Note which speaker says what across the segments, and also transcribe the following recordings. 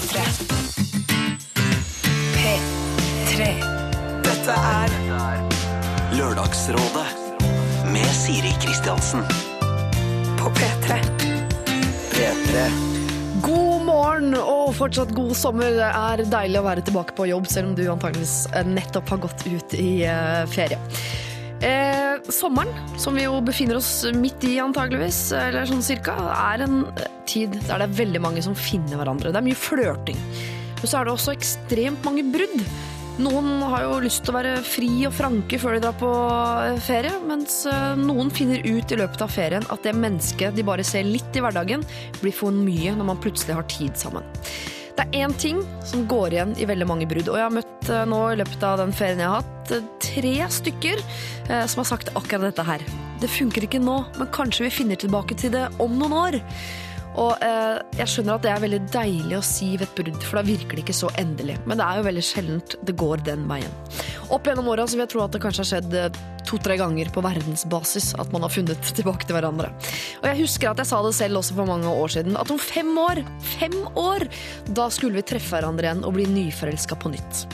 Speaker 1: P3. P3. Dette er
Speaker 2: Lørdagsrådet med Siri Kristiansen.
Speaker 1: på P3.
Speaker 2: P3.
Speaker 3: God morgen og fortsatt god sommer. Det er deilig å være tilbake på jobb, selv om du antageligvis nettopp har gått ut i eh, ferie. Eh, sommeren, som vi jo befinner oss midt i antageligvis, eller sånn cirka, er en tid der det er veldig mange som finner hverandre. Det er mye flørting. Men så er det også ekstremt mange brudd. Noen har jo lyst til å være fri og franke før de drar på eh, ferie, mens eh, noen finner ut i løpet av ferien at det mennesket de bare ser litt i hverdagen, blir for mye når man plutselig har tid sammen. Det er én ting som går igjen i veldig mange brudd, og jeg har møtt eh, nå i løpet av den ferien jeg har hatt, eh, tre stykker eh, som har sagt akkurat dette her. Det funker ikke nå, men kanskje vi finner tilbake til det om noen år. Og eh, jeg skjønner at det er veldig deilig å si ved et brudd, for da virker det ikke så endelig. Men det er jo veldig sjeldent det går den veien. Opp gjennom åra vil jeg tro at det kanskje har skjedd to-tre ganger på verdensbasis at man har funnet tilbake til hverandre. Og jeg husker at jeg sa det selv også for mange år siden, at om fem år, fem år, da skulle vi treffe hverandre igjen og bli nyforelska på nytt.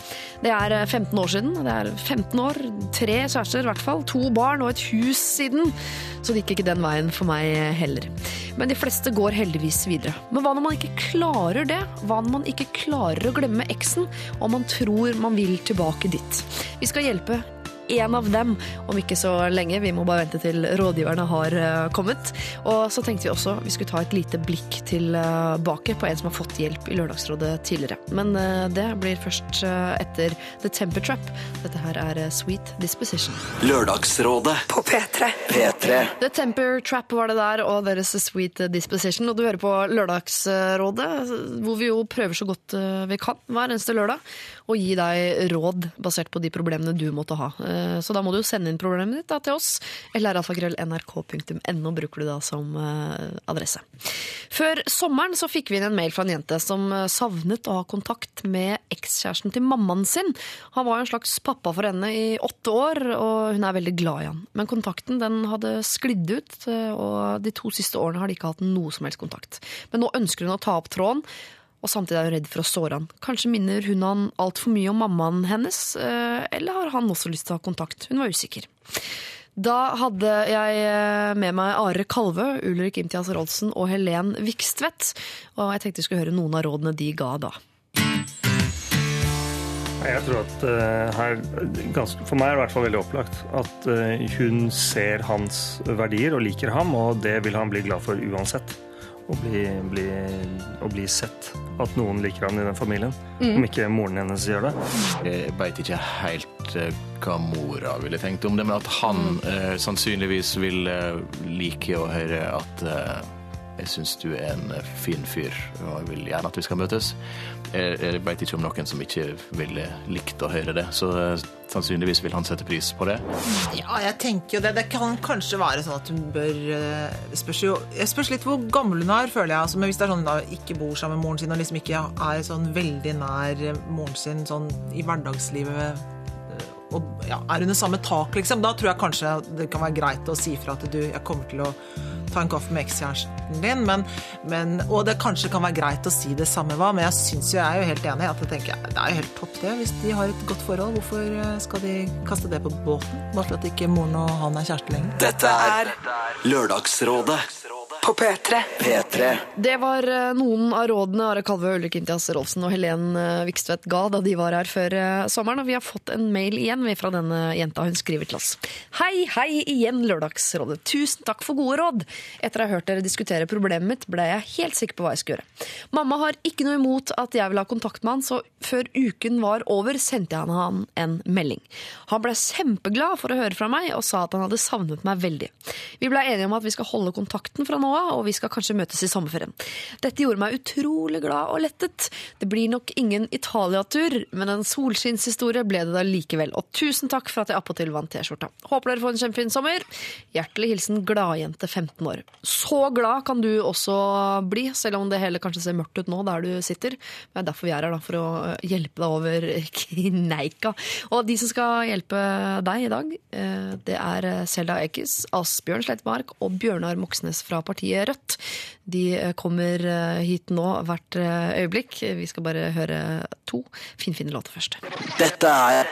Speaker 3: Det er eh, 15 år siden. Det er 15 år, tre kjærester i hvert fall, to barn og et hus siden. Så det gikk ikke den veien for meg heller. Men de fleste går heldigvis videre. Men hva når man ikke klarer det? Hva når man ikke klarer å glemme eksen, og man tror man vil tilbake dit? Vi skal hjelpe en av dem om ikke så lenge. Vi må bare vente til rådgiverne har eh, kommet. Og så tenkte vi også vi skulle ta et lite blikk tilbake på en som har fått hjelp i Lørdagsrådet tidligere. Men eh, det blir først eh, etter The Temper Trap. Dette her er eh, Sweet Disposition.
Speaker 2: Lørdagsrådet.
Speaker 1: På P3.
Speaker 2: P3.
Speaker 3: The Temper Trap var det der, og deres Sweet Disposition. Og du hører på Lørdagsrådet, hvor vi jo prøver så godt eh, vi kan hver eneste lørdag å gi deg råd basert på de problemene du måtte ha. Eh, Så da må du jo sende inn problemet ditt da, til oss. Eller nrk.no bruker du da som eh, adresse. Før sommeren så fikk vi inn en mail fra en jente som eh, savnet å ha kontakt med ekskjæresten til mammaen sin. Han var en slags pappa for henne i åtte år, og hun er veldig glad i han. Men kontakten den hadde sklidd ut, og de to siste årene har de ikke hatt noe som helst kontakt. Men nå ønsker hun å ta opp tråden, og samtidig er hun redd for å såre han. Kanskje minner hun han altfor mye om mammaen hennes, eh, eller har han også lyst til å ha kontakt? Hun var usikker. Da hadde jeg eh, med meg Are Kalvø, Ulrik Imtias Rolsen og Helen Vikstvedt. Og jeg tenkte vi skulle høre noen av rådene de ga da.
Speaker 4: Jeg tror at uh, her, ganske, For meg er det i hvert fall veldig opplagt at uh, hun ser hans verdier og liker ham, og det vil han bli glad for uansett. Å bli, bli, å bli sett. At noen liker han i den familien. Om ikke moren hennes gjør det.
Speaker 5: Jeg veit ikke helt eh, hva mora ville tenkt om det, men at han eh, sannsynligvis vil eh, like å høre at eh, jeg syns du er en eh, fin fyr, og jeg vil gjerne at vi skal møtes. Jeg, jeg veit ikke om noen som ikke ville likt å høre det, så eh, sannsynligvis vil han sette pris på det.
Speaker 6: Ja, jeg tenker jo det. Det kan kanskje være sånn at hun bør eh, spørs jo Jeg spørs litt hvor gammel hun er, føler jeg. Altså, men hvis det er sånn hun ikke bor sammen med moren sin og liksom ikke er sånn veldig nær moren sin sånn i hverdagslivet og ja, er under samme tak, liksom, da tror jeg kanskje det kan være greit å si fra at du, jeg kommer til å ta en kaffe med ekskjæresten din, men, men, og det kanskje kan være greit å si det samme hva, men jeg synes jo, jeg er jo helt enig at jeg tenker, det er jo helt topp det, hvis de har et godt forhold, hvorfor eh, skal de kaste det på båten? Bare for at ikke moren og han er kjæreste lenger.
Speaker 2: Dette er Lørdagsrådet.
Speaker 1: På P3.
Speaker 2: P3.
Speaker 3: Det var eh, noen av rådene Are Kalve, Ulrik Intias Rolfsen og Helen eh, Vikstvedt ga da de var her før eh, sommeren. Og vi har fått en mail igjen fra denne jenta. Hun skriver til oss. Hei, hei igjen, Lørdagsrådet. Tusen takk for gode råd. Etter å ha hørt dere diskutere problemet mitt, ble jeg helt sikker på hva jeg skulle gjøre. Mamma har ikke noe imot at jeg vil ha kontakt med han, så før uken var over, sendte jeg han en melding. Han ble kjempeglad for å høre fra meg, og sa at han hadde savnet meg veldig. Vi ble enige om at vi skal holde kontakten fra nå av, og vi skal kanskje møtes i sommerferien. Dette gjorde meg utrolig glad og lettet. Det blir nok ingen Italia-tur, men en solskinnshistorie ble det da likevel. Og tusen takk for at jeg appåtil vant T-skjorta. Håper dere får en kjempefin sommer. Hjertelig hilsen gladjente 15 år. Så glad kan du også bli, selv om det hele kanskje ser mørkt ut nå der du sitter. Det er derfor vi er her, da, for å hjelpe deg over kneika. Og de som skal hjelpe deg i dag, eh, det er Selda Ekiz, Asbjørn Slettmark og Bjørnar Moxnes fra partiet partiet Rødt. De eh, kommer eh, hit nå hvert eh, øyeblikk. Vi skal bare høre to finfine låter først.
Speaker 2: Dette er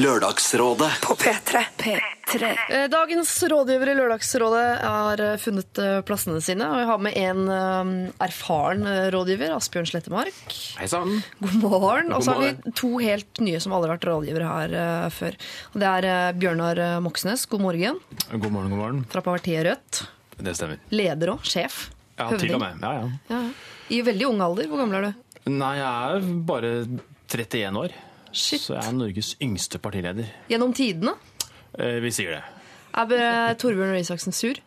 Speaker 2: Lørdagsrådet
Speaker 1: På P3. P3.
Speaker 3: Eh, Dagens rådgiver i Lørdagsrådet har funnet plassene sine, og jeg har med en erfaren rådgiver, Asbjørn Slettemark.
Speaker 7: Hei sann.
Speaker 3: God morgen. Og så har vi to helt nye som aldri har vært rådgivere her før. Og det er Bjørnar Moxnes, god morgen,
Speaker 8: God morgen, god morgen.
Speaker 3: fra partiet Rødt.
Speaker 8: Det stemmer.
Speaker 3: Leder og sjef.
Speaker 8: Ja,
Speaker 3: Høvding.
Speaker 8: til og med. Ja, ja.
Speaker 3: I veldig ung alder. Hvor gammel er du?
Speaker 8: Nei, jeg er bare 31 år.
Speaker 3: Shit.
Speaker 8: Så jeg er Norges yngste partileder.
Speaker 3: Gjennom tidene?
Speaker 8: Eh, vi sier det.
Speaker 3: Er Torbjørn Røe Isaksen sur?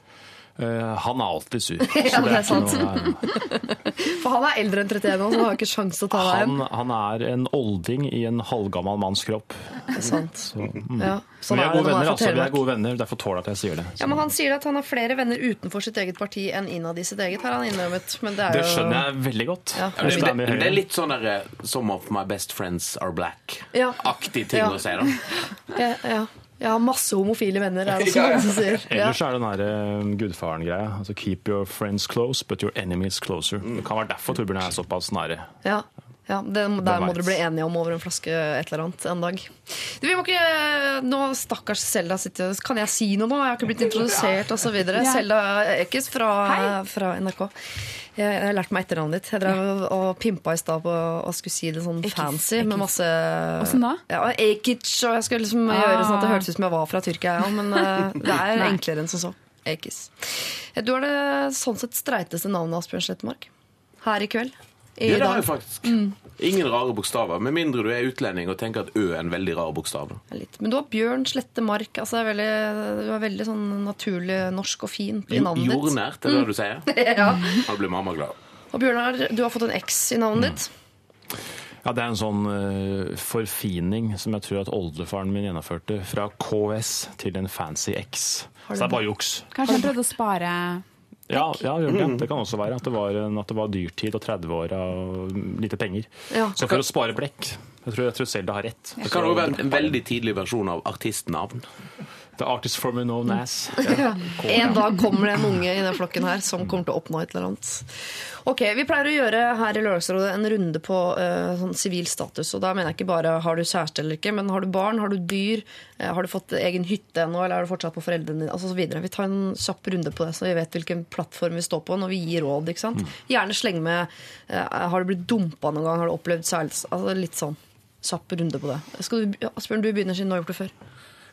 Speaker 8: Eh, han er alltid sur.
Speaker 3: Ja,
Speaker 8: så
Speaker 3: det er sant.
Speaker 8: noe-
Speaker 3: For han er eldre enn 31 år, så han har ikke sjanse til å ta deg
Speaker 8: han,
Speaker 3: igjen.
Speaker 8: han er en olding i en halvgammal manns kropp.
Speaker 3: Det er sant.
Speaker 8: Så, mm.
Speaker 3: Ja, sånn
Speaker 8: vi
Speaker 3: er
Speaker 8: er gode venner,
Speaker 3: er
Speaker 8: altså. Vi er gode venner, derfor tåler jeg at jeg sier det.
Speaker 3: Ja, men Han sier at han har flere venner utenfor sitt eget parti enn innad i sitt eget. har han innrømmet. Men det er
Speaker 8: Det skjønner jeg veldig godt.
Speaker 3: Ja.
Speaker 7: Ja, men det, det er litt sånn der eh, 'Some of my best friends are black'-aktig ting
Speaker 3: Ja.
Speaker 7: å si. da.
Speaker 3: Ja, ja. Jeg har masse homofile venner, er det også
Speaker 7: Ja, ja.
Speaker 3: noen som sier. Ja.
Speaker 8: Ellers er det den eh, gudfaren-greia. Altså, keep your friends close, but your enemies closer.
Speaker 3: Mm.
Speaker 8: Det kan være derfor Torbjørn er såpass nære.
Speaker 3: Ja. Ja, det, der må dere bli enige om over en flaske et eller annet en dag. Du, vi må ikke, nå Stakkars Selda sitter Kan jeg si noe nå? Jeg har ikke blitt introdusert osv. Selda Ekiz fra, fra NRK. Jeg, jeg har lært meg etternavnet ditt. Jeg drev og pimpa i stad på og skulle si det sånn fancy med masse
Speaker 9: Åssen da?
Speaker 3: Ja, Ekic, og jeg skulle liksom gjøre sånn at det hørtes ut som jeg var fra Tyrkia, ja, men eh, det er enklere enn som så. Ekis. Du har det sånn sett streiteste navnet, Asbjørn Slettemark. Her i kveld. I
Speaker 7: Ja, det har jeg faktisk. Ingen rare bokstaver. Med mindre du er utlending og tenker at Ø er en veldig rar bokstav.
Speaker 3: Litt. Men du har Bjørn Slette Mark. Altså, er veldig, du er veldig sånn naturlig norsk og fin i navnet ditt.
Speaker 7: Jordnært, er det det du sier?
Speaker 3: Ja.
Speaker 7: Da blir mamma glad.
Speaker 3: Og Bjørnar, du har fått en X i navnet ditt.
Speaker 8: Ja, Det er en sånn uh, forfining som jeg tror at oldefaren min gjennomførte. Fra KS til en fancy X. Så det er bare juks.
Speaker 9: Kanskje han prøvde å spare
Speaker 8: Ja, ja det. det kan også være at det var, at det var dyrtid og 30 år og lite penger.
Speaker 3: Ja.
Speaker 8: Så for å spare blekk Jeg tror, jeg tror Selda har rett.
Speaker 7: Det kan òg være en veldig tidlig versjon av artistnavn.
Speaker 8: The artist formerly known as.
Speaker 3: En dag kommer det en unge i den flokken her som kommer til å oppnå et eller annet. Ok, Vi pleier å gjøre her i Lørdagsrådet en runde på uh, sånn sivil status. og Da mener jeg ikke bare har du kjæreste eller ikke, men har du barn, har du dyr, uh, har du fått egen hytte ennå, eller er du fortsatt på foreldrene dine? Altså så videre. Vi tar en kjapp runde på det, så vi vet hvilken plattform vi står på når vi gir råd. ikke sant? Gjerne sleng med uh, Har du blitt dumpa noen gang? Har du opplevd særlig Altså Litt sånn kjapp runde på det. Skal du, Asbjørn, du begynner siden du har gjort det før.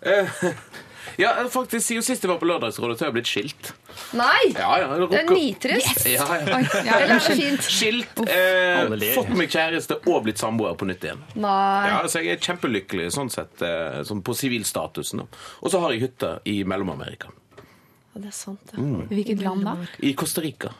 Speaker 7: Ja, faktisk, Siden sist jeg var på Lørdagsrådet, så har jeg blitt skilt.
Speaker 3: Nei!
Speaker 7: Ja, ja,
Speaker 3: Det er nitrist.
Speaker 7: Ja, ja.
Speaker 3: Er det fint?
Speaker 7: Skilt, eh, fått meg kjæreste og blitt samboer på nytt igjen.
Speaker 3: Nei.
Speaker 7: Ja, så Jeg er kjempelykkelig sånn sett, eh, sånn på sivilstatusen. Og så har jeg hytte i Mellom-Amerika.
Speaker 3: Ja, det er sant, ja.
Speaker 7: Mm.
Speaker 9: Hvilket land da?
Speaker 7: I Costa Rica.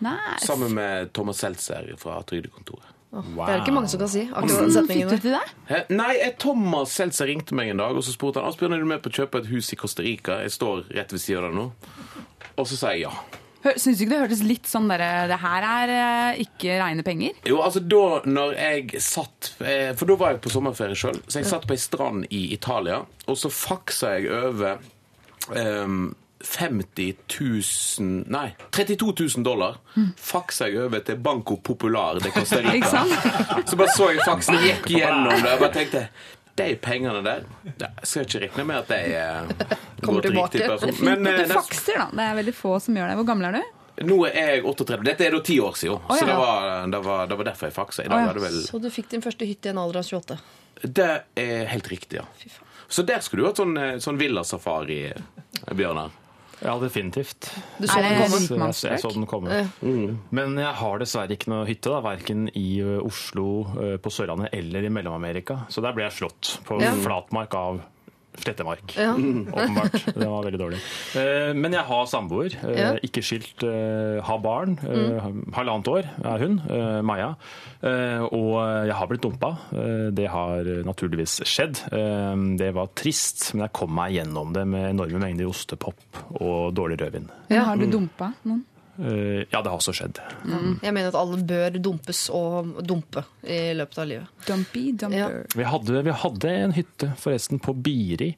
Speaker 9: Nice.
Speaker 7: Sammen med Thomas Seltzer fra Trygdekontoret.
Speaker 3: Det er det ikke mange som kan si. akkurat
Speaker 9: Hvordan
Speaker 3: setningen
Speaker 9: fikk du til det?
Speaker 7: Hæ? Nei, eh, Thomas Seltzer ringte meg en dag og så spurte han Asbjørn, er du med på å kjøpe et hus i Costa Rica. Jeg står rett ved siden av deg nå. Og så sa jeg ja.
Speaker 9: Syns du ikke det hørtes litt sånn derre Det her er eh, ikke reine penger?
Speaker 7: Jo, altså da når jeg satt eh, For da var jeg på sommerferie sjøl. Så jeg satt på ei strand i Italia, og så faksa jeg over ehm, 50 000 Nei, 32 000 dollar. Faksa jeg over til Banco Popular de Costa Rica. Så bare så jeg faksen, gikk gjennom det. Jeg bare tenkte de pengene der Jeg skal ikke regne med at de eh,
Speaker 3: Kommer
Speaker 7: går til riktig
Speaker 3: tilbake.
Speaker 7: person. Men eh,
Speaker 9: Du fakser, da. Det er veldig få som gjør det. Hvor gammel er du?
Speaker 7: nå er jeg 38. Dette er da ti år siden.
Speaker 9: Å,
Speaker 7: Så det var, det, var, det var derfor jeg faksa. I dag
Speaker 9: Å, ja.
Speaker 7: er vel
Speaker 3: Så du fikk din første hytte i en alder av 28.
Speaker 7: Det er helt riktig, ja. Så der skulle du hatt sånn, eh, sånn villasafari, Bjørnar.
Speaker 8: Ja, definitivt.
Speaker 3: Du så den komme.
Speaker 8: Jeg, jeg så den komme.
Speaker 3: Ja.
Speaker 8: Men jeg har dessverre ikke noe hytte, da, verken i Oslo, på Sørlandet eller i Mellom-Amerika. Så der ble jeg slått på flatmark av Slettemark.
Speaker 3: Ja.
Speaker 8: Åpenbart. Det var veldig dårlig. Eh, Men jeg har samboer. eh, Ikke skilt. eh, Har barn. eh, Halvannet år er hun, eh, Maja. Eh, Og jeg har blitt dumpa. Det har naturligvis skjedd. Det var trist, men jeg kom meg gjennom det med enorme mengder ostepop og dårlig rødvin.
Speaker 3: Ja.
Speaker 9: Har du dumpa noen?
Speaker 8: Eh, Ja, det har også skjedd.
Speaker 3: Jeg mener at alle bør dumpes og dumpe i løpet av livet.
Speaker 9: Dumpy, dumper.
Speaker 8: Vi hadde, vi hadde en hytte forresten på Biri,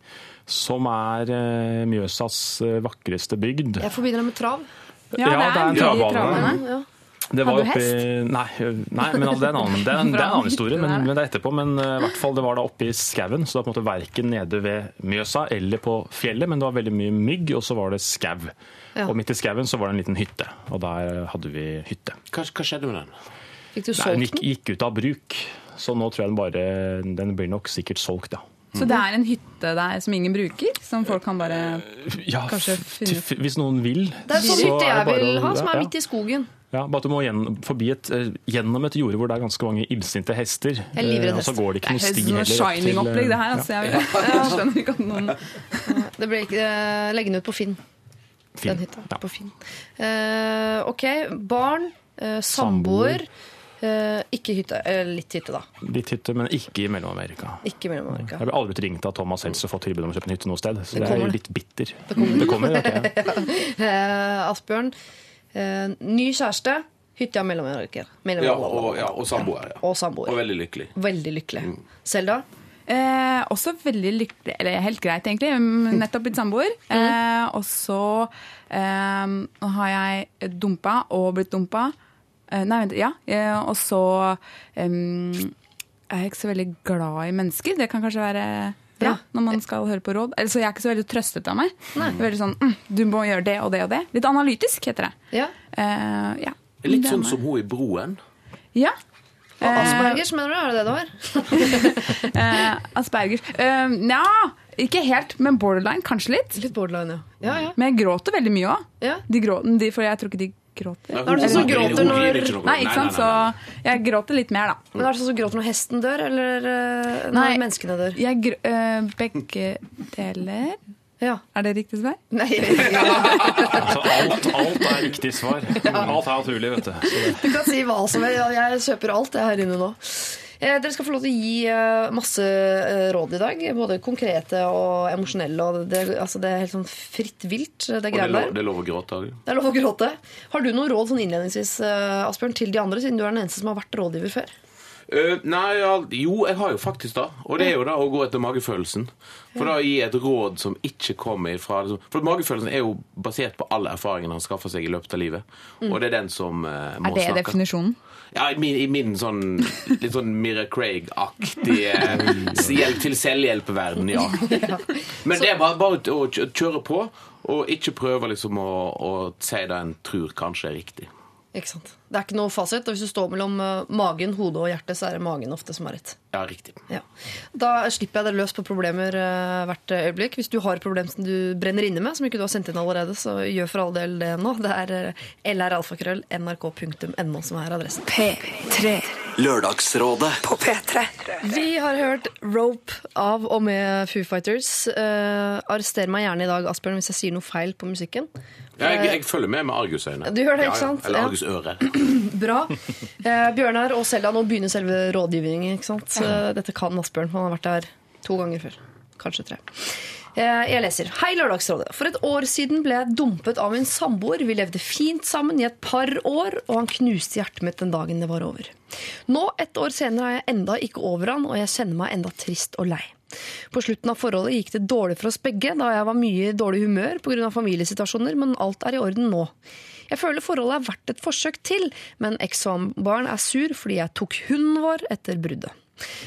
Speaker 8: som er eh, Mjøsas eh, vakreste bygd.
Speaker 3: Jeg forbinder det med trav.
Speaker 9: Ja, det er
Speaker 8: en
Speaker 9: mye
Speaker 8: travbane.
Speaker 3: Ja.
Speaker 8: Det var oppi, nei, nei, men altså, det er en annen, det er en, det er en annen historie, men, men det er etterpå. Men i hvert fall det var da oppe i skauen, så det var på en måte verken nede ved Mjøsa eller på fjellet, men det var veldig mye mygg, og så var det skau.
Speaker 3: Ja.
Speaker 8: Og midt i skauen så var det en liten hytte, og der hadde vi hytte.
Speaker 7: Hva, hva skjedde med den?
Speaker 3: Fikk du
Speaker 8: solgt den gikk, gikk ut av bruk, så nå tror jeg den bare Den blir nok sikkert solgt, ja.
Speaker 9: Så det er en hytte der som ingen bruker? Som folk kan bare
Speaker 8: ja
Speaker 9: Kanskje finne-
Speaker 8: ut? Hvis noen vil.
Speaker 3: Det er sånn
Speaker 8: å...
Speaker 3: hytte
Speaker 8: er det
Speaker 3: jeg vil ha, som er midt i skogen.
Speaker 8: Ja, bare at du må forbi et, eh, gjennom et jorde hvor det er ganske mange illsinte hester.
Speaker 3: Jeg livredd
Speaker 8: Eh, Og så går det ikke
Speaker 9: Det
Speaker 8: noe sti heller. opp til, eh,
Speaker 9: Shining-opplegg, det her.
Speaker 8: ja.
Speaker 9: Altså, jeg, jeg skjønner ikke at noen
Speaker 3: Det ble ikke eh, Legge den ut på Finn.
Speaker 8: Fin.
Speaker 3: Den hytta.
Speaker 8: Ja.
Speaker 3: På Finn. Uh, OK. Barn. uh, samboer. Uh, ikke hytte. Uh, litt hytte, da.
Speaker 8: Litt hytte, men ikke i Mellom-Amerika.
Speaker 3: Ikke Mellom-Amerika.
Speaker 8: Jeg ble aldri blitt ringt av Thomas Helse og fått tilbud om å kjøpe en hytte noe sted, så
Speaker 3: Det
Speaker 8: det, er litt bitter. Det kommer. ok, ja.
Speaker 3: Eh, Asbjørn. eh, ny kjæreste. Hytte i Mellom-Amerika. Mellom
Speaker 7: Ja, og, ja, og samboer. Ja.
Speaker 3: Og samboer.
Speaker 7: Og veldig lykkelig.
Speaker 3: Veldig lykkelig. Selda?
Speaker 9: Eh, også veldig lykkelig, eller helt greit egentlig, mm, nettopp blitt samboer. Eh, og så eh, har jeg dumpa og blitt dumpa. Eh, nei, vent, ja. Eh, og så em, er jeg ikke så veldig glad i mennesker. Det kan kanskje være bra
Speaker 3: Ja.
Speaker 9: når man skal høre på råd. Altså, så jeg er ikke så veldig trøstet av meg. Veldig sånn, mm, Du må gjøre det og det og det. Litt analytisk, heter det.
Speaker 3: Ja.
Speaker 9: Eh, ja.
Speaker 7: Litt sånn som hun i Broen.
Speaker 9: Ja.
Speaker 3: Og Aspergers, mener du? Er det det du har?
Speaker 9: Eh, Aspergers. Eh, Nja, ikke helt, men borderline. Kanskje litt.
Speaker 3: Litt borderline, ja. ja, ja.
Speaker 9: Men jeg gråter veldig mye òg.
Speaker 3: ja.
Speaker 9: De gråter, for jeg tror ikke de gråter.
Speaker 7: Nei,
Speaker 3: Er det sånn som gråter når-.
Speaker 9: Nei, ikke sant? Så jeg gråter litt mer, da.
Speaker 3: Men er det sånn som gråter når hesten dør, eller eh, når
Speaker 9: Nei.
Speaker 3: menneskene dør?
Speaker 9: Jeg gr eh, begge deler.
Speaker 3: Ja.
Speaker 9: Er det riktig svar?
Speaker 3: Nei.
Speaker 8: Altså, alt, alt er riktig svar. Alt er naturlig, vet du. Det,
Speaker 3: Du kan si hva som helst. Jeg kjøper alt jeg her inne nå. Eh, Dere skal få lov til å gi eh, masse eh, råd i dag. Både konkrete og emosjonelle. Og det, altså det er helt sånn fritt vilt, det
Speaker 7: Og det er lov, det er lov å gråte òg.
Speaker 3: Det er lov å gråte. Har du noen råd sånn innledningsvis, eh, Asbjørn, til de andre, siden du er den eneste som har vært rådgiver før?
Speaker 7: Eh, nei, jo, jeg har jo faktisk det. Og det er jo da å gå etter magefølelsen. For da å gi et råd som ikke kommer ifra liksom- For magefølelsen er jo basert på alle erfaringene han skaffer seg i løpet av livet. Og det er den som uh, må
Speaker 9: Er det
Speaker 7: snakke.
Speaker 9: definisjonen?
Speaker 7: Ja, i min, i min sånn litt sånn Mira Craig-aktige hjelp til selvhjelpeverden, ja. Men det er bare, bare å kjøre på, og ikke prøve liksom å, å si det en tror kanskje er riktig.
Speaker 3: Ikke sant? Det er ikke noe fasit. Og hvis du står mellom eh, magen, hodet og hjertet, så er det magen ofte som har rett.
Speaker 7: Ja, riktig.
Speaker 3: Ja. Da slipper jeg deg løs på problemer eh, hvert øyeblikk. Hvis du har et problem som du brenner inne med, som ikke du har sendt inn allerede, så gjør for all del det nå. Det er eh, lralfakrøll.nrk.no som er adressen.
Speaker 1: P3
Speaker 2: Lørdagsrådet.
Speaker 1: på P3.
Speaker 3: Vi har hørt Rope av og med Foo Fighters. Uh, arrester meg gjerne i dag, Asbjørn, hvis jeg sier noe feil på musikken.
Speaker 7: Ja, jeg, jeg følger med med argusøyne.
Speaker 3: Du gjør det,
Speaker 7: ikke
Speaker 3: ikke
Speaker 7: ja.
Speaker 3: sant?
Speaker 7: Eller argusøre.
Speaker 3: Bra. Eh, Bjørnar og Selda, nå begynner selve rådgivningen. ikke sant? Ja. Dette kan Asbjørn. Han har vært der to ganger før. Kanskje tre. Eh, Jeg leser. Hei, Lørdagsrådet. For et år siden ble jeg dumpet av min samboer. Vi levde fint sammen i et par år, og han knuste hjertet mitt den dagen det var over. Nå, et år senere, er jeg enda ikke over han, og jeg kjenner meg enda trist og lei. På slutten av forholdet gikk det dårlig for oss begge, da jeg var mye i dårlig humør pga. familiesituasjoner, men alt er i orden nå. Jeg føler forholdet er verdt et forsøk til, men eks-samboeren er sur fordi jeg tok hunden vår etter bruddet.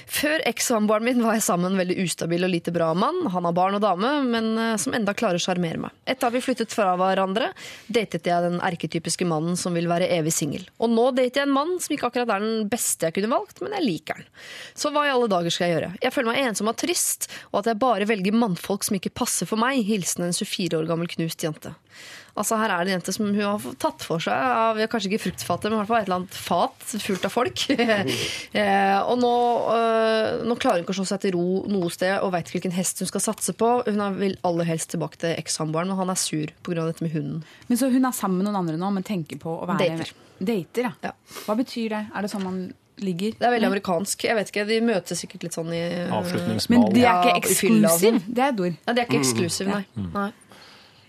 Speaker 3: Før eks-samboeren min var jeg sammen en veldig ustabil og lite bra mann. Han har barn og dame, men eh, som enda klarer å sjarmere meg. Etter at vi flyttet fra hverandre, datet jeg den erketypiske mannen som vil være evig singel. Og nå dater jeg en mann som ikke akkurat er den beste jeg kunne valgt, men jeg liker den. Så hva i alle dager skal jeg gjøre? Jeg føler meg ensom og trist, og at jeg bare velger mannfolk som ikke passer for meg. Hilsen en 24 år gammel knust jente. Altså Her er det en jente som hun har tatt for seg av kanskje ikke fruktfatet, men i hvert fall et eller annet fat fullt av folk. eh, og nå, eh, nå klarer hun ikke å slå seg til ro noe sted og veit ikke hvilken hest hun skal satse på. Hun vil aller helst tilbake til eks-samboeren, men han er sur pga. dette med hunden.
Speaker 9: Men så hun er sammen med noen andre nå, men tenker på å være
Speaker 3: Dater.
Speaker 9: Dater, ja.
Speaker 3: Ja.
Speaker 9: Hva betyr det? Er det sånn man ligger?
Speaker 3: Det er veldig amerikansk. Jeg vet ikke, De møtes sikkert litt sånn i
Speaker 8: Avslutningsmål.
Speaker 9: Men de er ikke
Speaker 3: sånn.
Speaker 9: eksklusiv. Det er et ord.
Speaker 3: Ja, de er ikke eksklusive, nei. nei.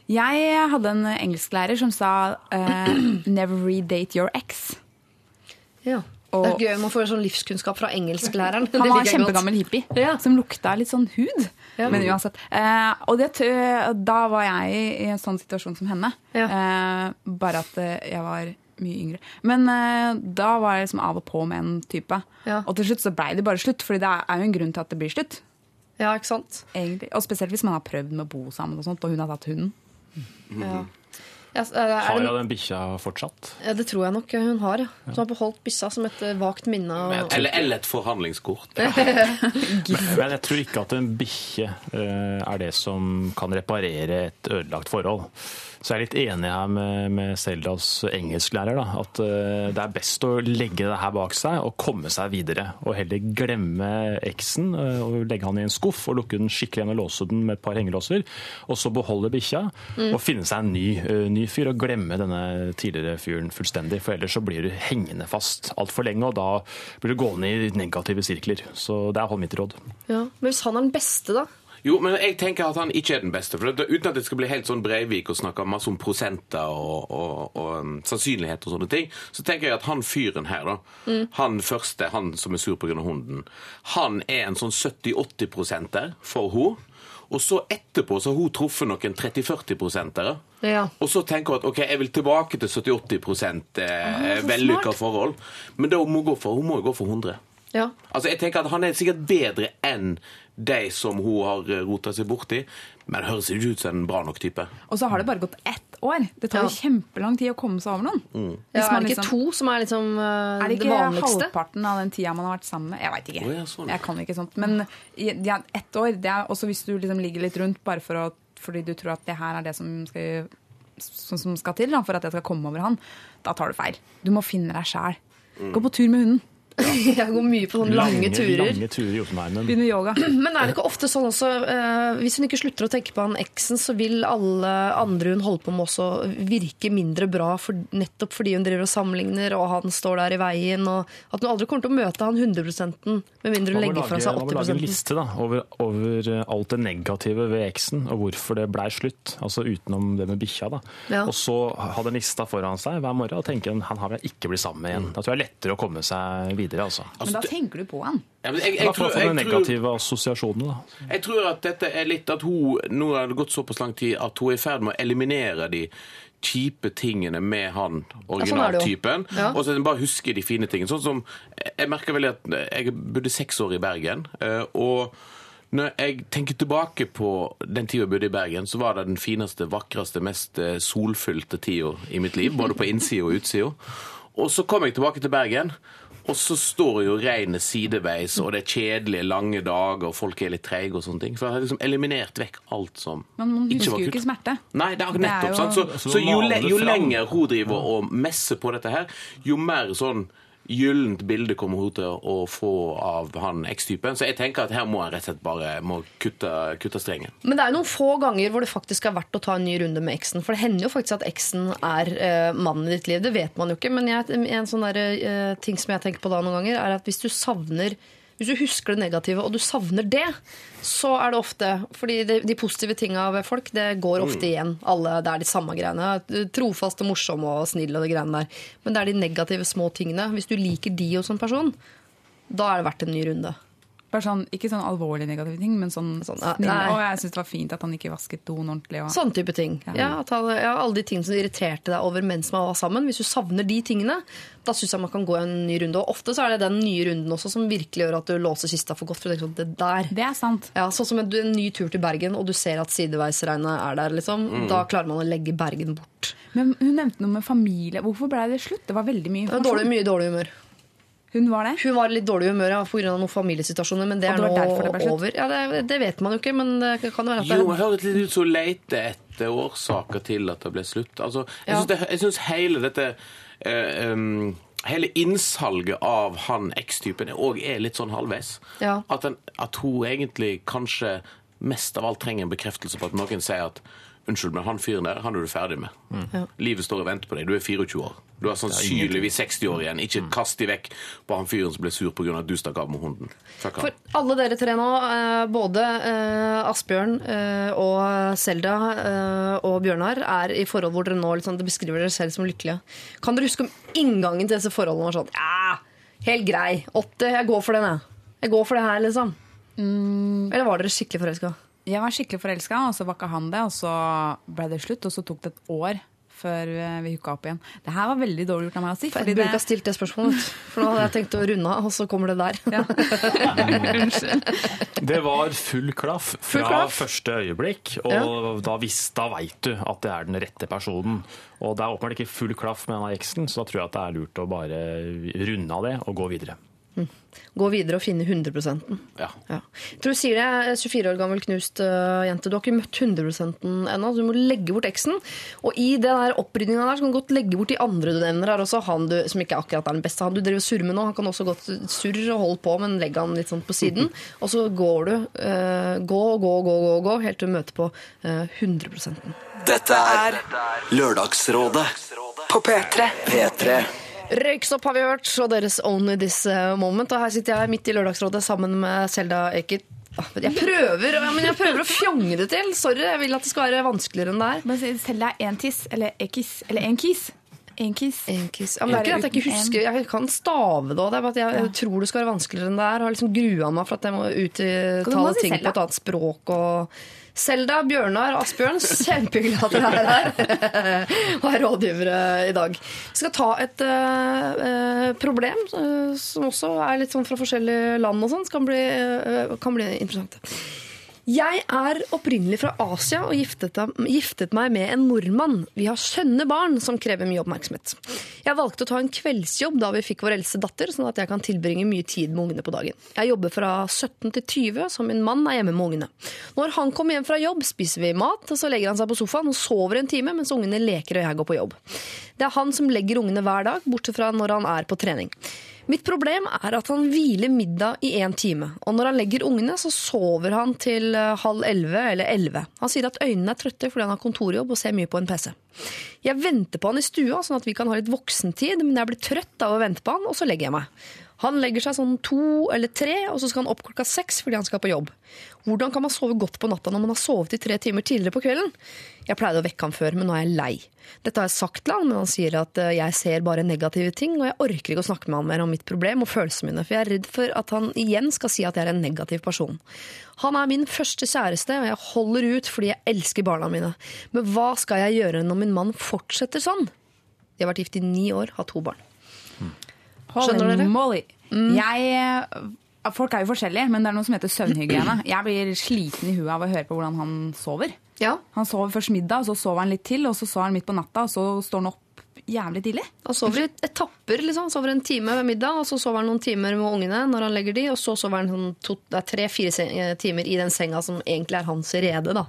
Speaker 9: Jeg hadde en engelsklærer som sa uh, 'never redate your ex'.
Speaker 3: Ja. Det er gøy man får sånn livskunnskap fra engelsklæreren.
Speaker 9: Han var en
Speaker 3: kjempegammel godt.
Speaker 9: hippie
Speaker 3: Ja.
Speaker 9: som lukta litt sånn hud.
Speaker 3: Ja.
Speaker 9: Men uansett. Uh, og det, da var jeg i en sånn situasjon som henne.
Speaker 3: Ja.
Speaker 9: Eh, bare at jeg var mye yngre. Men uh, da var jeg liksom av og på med en type.
Speaker 3: Ja.
Speaker 9: Og til slutt så blei det bare slutt, Fordi det er jo en grunn til at det blir slutt.
Speaker 3: Ja, ikke sant?
Speaker 9: egentlig. Og spesielt hvis man har prøvd med å bo sammen, og sånt, og hun har tatt hunden.
Speaker 3: Ja. Ja, s- er
Speaker 8: Har hun den bikkja fortsatt?
Speaker 3: ja, det tror jeg nok hun har, ja. Hun har beholdt bikkja som et eh, vagt minne. av-
Speaker 7: Eller, eller et forhandlingskort.
Speaker 8: Men jeg tror ikke at en bikkje uh, er det som kan reparere et ødelagt forhold. Så jeg er litt enig her med, med Seldas engelsklærer. Da, at eh, det er best å legge det her bak seg og komme seg videre. Og heller glemme eksen eh, og legge han i en skuff og lukke den skikkelig igjen og låse den med et par hengelåser. Og så beholde bikkja og finne seg en ny, uh, ny fyr og glemme denne tidligere fyren fullstendig. For ellers så blir du hengende fast altfor lenge, og da blir du gående i negative sirkler. Så det er mitt råd.
Speaker 3: Ja. Men hvis han er den beste, da?
Speaker 7: Jo, men jeg tenker at han ikke er den beste. For det, Uten at det skal bli helt sånn Breivik og snakke masse om prosenter og, og, og um, sannsynlighet og sånne ting, så tenker jeg at han fyren her, da, han første, han som er sur pga. hunden, han er en sånn 70-80-prosenter for henne. Og så etterpå så har hun truffet noen 30-40-prosentere.
Speaker 3: Ja.
Speaker 7: Og så tenker hun at ok, jeg vil tilbake til 70-80 eh,
Speaker 3: så
Speaker 7: vellykka forhold. Men da må hun, gå for, hun må jo gå for 100.
Speaker 3: Ja.
Speaker 7: Altså, jeg tenker at Han er sikkert bedre enn de som hun har rota seg borti, men det høres ikke ut som en bra nok type.
Speaker 9: Og så har det bare gått ett år. Det tar jo
Speaker 3: Ja.
Speaker 9: kjempelang tid å komme seg over noen. Hvis
Speaker 3: Ja, er det ikke
Speaker 9: liksom-
Speaker 3: to som er liksom uh,
Speaker 9: Er det
Speaker 3: det
Speaker 9: ikke halvparten av den tida man har vært sammen med? Jeg veit ikke.
Speaker 7: Oh, ja, sånn.
Speaker 9: Jeg kan ikke sånt. Men ja, ett år, det er også hvis du liksom ligger litt rundt bare for å, fordi du tror at det her er det som skal, som, som skal til da, for at jeg skal komme over han, da tar du feil. Du må finne deg sjæl. Gå på tur med hunden.
Speaker 3: Jeg går mye på sånne lange turer.
Speaker 8: Lange turer i Jotunheimen.
Speaker 9: Begynner yoga.
Speaker 3: Men er det ikke ofte sånn også eh, Hvis hun ikke slutter å tenke på han eksen, så vil alle andre hun holder på med også virke mindre bra for, nettopp fordi hun driver og sammenligner, og han står der i veien, og at hun aldri kommer til å møte han 100 med mindre hun legger fra seg 80
Speaker 8: man må lage en liste da, over, over eh, alt det negative ved eksen, og hvorfor det blei slutt. Altså utenom det med bikkja. da.
Speaker 3: Ja.
Speaker 8: Og så ha den lista foran seg hver morgen og tenke han har jeg ikke blitt sammen med igjen. Da tror jeg det er lettere å komme seg videre. Altså.
Speaker 9: Men da tenker du på han.
Speaker 7: Ja, men jeg,
Speaker 8: I
Speaker 7: jeg, tror, jeg, tror,
Speaker 8: negative assosiasjonene. da.
Speaker 7: jeg tror at dette er litt at hun Nå har det gått såpass lang tid at hun er i ferd med å eliminere de kjipe tingene med han
Speaker 3: sånn
Speaker 7: originaltypen.
Speaker 3: Ja.
Speaker 7: Og så bare huske de fine tingene. Sånn som Jeg merker vel at jeg bodde seks år i Bergen. eh, og når jeg tenker tilbake på den tida jeg bodde i Bergen, så var det den fineste, vakreste, mest eh, solfylte tida i mitt liv. Både på innsida og utsida. Og så kom jeg tilbake til Bergen. Og så står jo regnet sideveis, og det er kjedelige, lange dager, og folk er litt treige og sånne ting. For jeg har liksom eliminert vekk alt som
Speaker 9: Men man
Speaker 7: ikke
Speaker 9: husker
Speaker 7: var
Speaker 9: jo
Speaker 7: kult.
Speaker 9: ikke smerte.
Speaker 7: Nei, det er
Speaker 9: Det er
Speaker 7: nettopp
Speaker 9: jo-
Speaker 7: sant. Så,
Speaker 8: Så
Speaker 7: så jo, le, jo lenger hun driver og messer på dette her, jo mer sånn gyllent bilde kommer hun til å få av han X-typen. Så jeg tenker at her må han rett og slett bare kutte, kutte strengen.
Speaker 3: Men det er noen få ganger hvor det faktisk er verdt å ta en ny runde med eksen. For det hender jo faktisk at eksen er uh, mannen i ditt liv. Det vet man jo ikke. Men jeg, en sånn der, uh, ting som jeg tenker på da noen ganger, er at hvis du savner hvis du husker det negative, og du savner det, så er det ofte fordi de, de positive tinga ved folk, det går ofte igjen. Alle, Det er de samme greiene. Trofast og morsom og snill og de greiene der. Men det er de negative små tingene. Hvis du liker de hos som person, da er det verdt en ny runde.
Speaker 9: Bare sånn, Ikke sånn alvorlig negative ting, men sånn,
Speaker 3: Sånn, ja,
Speaker 9: Og jeg syns det var fint at han ikke vasket doen ordentlig. Og...
Speaker 3: Sånn type ting. Ja, at han, ja, alle de tingene som irriterte deg over mens man var sammen. Hvis du savner de tingene, da syns jeg man kan gå en ny runde. Og ofte så er det den nye runden også som virkelig gjør at du låser kista for godt. For sånn, det der
Speaker 9: Det er sant.
Speaker 3: ja, Sånn som en, en ny tur til Bergen, og du ser at sideveisregnet er der. liksom. Da klarer man å legge Bergen bort.
Speaker 9: Men hun nevnte noe med familie. Hvorfor ble det slutt? Det var veldig mye
Speaker 3: Det var dårlig, mye dårlig humør.
Speaker 9: Hun var det?
Speaker 3: Hun var i litt dårlig humør ja, pga. noen familiesituasjoner, men det er nå
Speaker 9: det
Speaker 3: over. Ja, det, det vet man jo ikke, men det kan jo være at det
Speaker 7: Jo, det høres litt ut som å lete etter årsaker til at det ble slutt. Altså, jeg
Speaker 3: Ja.
Speaker 7: syns det- hele dette uh, um, Hele innsalget av han X-typen òg er litt sånn halvveis.
Speaker 3: Ja.
Speaker 7: At, den, at hun egentlig kanskje mest av alt trenger en bekreftelse på at noen sier at Unnskyld, men han fyren der, han er du ferdig med. Livet står og venter på deg. Du er 24 år. Du er sannsynligvis 60 år igjen. Ikke kast de vekk på han fyren som ble sur pga. at du stakk av med hunden. Fuck.
Speaker 3: For alle dere tre nå, eh, både eh, Asbjørn eh, og Selda og Bjørnar, er i forhold hvor dere nå liksom, det beskriver dere selv som lykkelige. Kan dere huske om inngangen til disse forholdene var sånn Ja, Helt grei. Åtte. Jeg går for den, jeg. Jeg går for det her, liksom. Eller var dere skikkelig forelska?
Speaker 9: Jeg var skikkelig forelska, og så var ikke han det. Og så ble det slutt, og så tok det et år før eh, vi hooka opp igjen. Det her var veldig dårlig gjort av meg å si.
Speaker 3: Jeg burde ikke ha stilt det spørsmålet. For nå hadde jeg tenkt å runde av, og så kommer det der.
Speaker 8: Det var full klaff fra
Speaker 3: Full klaff?
Speaker 8: første øyeblikk, og da, vis- da veit du at det er den rette personen. Og det er åpenbart ikke full klaff med denne eksen, så da tror jeg at det er lurt å bare runde av det og gå videre.
Speaker 3: Gå videre og finne 100
Speaker 7: Ja.
Speaker 3: Ja. Jeg tror du sier det, 24 år gammel knust uh, jente. Du har ikke møtt 100 ennå, så Du må legge bort eksen. Og i den der opprydninga der så kan du godt legge bort de andre du nevner her også. Han du, som ikke akkurat er den beste. Han du driver og surrer med nå, han kan også godt surre og holde på, men legge han litt sånn på siden. Og så går du. Uh, gå, gå, gå, gå, gå, helt til du møter på uh, 100%
Speaker 2: Dette er Lørdagsrådet
Speaker 1: På P3.
Speaker 2: P3.
Speaker 3: Røyksopp har vi hørt, og deres Only This eh, Moment. Og her sitter jeg midt i Lørdagsrådet sammen med Selda Eker. Ah, Jeg prøver, men jeg prøver å fjonge det til. Sorry, jeg vil at det skal være vanskeligere enn det er.
Speaker 9: Men Selda er én tiss, eller ekis, eller en kis. En kiss.
Speaker 3: En kiss. Ja, det er ikke at jeg ikke husker Jeg kan stave det òg. Jeg, ja. tror det skal være vanskeligere enn det er. Og har liksom grua meg for at jeg må uttale ting på et annet språk. og Selda, Bjørnar og Asbjørn, kjempehyggelig at dere er her og er rådgivere i dag. Vi skal ta et eh, problem eh, som også er litt sånn fra forskjellige land og sånn. Kan, eh, kan bli interessant. Jeg er opprinnelig fra Asia og giftet, giftet meg med en nordmann. Vi har skjønne barn som krever mye oppmerksomhet. Jeg valgte å ta en kveldsjobb da vi fikk vår eldste datter, sånn at jeg kan tilbringe mye tid med ungene på dagen. Jeg jobber fra 17 til 20, så min mann er hjemme med ungene. Når han kommer hjem fra jobb, spiser vi mat, og så legger han seg på sofaen og sover en time mens ungene leker og jeg går på jobb. Det er han som legger ungene hver dag, bortsett fra når han er på trening. Mitt problem er at han hviler middag i én time, og når han legger ungene, så sover han til eh, halv elleve eller elleve. Han sier at øynene er trøtte fordi han har kontorjobb og ser mye på en PC. Jeg venter på han i stua, sånn at vi kan ha litt voksentid, men jeg blir trøtt av å vente på han, og så legger jeg meg. Han legger seg sånn to eller tre, og så skal han opp klokka seks fordi han skal på jobb. Hvordan kan man sove godt på natta når man har sovet i tre timer tidligere på kvelden? Jeg pleide å vekke ham før, men nå er jeg lei. Dette har jeg sagt til han, men han sier at eh, jeg ser bare negative ting, og jeg orker ikke å snakke med han mer om mitt problem og følelsene mine, for jeg er redd for at han igjen skal si at jeg er en negativ person. Han er min første kjæreste, og jeg holder ut fordi jeg elsker barna mine. Men hva skal jeg gjøre når min mann fortsetter sånn? De har vært gift i ni år, har to barn. Skjønner
Speaker 9: dere?
Speaker 3: dere?
Speaker 9: Mm. Jeg, eh, folk er jo forskjellige, men det er noe som heter søvnhygiene. Jeg blir sliten i huet av å høre på hvordan han sover.
Speaker 3: Ja,
Speaker 9: Han sover først middag, så sover han litt til, og så sover han midt på natta, og så står han opp jævlig tidlig.
Speaker 3: Han sover i etapper. liksom. Han sover en time ved middag, og så sover han noen timer med ungene når han legger de, og så sover han sånn tre-fire eh, timer i den senga som egentlig er hans rede. da.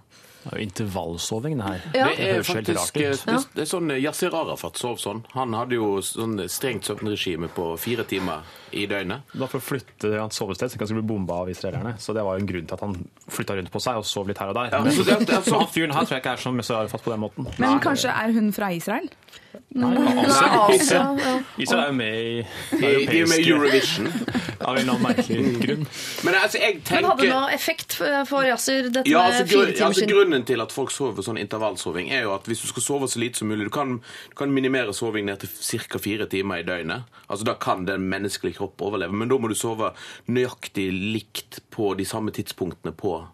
Speaker 8: Det er jo intervallsoving, det her.
Speaker 3: Ja.
Speaker 7: Det er faktisk eh, det, er sånn eh, Yasir Arafat sov sånn. Han hadde jo sånn strengt søvnregime på fire timer i døgnet.
Speaker 8: Da For å flytte hans sovested, så kan han bli bomba av israelerne. Så det var jo en grunn til at han flytta rundt på seg og sov litt her og der.
Speaker 7: Ja,
Speaker 8: Men,
Speaker 7: så det- det sånn-
Speaker 8: han fyren her tror jeg ikke er som Yasir Arafat på den måten.
Speaker 9: Men
Speaker 8: Nei,
Speaker 9: kanskje er hun fra Israel?
Speaker 8: Nei, Asia. Israel er jo med i
Speaker 7: De, er med i Eurovision.
Speaker 8: av en eller annen merkelig grunn.
Speaker 7: Men altså, jeg
Speaker 3: Men hadde det noe effekt for Yasir, dette
Speaker 7: Ja,
Speaker 3: med
Speaker 7: altså,
Speaker 3: fire
Speaker 7: grunn,
Speaker 3: timer
Speaker 7: altså
Speaker 3: siden?
Speaker 7: Grunnen til at folk sover sånn intervallsoving, er jo at hvis du skal sove så lite som mulig Du kan, du kan minimere soving ned til ca. fire timer i døgnet. Altså Da kan den menneskelige kropp overleve, men da må du sove nøyaktig likt på de samme tidspunktene på,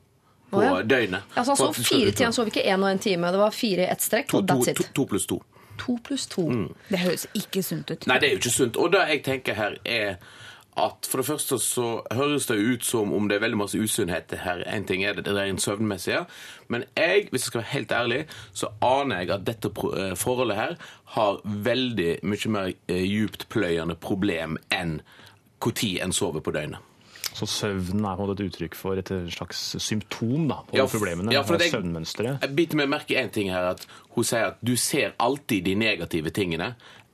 Speaker 7: på
Speaker 3: oh, ja.
Speaker 7: døgnet.
Speaker 3: Altså, han sov fire timer, han sov ikke én og en time. Det var fire i ett strekk,
Speaker 7: To, to,
Speaker 3: that's
Speaker 7: to,
Speaker 3: it.
Speaker 7: to pluss to.
Speaker 3: To pluss to.
Speaker 9: Det høres ikke sunt ut.
Speaker 7: Nei, det er jo ikke sunt. Og det jeg tenker her er at for det første så høres det ut som om det er veldig masse usunnhet her. En ting er det, det er en søvnmessige, men jeg, hvis jeg skal være helt ærlig, så aner jeg at dette eh, forholdet her har veldig mye mer eh, djuptpløyende problem enn når en sover på døgnet.
Speaker 8: Så søvnen er et uttrykk for et slags symptom da, på
Speaker 7: Ja,
Speaker 8: problemene.
Speaker 7: ja, for
Speaker 8: det Søvnmønsteret.
Speaker 7: Jeg biter meg merke i en ting her, at hun sier at du ser alltid de negative tingene.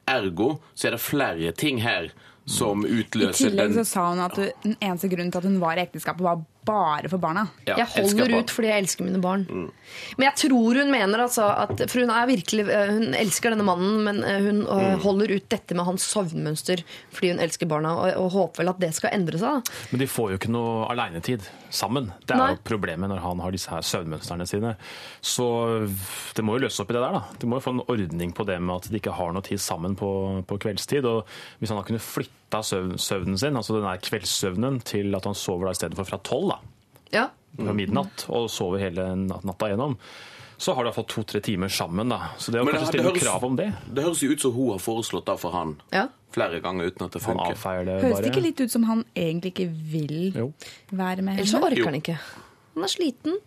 Speaker 7: Ergo så er det flere ting her som utløser den I tillegg
Speaker 9: så sa hun at den eneste grunnen til at hun var i ekteskapet, var bare for barna.
Speaker 7: Ja,
Speaker 3: jeg holder ut fordi jeg elsker mine barn. Men jeg tror hun mener altså at For hun er virkelig eh, Hun elsker denne mannen, men eh, hun mm. holder ut dette med hans sovnmønster fordi hun elsker barna, og, og håper vel at det skal endre seg.
Speaker 8: Men de får jo ikke noe alenetid sammen. Det er
Speaker 3: Nei.
Speaker 8: jo problemet når han har disse her søvnmønstrene sine. Så det må jo løse opp i det der, da. De må jo få en ordning på det med at de ikke har noe tid sammen på, på kveldstid. Og hvis han da kunne flytte nattasøvnen sin, altså den der kveldssøvnen, til at han sover da i stedet for fra tolv, da,
Speaker 3: Ja.
Speaker 8: fra midnatt, og sover hele natta gjennom, så har du iallfall to-tre timer sammen. da. Så det å kanskje stille
Speaker 7: høres-
Speaker 8: krav om det
Speaker 7: Det høres jo ut som hun har foreslått det for han
Speaker 3: Ja.
Speaker 7: flere ganger uten at det funker.
Speaker 8: det
Speaker 9: Høres det ikke litt ut som han egentlig ikke vil
Speaker 8: Jo.
Speaker 9: være med
Speaker 3: Ellers så
Speaker 9: henne?
Speaker 3: orker han ikke. Han er sliten.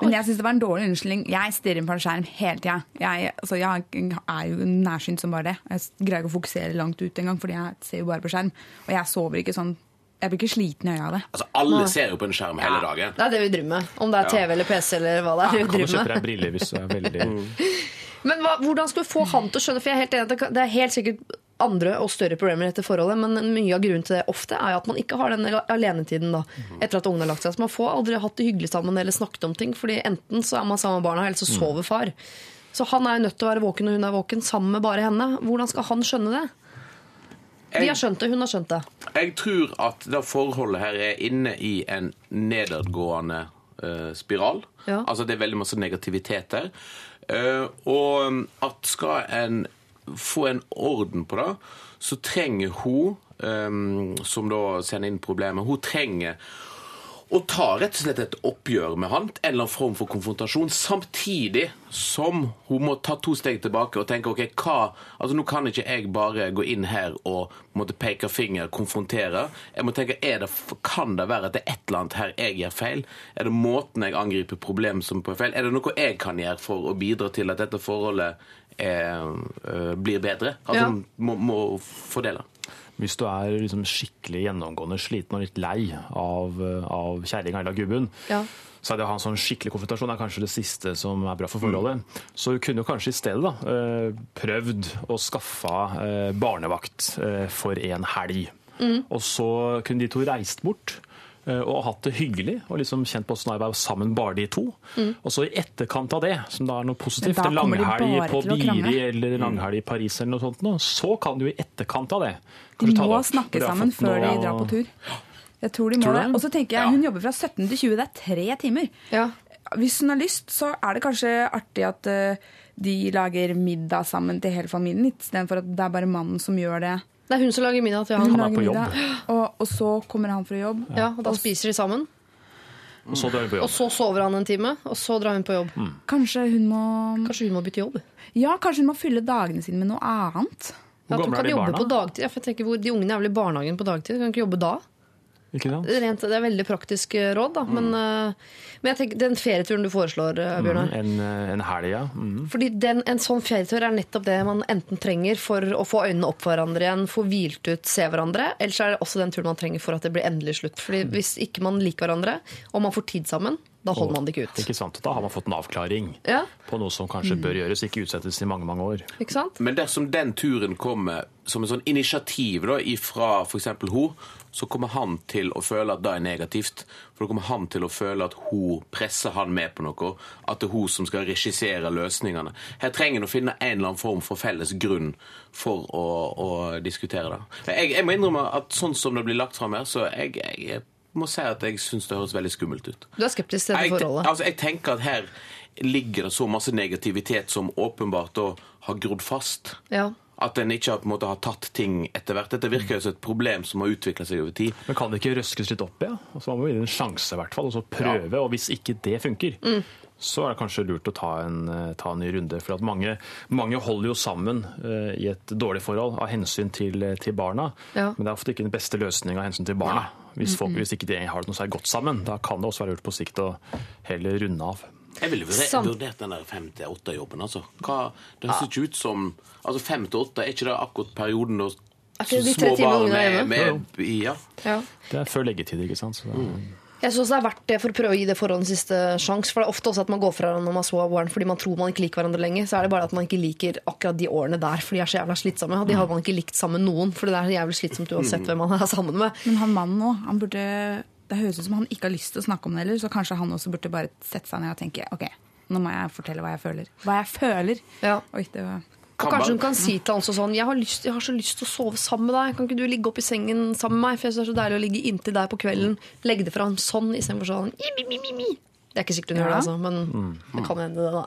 Speaker 9: Men jeg syns det var en dårlig unnskyldning. Jeg stirrer på en skjerm hele tida. Jeg, altså, jeg er jo nærsynt som bare det. Jeg greier ikke å fokusere langt ut engang, fordi jeg ser jo bare på skjerm. Og jeg sover ikke sånn Jeg blir ikke sliten i øya av det.
Speaker 7: Altså, Alle ser jo på en skjerm hele dagen.
Speaker 3: Det er det vi driver med. Om det er TV eller PC eller hva det er.
Speaker 8: Ja,
Speaker 3: vi
Speaker 8: kan
Speaker 3: driver
Speaker 8: kjøpe
Speaker 3: med.
Speaker 8: deg briller hvis du er veldig
Speaker 3: Men hva, hvordan skal du få han til å skjønne For jeg er helt enig det er helt sikkert andre og større problemer i dette forholdet, men mye av grunnen til det ofte er at man ikke har den alenetiden da, etter at ungene har lagt seg. Så man får aldri hatt det hyggelig sammen eller snakket om ting, fordi enten så er man sammen med barna, eller så sover far. Så han er jo nødt til å være våken når hun er våken, sammen med bare henne. Hvordan skal han skjønne det? Vi har skjønt det, hun har skjønt det.
Speaker 7: Jeg tror at det forholdet her er inne i en nedadgående uh, spiral.
Speaker 3: Ja.
Speaker 7: Altså det er veldig masse negativitet der. Uh, og at skal en få en orden på det, så trenger hun, um, som da sender inn problemet, hun trenger å ta rett og slett et oppgjør med han, en eller annen form for konfrontasjon, samtidig som hun må ta to steg tilbake og tenke ok, hva altså Nå kan ikke jeg bare gå inn her og måtte peke finger, konfrontere. Jeg må tenke, er det, Kan det være at det er et eller annet her jeg gjør feil? Er det måten jeg angriper problem som på feil? Er det noe jeg kan gjøre for å bidra til at dette forholdet er, blir bedre? At
Speaker 3: Ja.
Speaker 7: må, må fordele.
Speaker 8: Hvis du er liksom skikkelig gjennomgående sliten og litt lei av, av kjerringa eller gubben,
Speaker 3: Ja.
Speaker 8: så er det å ha en sånn skikkelig konfrontasjon er kanskje det siste som er bra for forholdet. Så du kunne jo kanskje i stedet da, eh, prøvd å skaffe eh, barnevakt eh, for en helg. Og så kunne de to reist bort eh, og hatt det hyggelig og liksom kjent på åssen det er å være sammen bare de to. Og så i etterkant av det, som da er noe positivt, en langhelg på Biri eller en langhelg i Paris eller noe sånt, så kan du i etterkant av det
Speaker 9: De må
Speaker 8: det
Speaker 9: snakke sammen
Speaker 8: før
Speaker 9: før de drar på tur. Jeg tror de må
Speaker 8: Tror
Speaker 9: det.
Speaker 8: det?
Speaker 9: Og så tenker jeg, Hun jobber fra 17 til 20, det er tre timer.
Speaker 3: Ja.
Speaker 9: Hvis hun har lyst, så er det kanskje artig at eh, de lager middag sammen til hele familien, istedenfor at det er bare mannen som gjør det.
Speaker 3: Det er hun som lager middag til
Speaker 9: han.
Speaker 3: han.
Speaker 8: er på jobb.
Speaker 9: og, og så kommer han fra jobb.
Speaker 3: Ja, og da spiser de sammen.
Speaker 8: Og så drar hun på
Speaker 3: Og så sover han en time, og så drar hun på jobb.
Speaker 9: Kanskje hun må
Speaker 3: Kanskje hun må bytte jobb?
Speaker 9: Ja, kanskje hun må fylle dagene sine med noe annet.
Speaker 3: Hvor
Speaker 8: gamle er de barna?
Speaker 3: på dagtid. Ja, for jeg tenker, hvor, de ungene er vel i barnehagen på dagtid, kan ikke jobbe da?
Speaker 8: Ikke sant?
Speaker 3: Det er, rent, det er veldig praktisk eh, råd, da. Men, eh, men jeg tenker, den ferieturen du foreslår, Bjørnar Bjørnar
Speaker 8: En, eh, en helg, ja. Mm.
Speaker 3: Fordi den, En sånn ferietur er nettopp det man enten trenger for å få øynene opp for hverandre igjen, få hvilt ut, se hverandre, eller så er det også den turen man trenger for at det blir endelig slutt. Fordi Hvis ikke man liker hverandre, og man får tid sammen, da holder man det ikke ut.
Speaker 8: Ikke sant? Da har man fått en avklaring
Speaker 3: Ja,
Speaker 8: på noe som kanskje bør gjøres, ikke utsettes i mange mange år.
Speaker 3: ikke sant?
Speaker 7: Men dersom den turen kommer som en sånn initiativ da, ifra f.eks. hun, så kommer han til å føle at det er negativt. For da kommer han til å føle at hun presser han med på noe. At det er hun som skal regissere løsningene. Her trenger en å finne en eller annen form for felles grunn for å, å diskutere det. Jeg, jeg må innrømme at sånn som det blir lagt fram her, så jeg, jeg må si at jeg syns det høres veldig skummelt ut.
Speaker 3: Du er skeptisk til dette forholdet.
Speaker 7: altså, jeg tenker at her ligger det så masse negativitet som åpenbart da har grodd fast.
Speaker 3: Ja.
Speaker 7: At en ikke har, på en måte, har tatt ting etter hvert. Dette virker jo som et problem som har utvikla seg over tid.
Speaker 8: Men kan det ikke røskes litt opp i? Ja? Altså, man må gi det en sjanse, i hvert fall, og så prøve. Og hvis ikke det funker, så er det kanskje lurt å ta en, eh, ta en ny runde. For at mange, mange holder jo sammen uh, i et dårlig forhold av hensyn til, eh, til barna.
Speaker 3: Ja.
Speaker 8: Men det er ofte ikke den beste løsninga av hensyn til barna. Hvis, folk, hvis ikke de har det noe særlig godt sammen, da kan det også være lurt på sikt å heller runde av.
Speaker 7: Jeg ville vurdert, den der fem til åtte-jobben. Altså. Hva- Det høres ikke ut som altså Fem til åtte, er ikke det akkurat perioden da
Speaker 3: små barn er
Speaker 7: med, ja.
Speaker 3: Ja.
Speaker 8: Det er før leggetid, ikke sant. Så,
Speaker 3: Jeg synes det er verdt det for å prøve å gi det forholdet en siste sjanse. For det er ofte også at man går fra hverandre når man så barn fordi man tror man ikke liker hverandre lenger. Så er det bare at man ikke liker akkurat de årene der, for de er så jævla slitsomme. Og de har man ikke likt sammen med noen, for det er jævlig slitsomt uansett hvem man er sammen med.
Speaker 9: Men han mannen òg, han burde Det høres ut som han ikke har lyst til å snakke om det heller, så kanskje han også burde bare sette seg ned og tenke OK, nå må jeg fortelle hva jeg føler. Hva jeg føler.
Speaker 3: Ja.
Speaker 9: Oi, det var
Speaker 3: Og kanskje hun kan si til han sånn jeg har, lyst, 'Jeg har så lyst til å sove sammen med deg. Kan ikke du ligge opp i sengen sammen med meg?' For jeg synes det er så deilig å ligge inntil deg på kvelden. Legge det fram sånn istedenfor sånn mi, mi, mi, mi. Det er ikke sikkert hun gjør det, altså, men det kan hende, det, da.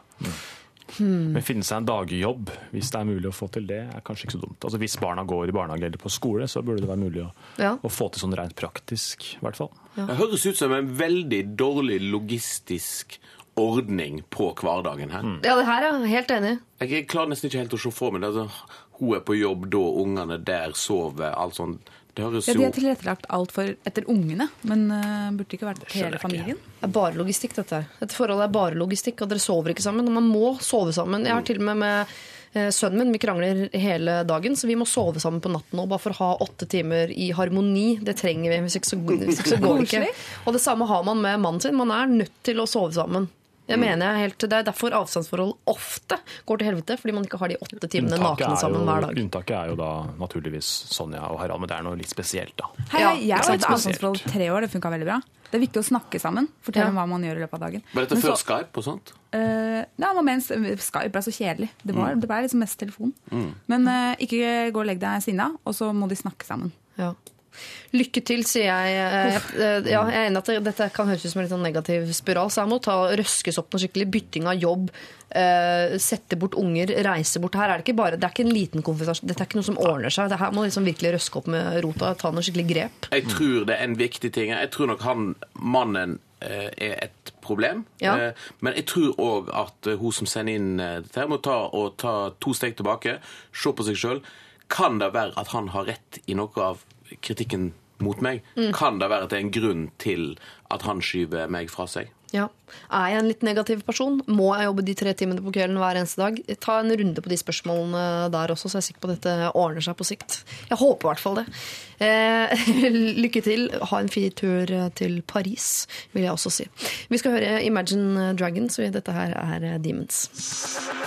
Speaker 8: Men finne seg en dagjobb, hvis det er mulig å få til det, er kanskje ikke så dumt. Altså Hvis barna går i barnehage eller på skole, så burde det være mulig å,
Speaker 3: Ja.
Speaker 8: å få til sånn rent praktisk, i hvert fall.
Speaker 7: Det høres ut som en veldig dårlig logistisk ordning på hverdagen her.
Speaker 3: Ja, det her er jeg helt enig. i.
Speaker 7: Jeg klarer nesten ikke helt å se for meg det. Altså, hun er på jobb da, ungene der sover, alt sånt. Det høres
Speaker 9: Ja, de har tilrettelagt alt for etter ungene, men uh, burde ikke vært hele familien.
Speaker 3: Det er bare logistikk, dette her. Dette forholdet er bare logistikk, og dere sover ikke sammen. Og man må sove sammen. Jeg har til og med med eh, sønnen min, vi krangler hele dagen, så vi må sove sammen på natten nå, bare for å ha åtte timer i harmoni. Det trenger vi, hvis ikke så, hvis ikke så går det ikke. Og det samme har man med mannen sin. Man er nødt til å sove sammen. Jeg mener jeg helt, Det er derfor avstandsforhold ofte går til helvete, fordi man ikke har de åtte timene
Speaker 8: Unntaket
Speaker 3: nakne sammen
Speaker 8: jo,
Speaker 3: hver dag.
Speaker 8: unntaket er jo da naturligvis Sonja og Harald, men det er noe litt spesielt, da.
Speaker 9: Hei,
Speaker 3: Ja,
Speaker 9: jeg var i avstandsforhold tre år, det funka veldig bra. Det er viktig å snakke sammen, fortelle
Speaker 3: Ja.
Speaker 9: om hva man gjør i løpet av dagen.
Speaker 7: Var dette før
Speaker 9: så-
Speaker 7: Skype og sånt?
Speaker 9: Uh, ja, men mens Skype ble så kjedelig. Det, var, det ble liksom mest telefon.
Speaker 7: Mm.
Speaker 9: Men uh, ikke gå og legg deg sinna, og så må de snakke sammen.
Speaker 3: Ja. Lykke til, sier jeg. Eh, eh, Ja, jeg er enig at dette kan høres ut som en litt sånn negativ spiral, så jeg må ta, røskes opp noe skikkelig. Bytting av jobb, eh, sette bort unger, reise bort. Her er det ikke bare, det er ikke en liten konfrontasjon. Dette er ikke noe som ordner seg. Det her må liksom virkelig røske opp med rota, ta noe skikkelig grep.
Speaker 7: Jeg tror det er en viktig ting. Jeg tror nok han mannen er et problem.
Speaker 3: Ja.
Speaker 7: Men jeg tror òg at hun som sender inn dette, her må ta, og ta to steg tilbake, se på seg sjøl. Kan det være at han har rett i noe av kritikken mot meg? Kan det være at det er en grunn til at han skyver meg fra seg?
Speaker 3: Ja. Er jeg en litt negativ person? Må jeg jobbe de tre timene på kvelden hver eneste dag? Ta en runde på de spørsmålene der også, så jeg er sikker på at dette ordner seg på sikt. Jeg håper i hvert fall det. Eh, lykke til. Ha en fin tur til Paris, vil jeg også si. Vi skal høre Imagine Dragons, og dette her er Demons.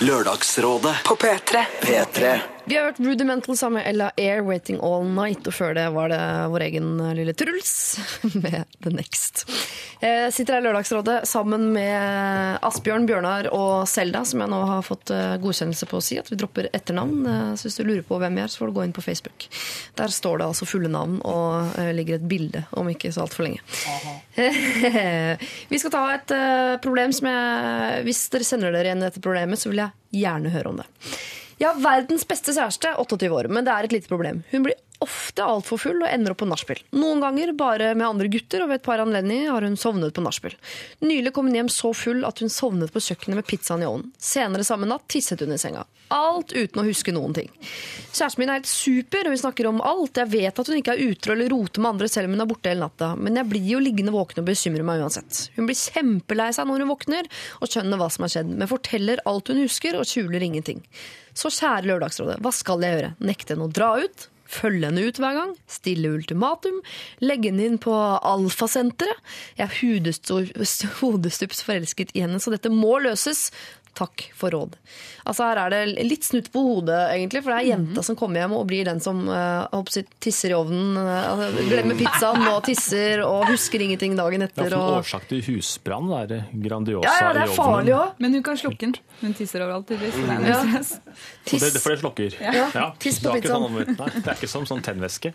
Speaker 2: Lørdagsrådet
Speaker 1: På P3.
Speaker 2: P3
Speaker 3: Vi har hørt Rudimental sammen med Ella Air, Waiting All Night, og før det var det vår egen lille Truls med The Next. Jeg sitter her i Lørdagsrådet sammen med Asbjørn, Bjørnar og Selda, som jeg nå har fått eh, godkjennelse på å si at vi dropper etternavn. Eh, Så hvis du lurer på hvem vi er, så får du gå inn på Facebook. Der står det altså fulle navn og eh, ligger et bilde om ikke så altfor lenge. vi skal ta et eh, problem som jeg Hvis dere sender dere igjen dette problemet, så vil jeg gjerne høre om det. Jeg har verdens beste kjæreste, 28 år, men det er et lite problem. Hun blir ofte altfor full og ender opp på nachspiel. Noen ganger bare med andre gutter, og ved et par anledninger har hun sovnet på nachspiel. Nylig kom hun hjem så full at hun sovnet på kjøkkenet med pizzaen i ovnen. Senere samme natt tisset hun i senga. Alt uten å huske noen ting. Kjæresten min er helt super, og vi snakker om alt. Jeg vet at hun ikke er utro eller roter med andre selv om hun er borte hele natta, men jeg blir jo liggende våken og bekymre meg uansett. Hun blir kjempelei seg når hun våkner og skjønner hva som har skjedd, men forteller alt hun husker og skjuler ingenting. Så kjære Lørdagsrådet, hva skal jeg gjøre? Nekte henne å dra ut? Følge henne ut hver gang? Stille ultimatum? Legge henne inn på alfasenteret? Jeg er hodestu- hodestups forelsket i henne, så dette må løses. Takk for råd. Altså Her er det litt snutt på hodet, egentlig. For det er jenta som kommer hjem og blir den som uh, tisser i ovnen. eh, altså, glemmer pizzaen og tisser og husker ingenting dagen
Speaker 8: Ja,
Speaker 3: Det
Speaker 8: for
Speaker 3: Og...
Speaker 8: årsak til husbrann er Grandiosa
Speaker 3: Ja, ja, det
Speaker 8: i
Speaker 3: er
Speaker 8: ovnen.
Speaker 3: farlig òg.
Speaker 9: Men hun kan slukke den. Hun tisser overalt, tydeligvis. så Det er
Speaker 3: Ja.
Speaker 8: Tiss. Det, det, for det slukker.
Speaker 3: Ja, tiss på
Speaker 8: det, er ikke
Speaker 3: pizzaen.
Speaker 8: sånn, nei, det er ikke som sånn tennvæske.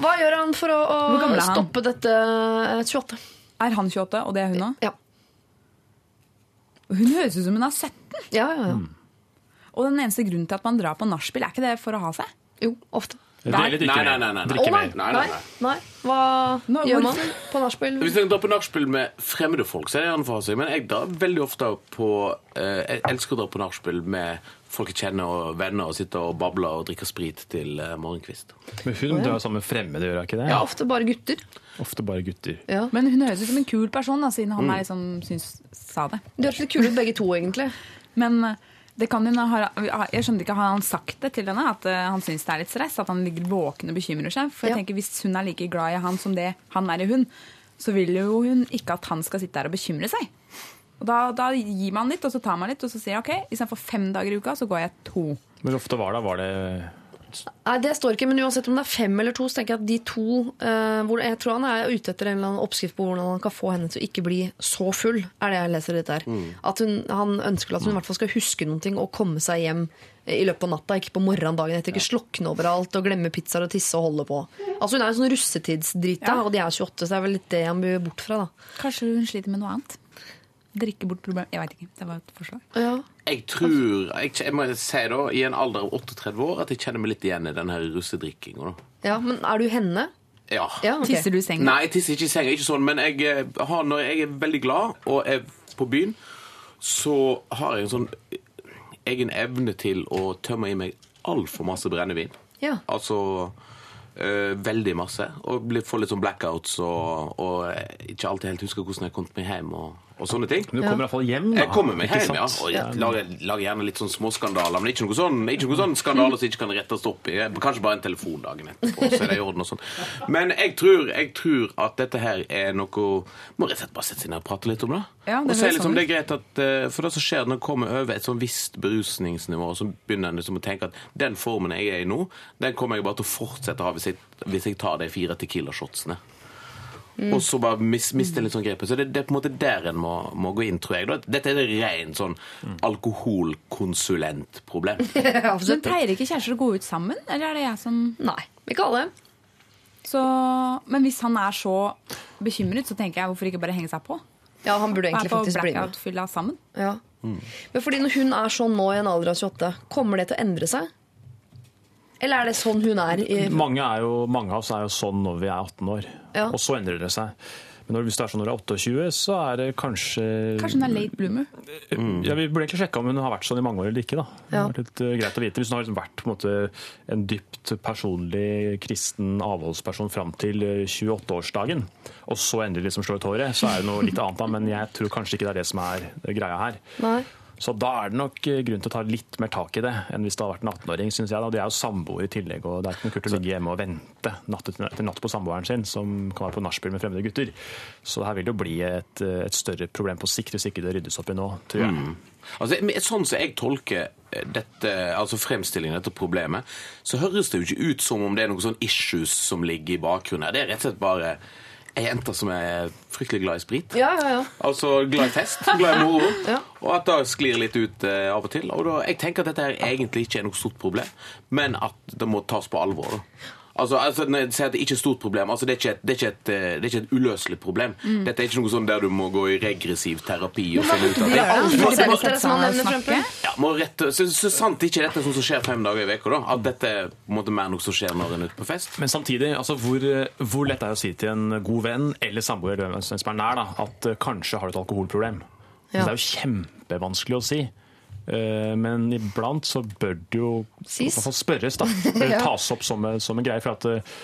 Speaker 3: Hva gjør han for å, å
Speaker 9: er
Speaker 3: stoppe dette eh, 28?
Speaker 9: Er han 28, og det er hun òg?
Speaker 3: Ja.
Speaker 9: Hun høres ut som hun er 17.
Speaker 3: Ja, ja, ja.
Speaker 9: Og den eneste grunnen til at man drar på nachspiel, er ikke det for å ha seg?
Speaker 3: Jo, ofte.
Speaker 7: Nei, nei, nei, nei, nei.
Speaker 8: Drikke mer.
Speaker 7: Nei, nei, nei.
Speaker 3: nei. Hva
Speaker 9: Nå,
Speaker 3: gjør man på nachspiel?
Speaker 7: Hvis en drar på nachspiel med fremmede folk, så er det gjerne for seg. Men jeg drar veldig ofte på eh, Jeg elsker å dra på nachspiel med folk jeg kjenner og venner, og sitte og babler og drikker sprit til eh, morgenkvist.
Speaker 8: Men hun drar sammen med fremmede, gjør hun ikke det?
Speaker 3: Ja, ofte bare gutter.
Speaker 8: Ofte bare gutter.
Speaker 3: Ja.
Speaker 9: Men hun høres ut som en kul person, da, siden han er liksom, syns, sa det.
Speaker 3: De høres litt kule ut begge to, egentlig.
Speaker 9: Men eh, det kan hun ha, jeg skjønner ikke, Har han sagt det til henne? At eh, han syns det er litt stress? At han ligger våken og bekymrer seg? For jeg
Speaker 3: Ja.
Speaker 9: tenker Hvis hun er like glad i han som det han er i hun, så vil jo hun ikke at han skal sitte der og bekymre seg. Og da, da gir man litt, og så tar man litt, og så sier jeg ok, istedenfor fem dager i uka, så går jeg to.
Speaker 8: Hvor ofte var det? Var det
Speaker 3: Nei, Det står ikke, men uansett om det er fem eller to, så tenker jeg at de to uh, hvor, Jeg tror han er ute etter en eller annen oppskrift på hvordan han kan få henne til å ikke bli så full. er det jeg leser litt der. At hun, Han ønsker at hun i hvert fall skal huske noen ting og komme seg hjem i løpet av natta, ikke på morgenen dagen etter. Ikke slokne overalt og glemme pizzaer og tisse og holde på. Altså Hun er jo sånn russetidsdrita,
Speaker 9: Ja.
Speaker 3: og de er 28, så det er vel litt det han blir bort fra. da
Speaker 9: Kanskje hun sliter med noe annet? Drikke bort problemet. Jeg veit ikke. Det var et forslag.
Speaker 3: Ja.
Speaker 7: Jeg tror jeg, jeg må si da, i en alder av 38 år at jeg kjenner meg litt igjen i den her russedrikkinga.
Speaker 3: ja, men er du henne?
Speaker 7: Ja.
Speaker 3: Ja, okay.
Speaker 9: Tisser du i senga?
Speaker 7: Nei, jeg tisser ikke i senga, ikke sånn, men jeg eh, har, når jeg er veldig glad og er på byen, så har jeg en sånn egen evne til å tømme i meg altfor masse brennevin.
Speaker 3: Ja.
Speaker 7: Altså øh, veldig masse. Og får litt sånn blackouts og, og ikke alltid helt husker hvordan jeg kom meg hjem og, og sånne ting.
Speaker 8: Men du kommer iallfall hjem, da.
Speaker 7: Jeg kommer meg hjem, ja. Og jeg lager, lager gjerne litt sånn småskandaler, men ikke noe sånn, ikke noe sånn skandaler som ikke kan rettes opp i. Kanskje bare en telefon dagen etterpå, så er det i orden og sånn. Men jeg tror, jeg tror at dette her er noe Må rett og slett bare sette seg ned og prate litt om det.
Speaker 9: Ja, det
Speaker 7: og se liksom, det er greit at eh, For det som skjer når en kommer over et sånn visst berusningsnivå, så begynner en liksom å tenke at den formen jeg er i nå, den kommer jeg bare til å fortsette å ha hvis jeg, hvis jeg tar de fire Tequila-shotsene.
Speaker 3: Mm.
Speaker 7: Og så bare mis, miste litt sånn grepet. Så det, det er på en måte der en må, må gå inn, tror jeg. Dette er et rent sånn alkoholkonsulentproblem.
Speaker 9: Men pleier ikke kjærester å gå ut sammen? Eller er det jeg som
Speaker 3: Nei, ikke alle.
Speaker 9: så, Men hvis han er så bekymret, så tenker jeg hvorfor ikke bare henge seg på?
Speaker 3: Ja, han burde egentlig faktisk bli med.
Speaker 9: sammen?
Speaker 3: Ja. Men fordi når hun er sånn nå i en alder av 28, kommer det til å endre seg? Eller er det sånn hun er? I,
Speaker 8: Mange, er jo, mange av oss er jo sånn når vi er 18 år,
Speaker 3: Ja.
Speaker 8: og så endrer det seg. Men når, hvis det er sånn når du er 28, så er det kanskje
Speaker 9: Kanskje hun er late bloomer?
Speaker 8: Ja, Vi burde egentlig sjekke om hun har vært sånn i mange år eller ikke. da. Det
Speaker 3: Ja.
Speaker 8: har vært litt eh, greit å vite. Hvis hun har liksom vært på en, måte, en dypt personlig kristen avholdsperson fram til eh, 28-årsdagen, og så endelig liksom slår ut håret, så er det noe litt annet. da, Men jeg tror kanskje ikke det er det som er eh, greia her.
Speaker 3: Nei.
Speaker 8: Så da er det nok eh, grunn til å ta litt mer tak i det enn hvis det har vært en 18-åring. synes jeg. Og De er jo samboere i tillegg, og det er ikke noe kult å ligge hjemme og vente natt etter natt på samboeren sin, som kan være på nachspiel med fremmede gutter. Så her vil det jo bli et, eh, et større problem på sikt hvis ikke det ryddes opp i nå, tror jeg.
Speaker 7: Altså, Sånn som jeg tolker eh, dette, altså fremstillingen av dette problemet, så høres det jo ikke ut som om det er noen sånn issues som ligger i bakgrunnen. her. Det er rett og slett bare ei jente som er fryktelig glad i sprit.
Speaker 3: Ja, ja, ja.
Speaker 7: Altså glad i fest, glad i moro. Og at det sklir litt ut eh, av og til. Og da, jeg tenker at dette her egentlig ikke er noe stort problem, men at det må tas på alvor. da. Altså, altså Når jeg sier at det ikke er et stort problem, altså det er ikke et, det er ikke et, eh, det er ikke et uløselig problem.
Speaker 3: Mm.
Speaker 7: Dette er ikke noe sånn der du må gå i regressiv terapi og finne ut av det.
Speaker 3: det?
Speaker 7: Ja, må rette, så, så sant ikke dette er sånt som skjer fem dager i uka, da. At dette er på en måte mer noe som skjer når en er ute på fest.
Speaker 8: Men samtidig, altså hvor, hvor lett er det å si til en god venn eller samboer eller som er nær, da, at eh, kanskje har du et alkoholproblem?
Speaker 3: Ja.
Speaker 8: Det er jo kjempevanskelig å si. Eh, Men iblant så bør det jo spørres, da. Tas opp som, en- som en greie. For at eh,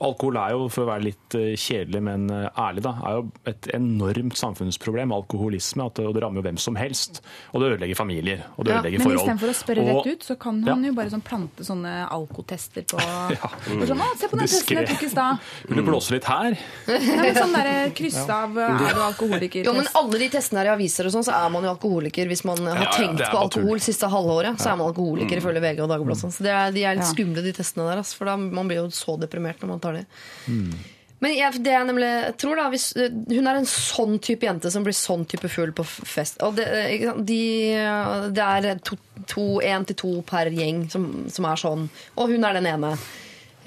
Speaker 8: alkohol er jo, for å være litt eh, kjedelig, men eh, ærlig, da, er jo et enormt samfunnsproblem. Alkoholisme. At det, og det rammer jo hvem som helst. Og det ødelegger familier. Og det
Speaker 3: Ja,
Speaker 8: ødelegger
Speaker 9: Men
Speaker 8: forhold.
Speaker 9: istedenfor å spørre
Speaker 8: Og-
Speaker 9: rett ut, så kan han
Speaker 8: Ja.
Speaker 9: jo bare sånn plante sånne alkotester på
Speaker 8: Ja.
Speaker 9: mm. sånn, å, Se på den testen jeg tok i stad.
Speaker 8: Vil du blåse litt her?
Speaker 9: Nei, Sånn derre kryss av er du alkoholiker?
Speaker 3: Jo, men alle de testene her i aviser og sånn, så er man jo alkoholiker hvis man har
Speaker 8: ja,
Speaker 3: tenkt på alkohol siste halvåret. Så er man alkoholiker ifølge VG og Dagbladet. sånn. Så det er, de er litt
Speaker 9: Ja.
Speaker 3: skumle, de testene der. For da, man blir jo så deprimert når man tar det.
Speaker 8: Mm.
Speaker 3: Men jeg, det jeg nemlig tror da, hvis, eh, Hun er en sånn type jente som blir sånn type full på fest. Og det, eh, de, eh, det er to, to, en til to per gjeng som, som er sånn. Og hun er den ene.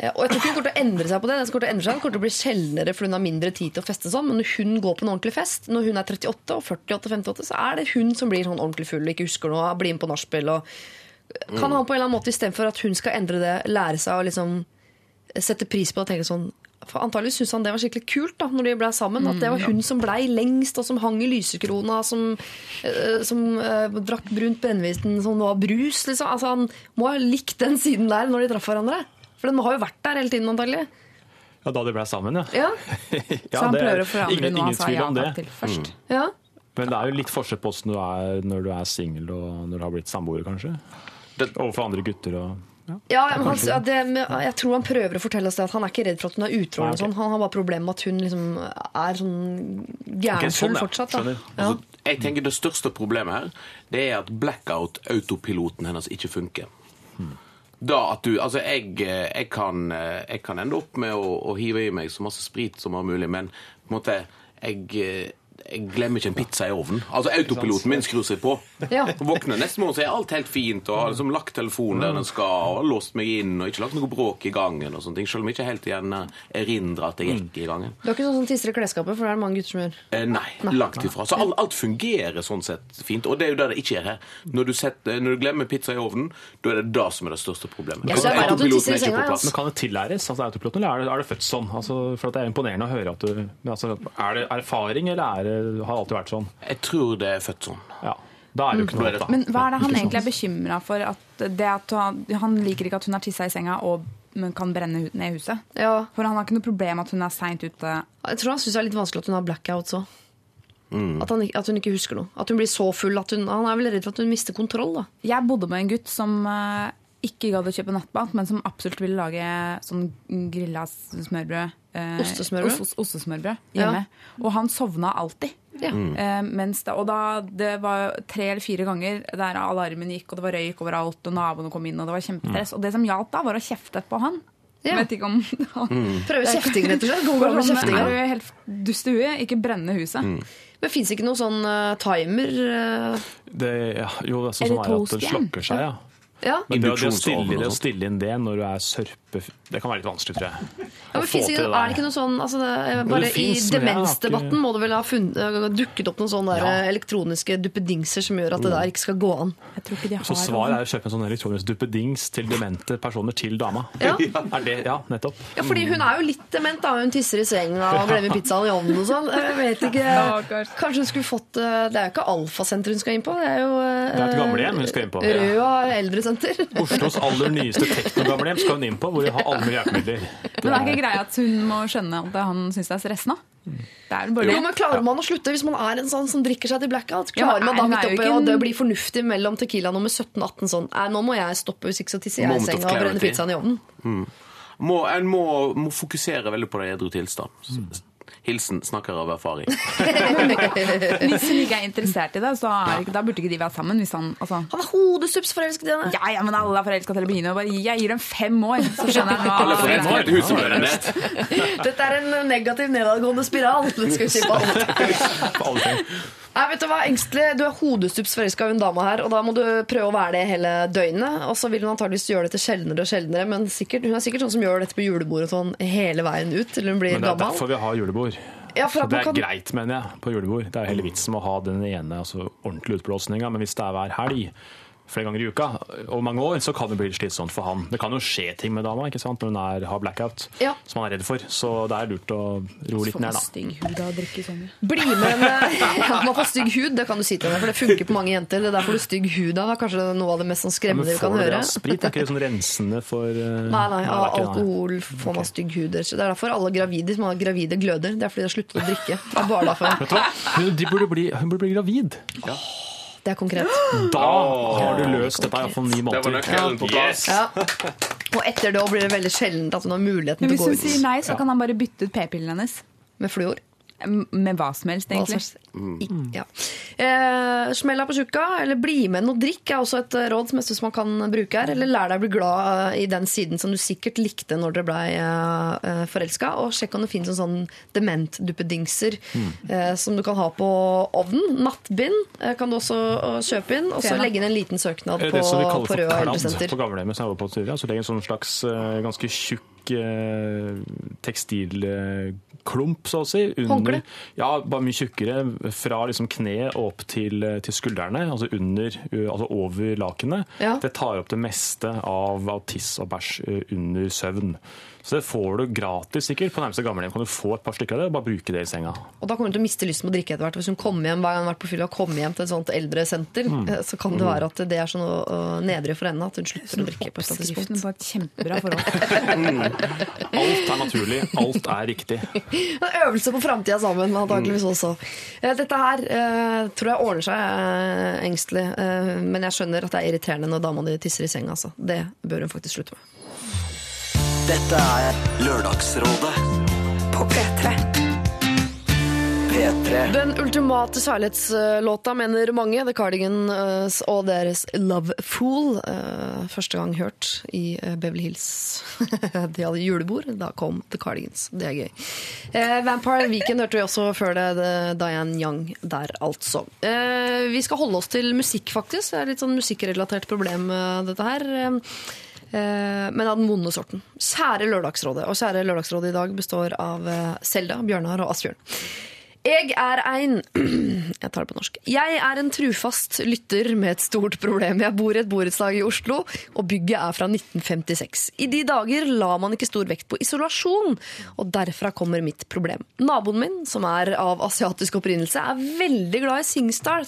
Speaker 3: Og jeg tror ikke hun kommer til å endre seg på det. Hun kommer til å endre seg, hun kommer til å bli sjeldnere for hun har mindre tid til å feste sånn. Men når hun går på en ordentlig fest, når hun er 38 og 48-58, så er det hun som blir sånn ordentlig full og ikke husker noe, blir med på nachspiel og Kan han på en eller annen måte istedenfor at hun skal endre det, lære seg å liksom sette pris på og tenke sånn for Antagelig syntes han det var skikkelig kult da når de ble sammen. At det var hun som blei lengst, og som hang i lysekrona, som, eh, som eh, drakk brunt brennevin som var brus. Liksom. Altså, han må ha likt den siden der når de traff hverandre. For den har jo vært der hele tiden, antagelig.
Speaker 8: Ja, Da de ble sammen, ja.
Speaker 3: Ja,
Speaker 8: ja
Speaker 9: Så han
Speaker 8: det er
Speaker 9: prøver å forandre
Speaker 8: ingen,
Speaker 9: noe han
Speaker 8: ingen
Speaker 9: sa
Speaker 8: tvil
Speaker 9: ja
Speaker 8: om det.
Speaker 9: takk til først.
Speaker 3: ja.
Speaker 8: Men det er jo litt forskjell på hvordan du er når du er singel og når du har blitt samboer, kanskje.
Speaker 7: Det-
Speaker 8: Overfor andre gutter og ja.
Speaker 3: Ja, men han, det, jeg tror han prøver å fortelle oss det at han er ikke redd for at hun er utro. Sånn. Han har bare problemer med at hun liksom er sånn
Speaker 8: gærenfull
Speaker 3: gærenfull
Speaker 8: sånn, ja.
Speaker 3: fortsatt. Da. Ja.
Speaker 7: Altså, jeg tenker Det største problemet her Det er at blackout-autopiloten hennes ikke funker. Da at du, altså jeg, jeg, kan, jeg kan ende opp med å, å hive i meg så masse sprit som mulig, men på en måte jeg, jeg glemmer ikke en pizza i ovnen. Altså Autopiloten min skrur seg på.
Speaker 3: Ja.
Speaker 7: Våkner neste morgen, så er alt helt fint. Og har liksom lagt telefonen der den skal, og låst meg inn, og ikke lagt noe bråk i gangen. og sånne ting, Selv om jeg ikke helt igjen eh, erindrer at jeg gikk i gangen.
Speaker 3: Du har ikke sånn som tisser i klesskapet, for det er det mange gutter som gjør.
Speaker 7: Eh, nei, langt ifra. Så alt, alt fungerer sånn sett fint. Og det er jo det det ikke gjør her. Når du, setter, når du glemmer pizza i ovnen, da er det det som er det største problemet.
Speaker 3: Ja, det er at du
Speaker 7: Autopiloten
Speaker 3: tisser i
Speaker 7: er ikke
Speaker 3: senga,
Speaker 7: på plass.
Speaker 8: Men kan det tillæres? Altså, autopiloten, eller er det, er det født sånn? Altså, for at Det er imponerende å høre at du altså, Er det erfaring, eller er det, har alltid vært sånn?
Speaker 7: Jeg tror det er født sånn.
Speaker 8: Ja. Da er det jo ikke noe
Speaker 7: Da
Speaker 8: annet, da.
Speaker 9: Men hva er det han egentlig er bekymra for? At det at han, han liker ikke at hun har tissa i senga og kan brenne ned ned huset?
Speaker 3: Ja.
Speaker 9: For han har ikke noe problem at hun er seint ute.
Speaker 3: Jeg tror han syns det er litt vanskelig at hun har blackouts òg.
Speaker 7: Mm.
Speaker 3: At, han at hun ikke husker noe. At hun blir så full at hun Han er vel redd for at hun mister kontroll, da.
Speaker 9: Jeg bodde med en gutt som eh, ikke gadd å kjøpe nattmat, men som absolutt ville lage sånn grilla smørbrød. eh,
Speaker 3: Ostesmørbrød?
Speaker 9: os- os- ostesmørbrød hjemme. Og han sovna alltid.
Speaker 3: Ja.
Speaker 9: Eh, mens det, og da, det var tre eller fire ganger der alarmen gikk, og det var røyk overalt, og naboene kom inn, og det var kjempestress. Og det som hjalp da, var å kjefte på han.
Speaker 3: Ja.
Speaker 9: Vet ikke om han
Speaker 3: Prøve kjefting, rett og slett. God gammel
Speaker 9: Sånn,
Speaker 3: kjefting.
Speaker 9: Er
Speaker 3: ja.
Speaker 9: du helt dust i huet? Ikke brenne huset.
Speaker 3: Men fins ikke noe sånn uh, timer Uh,
Speaker 8: Det, ja, jo, det er sånn som er at det slokker seg, ja.
Speaker 3: Ja.
Speaker 8: Men det, å- det, å stille, det å stille inn det når du er sørpe... Det kan være litt vanskelig, tror jeg.
Speaker 3: Ja, men finnes ikke,
Speaker 8: det
Speaker 3: er det ikke noe sånn altså det, Bare
Speaker 8: det finnes,
Speaker 3: I demensdebatten
Speaker 8: ikke-
Speaker 3: må det vel ha funnet, dukket opp noen sånne
Speaker 8: Ja.
Speaker 3: elektroniske duppedingser som gjør at det der ikke skal gå an.
Speaker 9: Jeg tror ikke de har
Speaker 8: Så svaret er å kjøpe en sånn elektronisk duppedings til demente personer til dama.
Speaker 3: Ja.
Speaker 8: Er det, ja, nettopp.
Speaker 3: Ja, fordi hun er jo litt dement, da. Hun tisser i senga og glemmer pizzaen i ovnen og sånn. Jeg vet ikke. Kanskje hun skulle fått øh, Det er jo ikke Alfasenter hun skal inn på, det er jo
Speaker 8: Det er et gamlehjem hun skal inn på.
Speaker 3: Røa eldresenter.
Speaker 8: Oslos aller nyeste teknogamlehjem skal hun inn på, hvor de har alle hjelpemidler.
Speaker 9: Men det er ikke greia at hun må skjønne at han syns det er stressende? Det er bare
Speaker 3: Jo, men Klarer man å slutte hvis man er en sånn som drikker seg til blackout? Klarer
Speaker 9: ja,
Speaker 3: man da midt
Speaker 9: oppi
Speaker 3: oppe og det blir fornuftig mellom Tequila nummer 17-18 sånn Nei, nå må jeg stoppe, hvis ikke så tisser jeg i senga og brenner pizzaen i ovnen.
Speaker 7: Må, en må, må fokusere veldig på det edru tilstand. Hilsen snakker av erfaring.
Speaker 9: Hvis hun ikke er interessert i det, så er, da burde ikke de være sammen. Hvis han, altså.
Speaker 3: Han er hodesups forelsket i henne.
Speaker 9: Ja, ja, men alle er forelska til å begynne. med. Jeg gir dem fem år, så skjønner jeg
Speaker 7: Alle i et hus som brenner ned.
Speaker 3: Dette er en negativ nedadgående spiral. Det skal vi si på alt.
Speaker 8: På alle ting.
Speaker 3: Nei, vet du hva, engstelig. Du er hodestups forelska i hun dama her, og da må du prøve å være det hele døgnet. Og så vil hun antageligvis gjøre dette sjeldnere og sjeldnere, men sikkert, hun er sikkert sånn som gjør dette på julebordet sånn hele veien ut til hun blir gammel.
Speaker 8: Men det er
Speaker 3: gammel.
Speaker 8: derfor vi har julebord.
Speaker 3: Ja,
Speaker 8: det er
Speaker 3: kan-
Speaker 8: greit, mener jeg, på julebord. Det er hele vitsen med å ha den ene altså, ordentlige utblåsninga. Men hvis det er hver helg flere ganger i uka over mange år, så kan det bli slitsomt for han. Det kan jo skje ting med dama ikke sant, når hun er, har blackout,
Speaker 3: Ja.
Speaker 8: som han er redd for. Så det er lurt å roe litt ned, da.
Speaker 9: stygg hud av å drikke sånn.
Speaker 3: Bli med en Ja, man får stygg hud, det kan du si til henne, for det funker på mange jenter. Det er derfor du stygg hud av. Det er kanskje noe av det mest sånn
Speaker 8: Men
Speaker 3: skremmende du kan høre.
Speaker 8: får du det
Speaker 3: høre.
Speaker 8: av sprit? Er ikke det sånn rensende for uh,
Speaker 3: Nei, nei, av alkohol får man stygg hud. Det er derfor alle gravide som har gravide gløder. Det er fordi de har sluttet å drikke. Det er bare derfor.
Speaker 8: Vet du hva? Hun, de burde bli, hun burde bli gravid.
Speaker 3: Det er konkret.
Speaker 8: Da har du løst dette iallfall ni
Speaker 7: Det var
Speaker 8: måneder.
Speaker 7: nøkkelen på.
Speaker 3: Ja. Og etter det blir det veldig sjeldent at hun har muligheten til å
Speaker 9: Men
Speaker 3: ut.
Speaker 9: hvis hun sier nei, så kan han bare bytte ut p-pillen hennes.
Speaker 3: med fluor.
Speaker 9: Med hva som helst, egentlig.
Speaker 3: Hva
Speaker 9: som
Speaker 3: slags- I- Ja. Eh, Smell deg på tjukka, eller bli med noe drikk, er også et eh, råd som jeg synes man kan bruke her. Eller lær deg å bli glad eh, i den siden som du sikkert likte når dere ble eh, forelska. Og sjekk om det finnes en sånn dementduppedingser eh, som du kan ha på ovnen. Nattbind eh, kan du også eh, kjøpe inn, og så legge inn en liten søknad på,
Speaker 8: det som vi kaller
Speaker 3: på
Speaker 8: for
Speaker 3: Røa eldresenter.
Speaker 8: på gamlehjemmet som jeg var på tidligere. Så legger en sånn slags eh, ganske tjukk eh, tekstilklump, så å si.
Speaker 3: Håndkle?
Speaker 8: Ja, bare mye tjukkere. Fra liksom kne og opp til, til skuldrene, altså, under, altså over lakenet.
Speaker 3: Ja.
Speaker 8: Det tar opp det meste av, av tiss og bæsj under søvn. Så det får du gratis sikkert. På nærmeste gamlehjem kan du få et par stykker av det og bare bruke det i senga.
Speaker 3: Og da kommer hun til å miste lysten på å drikke etter hvert. Hvis hun kommer hjem hver gang hun har vært på fylla, kommer hjem til et sånt eldresenter,
Speaker 8: Mm.
Speaker 3: eh, så kan det være at det er sånn nedrig for henne at hun slutter å drikke på et eller annet
Speaker 9: Skriften
Speaker 3: tidspunkt.
Speaker 9: på et kjempebra forhold.
Speaker 8: Alt er naturlig, alt er riktig.
Speaker 3: En øvelse på framtida sammen, antakeligvis også. Eh, Dette her eh, tror jeg ordner seg engstelig, men jeg skjønner at det er irriterende når dama di tisser i senga. Altså. Det bør hun faktisk slutte med.
Speaker 2: Dette er Lørdagsrådet
Speaker 1: På P3.
Speaker 2: P3.
Speaker 1: P3.
Speaker 3: Den ultimate kjærlighetslåta, mener mange. The Cardigans og deres Love Fool. Eh, Første gang hørt i eh, Beverly Hills. De hadde julebord, da kom The Cardigans. Det er gøy. Eh, Vampire Weekend hørte vi også før det. Diane Young der, altså. Eh, Vi skal holde oss til musikk, faktisk. Det er litt sånn musikkrelatert problem, eh, dette her. Eh, men av den vonde sorten. Kjære Lørdagsrådet. Og kjære Lørdagsrådet i dag består av eh, Selda, Bjørnar og Asbjørn. Jeg er en Jeg tar det på norsk. Jeg er en trufast lytter med et stort problem. Jeg bor i et borettslag i Oslo, og bygget er fra 1956. I de dager la man ikke stor vekt på isolasjon, og derfra kommer mitt problem. Naboen min, som er av asiatisk opprinnelse, er veldig glad i Singstar,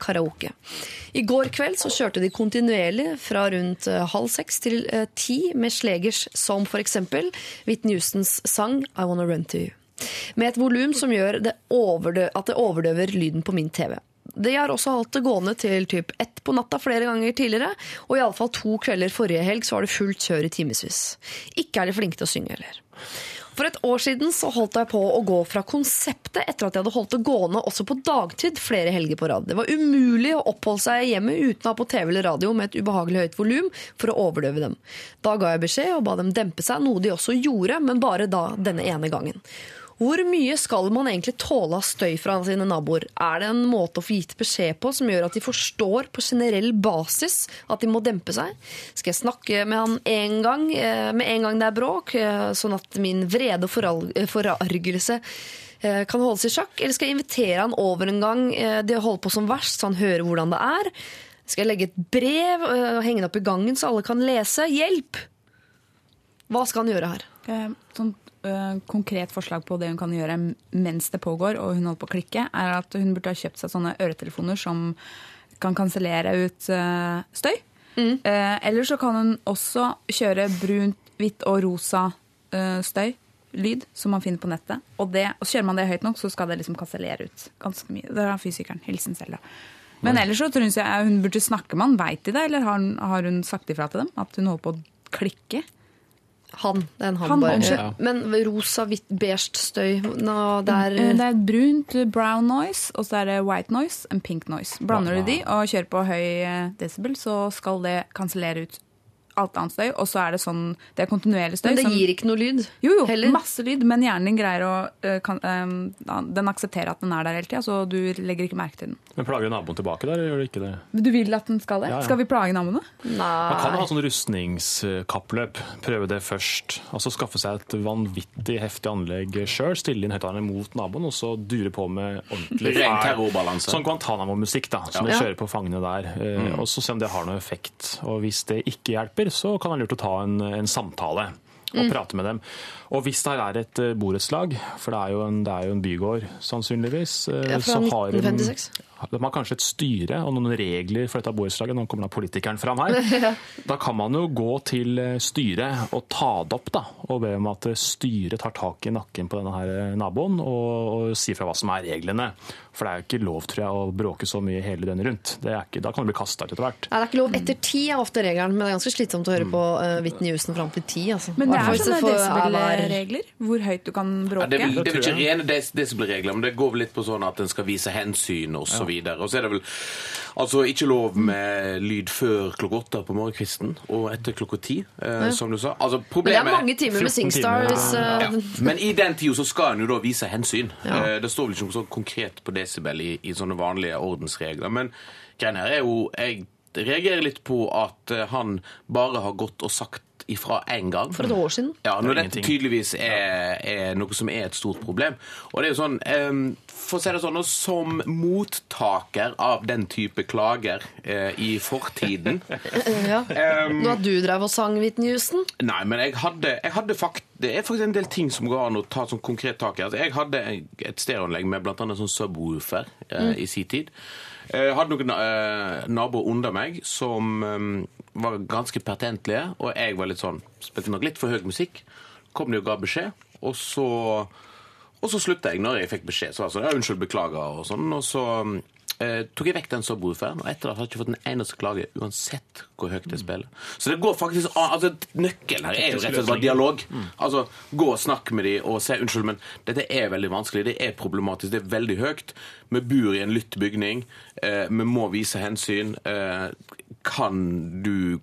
Speaker 3: karaoke. I går kveld så kjørte de kontinuerlig fra rundt eh, halv seks til eh, ti med slegers som eksempel Whitney Houstons sang I Wanna Run To You. Med et volum som gjør det at det overdøver lyden på min TV. De har også holdt det gående til typ ett på natta flere ganger tidligere, og i alle fall to kvelder forrige helg så var det fullt kjør i timevis. Ikke er de flinke til å synge heller. For et år siden så holdt jeg på å gå fra konseptet etter at jeg hadde holdt det gående også på dagtid flere helger på rad. Det var umulig å oppholde seg hjemme uten å ha på TV eller radio med et ubehagelig høyt volum for å overdøve dem. Da ga jeg beskjed og ba dem dempe seg, noe de også gjorde, men bare da denne ene gangen. Hvor mye skal man egentlig tåle av støy fra sine naboer? Er det en måte å få gitt beskjed på som gjør at de forstår på generell basis at de må dempe seg? Skal jeg snakke med han en gang, eh, med en gang det er bråk, eh, sånn at min vrede og eh, forargelse kan holdes i sjakk? Eller skal jeg invitere han over en gang de holder på som verst, så han hører hvordan det er? Skal jeg legge et brev og henge det opp i gangen så alle kan lese? Hjelp! Hva skal han gjøre her?
Speaker 9: Sånn konkret forslag på det hun kan gjøre mens det pågår, og hun holder på å klikke, er at hun burde ha kjøpt seg sånne øretelefoner som kan kansellere ut eh, støy. Eh, eller så kan hun også kjøre brunt, hvitt og rosa eh, støy. Lyd som man finner på nettet. Og, det, og kjører man det høyt nok, så skal det liksom kansellere ut ganske mye. Det er fysikeren. Hilsen Selda. Men ellers så tror jeg hun burde snakke med han. Veit de det, eller har hun, har hun sagt ifra til dem? At hun holder på å klikke?
Speaker 3: Han. Det er en han,
Speaker 9: Han,
Speaker 3: bare.
Speaker 9: Ja.
Speaker 3: Men rosa, hvitt, beige støy Nå, det er
Speaker 9: Eh, Det er brunt brown noise, og så er det white noise and pink noise. Blander du de og kjører på høy eh, decibel, så skal det kansellere ut alt annet støy. Og så er det sånn Det er kontinuerlig støy.
Speaker 3: Men det
Speaker 9: som-
Speaker 3: gir ikke noe lyd?
Speaker 9: Jo, jo,
Speaker 3: heller.
Speaker 9: masse lyd, men hjernen din greier å eh, kan, eh, Den aksepterer at den er der hele tida, så du legger ikke merke til den.
Speaker 8: Men plager naboen tilbake der, eller gjør det ikke det?
Speaker 9: Du vil at den skal det?
Speaker 8: Ja, ja.
Speaker 9: Skal vi plage naboene?
Speaker 8: Man kan ha sånn rustningskappløp. Prøve det først. Altså Skaffe seg et vanvittig heftig anlegg sjøl. Stille inn høyttalerne mot naboen, og så dure på med ordentlig
Speaker 7: Ren terrorbalanse.
Speaker 8: Sånn Guantánamo-musikk, da. Som
Speaker 7: Ja.
Speaker 8: de kjører på fangene der. Mm. Og så se om det har noe effekt. Og hvis det ikke hjelper, så kan det være lurt å ta en, en samtale. Og
Speaker 3: Mm.
Speaker 8: prate med dem. Og hvis det her er et eh, borettslag, for det er jo en, det er jo en bygård sannsynligvis eh,
Speaker 3: Ja, fra
Speaker 8: så har de- de har kanskje et styre og noen regler for dette borettslaget. Nå kommer da politikeren fram her. Da kan man jo gå til eh, styret og ta det opp da, og be om at styret tar tak i nakken på denne her naboen og, og sier fra hva som er reglene. For det er jo ikke lov tror jeg, å bråke så mye hele døgnet rundt. Det er ikke, da kan du bli kasta etter hvert.
Speaker 3: Nei, det er ikke lov etter ti er ofte regelen, men det er ganske slitsomt å høre på uh, Whitney Houston fram til ti. Altså.
Speaker 9: Men det er sånne
Speaker 3: er
Speaker 9: desibelregler. Hvor høyt du kan
Speaker 7: Ja,
Speaker 9: bråke.
Speaker 7: det, er vel, det er vel ikke rene des desibelregler, men det går vel litt på sånn at en skal vise hensyn og så videre. Og så er det vel altså ikke lov med lyd før klokka åtte på morgenkvisten og etter klokka ti, eh, som du sa. Altså,
Speaker 3: Men det er mange timer med
Speaker 8: 14
Speaker 3: Singstar. uh,
Speaker 7: ja. Men i den tida så skal en jo da vise hensyn.
Speaker 3: Ja.
Speaker 7: Eh, Det står vel ikke noe sånn konkret på desibel i, i sånne vanlige ordensregler. Men greia her er jo Jeg reagerer litt på at eh, han bare har gått og sagt ifra én gang.
Speaker 3: For et år siden.
Speaker 7: Ja, når
Speaker 8: Det
Speaker 7: dette tydeligvis er, er noe som er et stort problem. Og det er jo sånn, for å si det sånn, og som mottaker av den type klager eh, i fortiden
Speaker 3: ja. Nå at du drev og sang Whitney Houston.
Speaker 7: Nei, men jeg hadde, jeg hadde fakt, Det er faktisk en del ting som går an å ta sånn konkret tak i. Altså, jeg hadde et stereoanlegg med bl.a. sånn subwoofer eh, i sin tid. Jeg hadde noen eh, naboer under meg som eh, var ganske pertentlige, og jeg var litt sånn Spilte nok litt for høy musikk. Kom de og ga beskjed, og så og så slutta jeg når jeg fikk beskjed. Så var det sånn, ja, unnskyld, beklager og sånn. Og så, eh, tok jeg vekk den subwooferen, og etter det har jeg ikke fått en eneste klage, uansett hvor høyt jeg spiller. Så det går faktisk altså, Nøkkelen her er jo rett og slett bare dialog. Altså, Gå og snakk med dem og si unnskyld, men dette er veldig vanskelig. Det er problematisk. Det er veldig høyt. Vi bor i en lytt bygning. Eh, vi må vise hensyn. Eh, kan du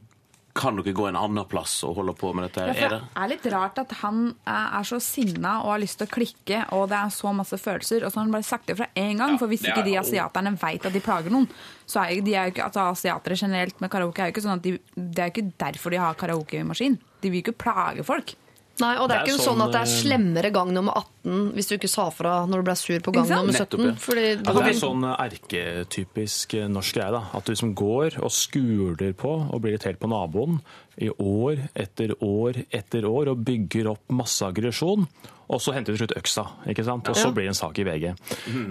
Speaker 7: kan dere gå en annen plass og holde på med dette?
Speaker 9: Ja,
Speaker 7: det?
Speaker 9: er litt rart at han eh, er så sinna og har lyst til å klikke, og det er så masse følelser, og så har han bare sagt det fra én gang. For hvis ikke de asiaterne veit at de plager noen, så er de er jo ikke, altså asiatere generelt med karaoke er jo ikke sånn at de, det er jo ikke derfor de har karaokemaskin. De vil jo ikke plage folk.
Speaker 3: Nei, og det er,
Speaker 8: Det er
Speaker 3: ikke
Speaker 8: sånn,
Speaker 3: sånn at det er
Speaker 8: eh,
Speaker 3: slemmere gang nummer 18 hvis du ikke sa fra når du ble sur på gang nummer 17.
Speaker 7: Nettopp, ja.
Speaker 3: Fordi
Speaker 8: Ja, det er en sånn erketypisk norsk greie. da, At du liksom går og skuler på og blir irritert på naboen i år etter år etter år og bygger opp masse aggresjon. Og så henter du til slutt øksa, ikke sant? og så blir det en sak i VG.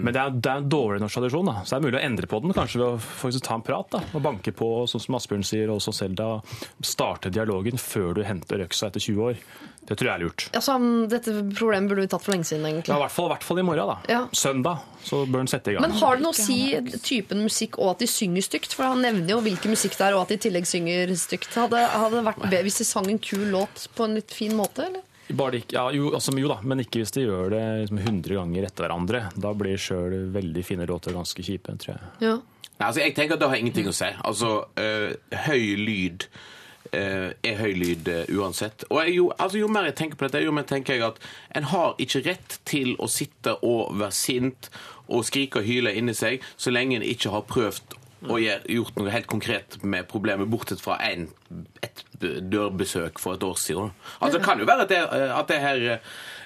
Speaker 8: Men det er, det er en dårlig norsk tradisjon. da, Så det er mulig å endre på den kanskje ved å faktisk ta en prat. da, og Banke på, sånn som Asbjørn sier, og som Selda. Starte dialogen før du henter øksa etter 20 år. Det tror jeg er lurt.
Speaker 3: altså, dette problemet burde vi tatt for lenge siden, egentlig.
Speaker 8: Ja, I hvert fall, i hvert fall i morgen. da.
Speaker 3: Ja.
Speaker 8: Søndag så bør den sette i gang.
Speaker 3: Men har det noe å si typen musikk og at de synger stygt? For han nevner jo hvilken musikk det er, og at de i tillegg synger stygt. Hadde, hadde det vært bedre hvis de sang en kul låt på en litt fin måte, eller?
Speaker 8: Ikke, ja, jo, altså, jo da, men ikke hvis de gjør det liksom 100 ganger etter hverandre. Da blir sjøl veldig fine låter ganske kjipe, tror jeg.
Speaker 3: Ja.
Speaker 7: Nei, altså, jeg tenker at det har ingenting å si. Altså, øh, høy lyd øh, er høy lyd øh, uansett. Og jeg, jo, altså, jo mer jeg tenker på dette, jo mer tenker jeg at en har ikke rett til å sitte og være sint og skrike og hyle inni seg så lenge en ikke har prøvd og gjort noe helt konkret med problemet, bortsett fra en, et dørbesøk for et år siden. Altså, det kan jo være at det, eh, at det her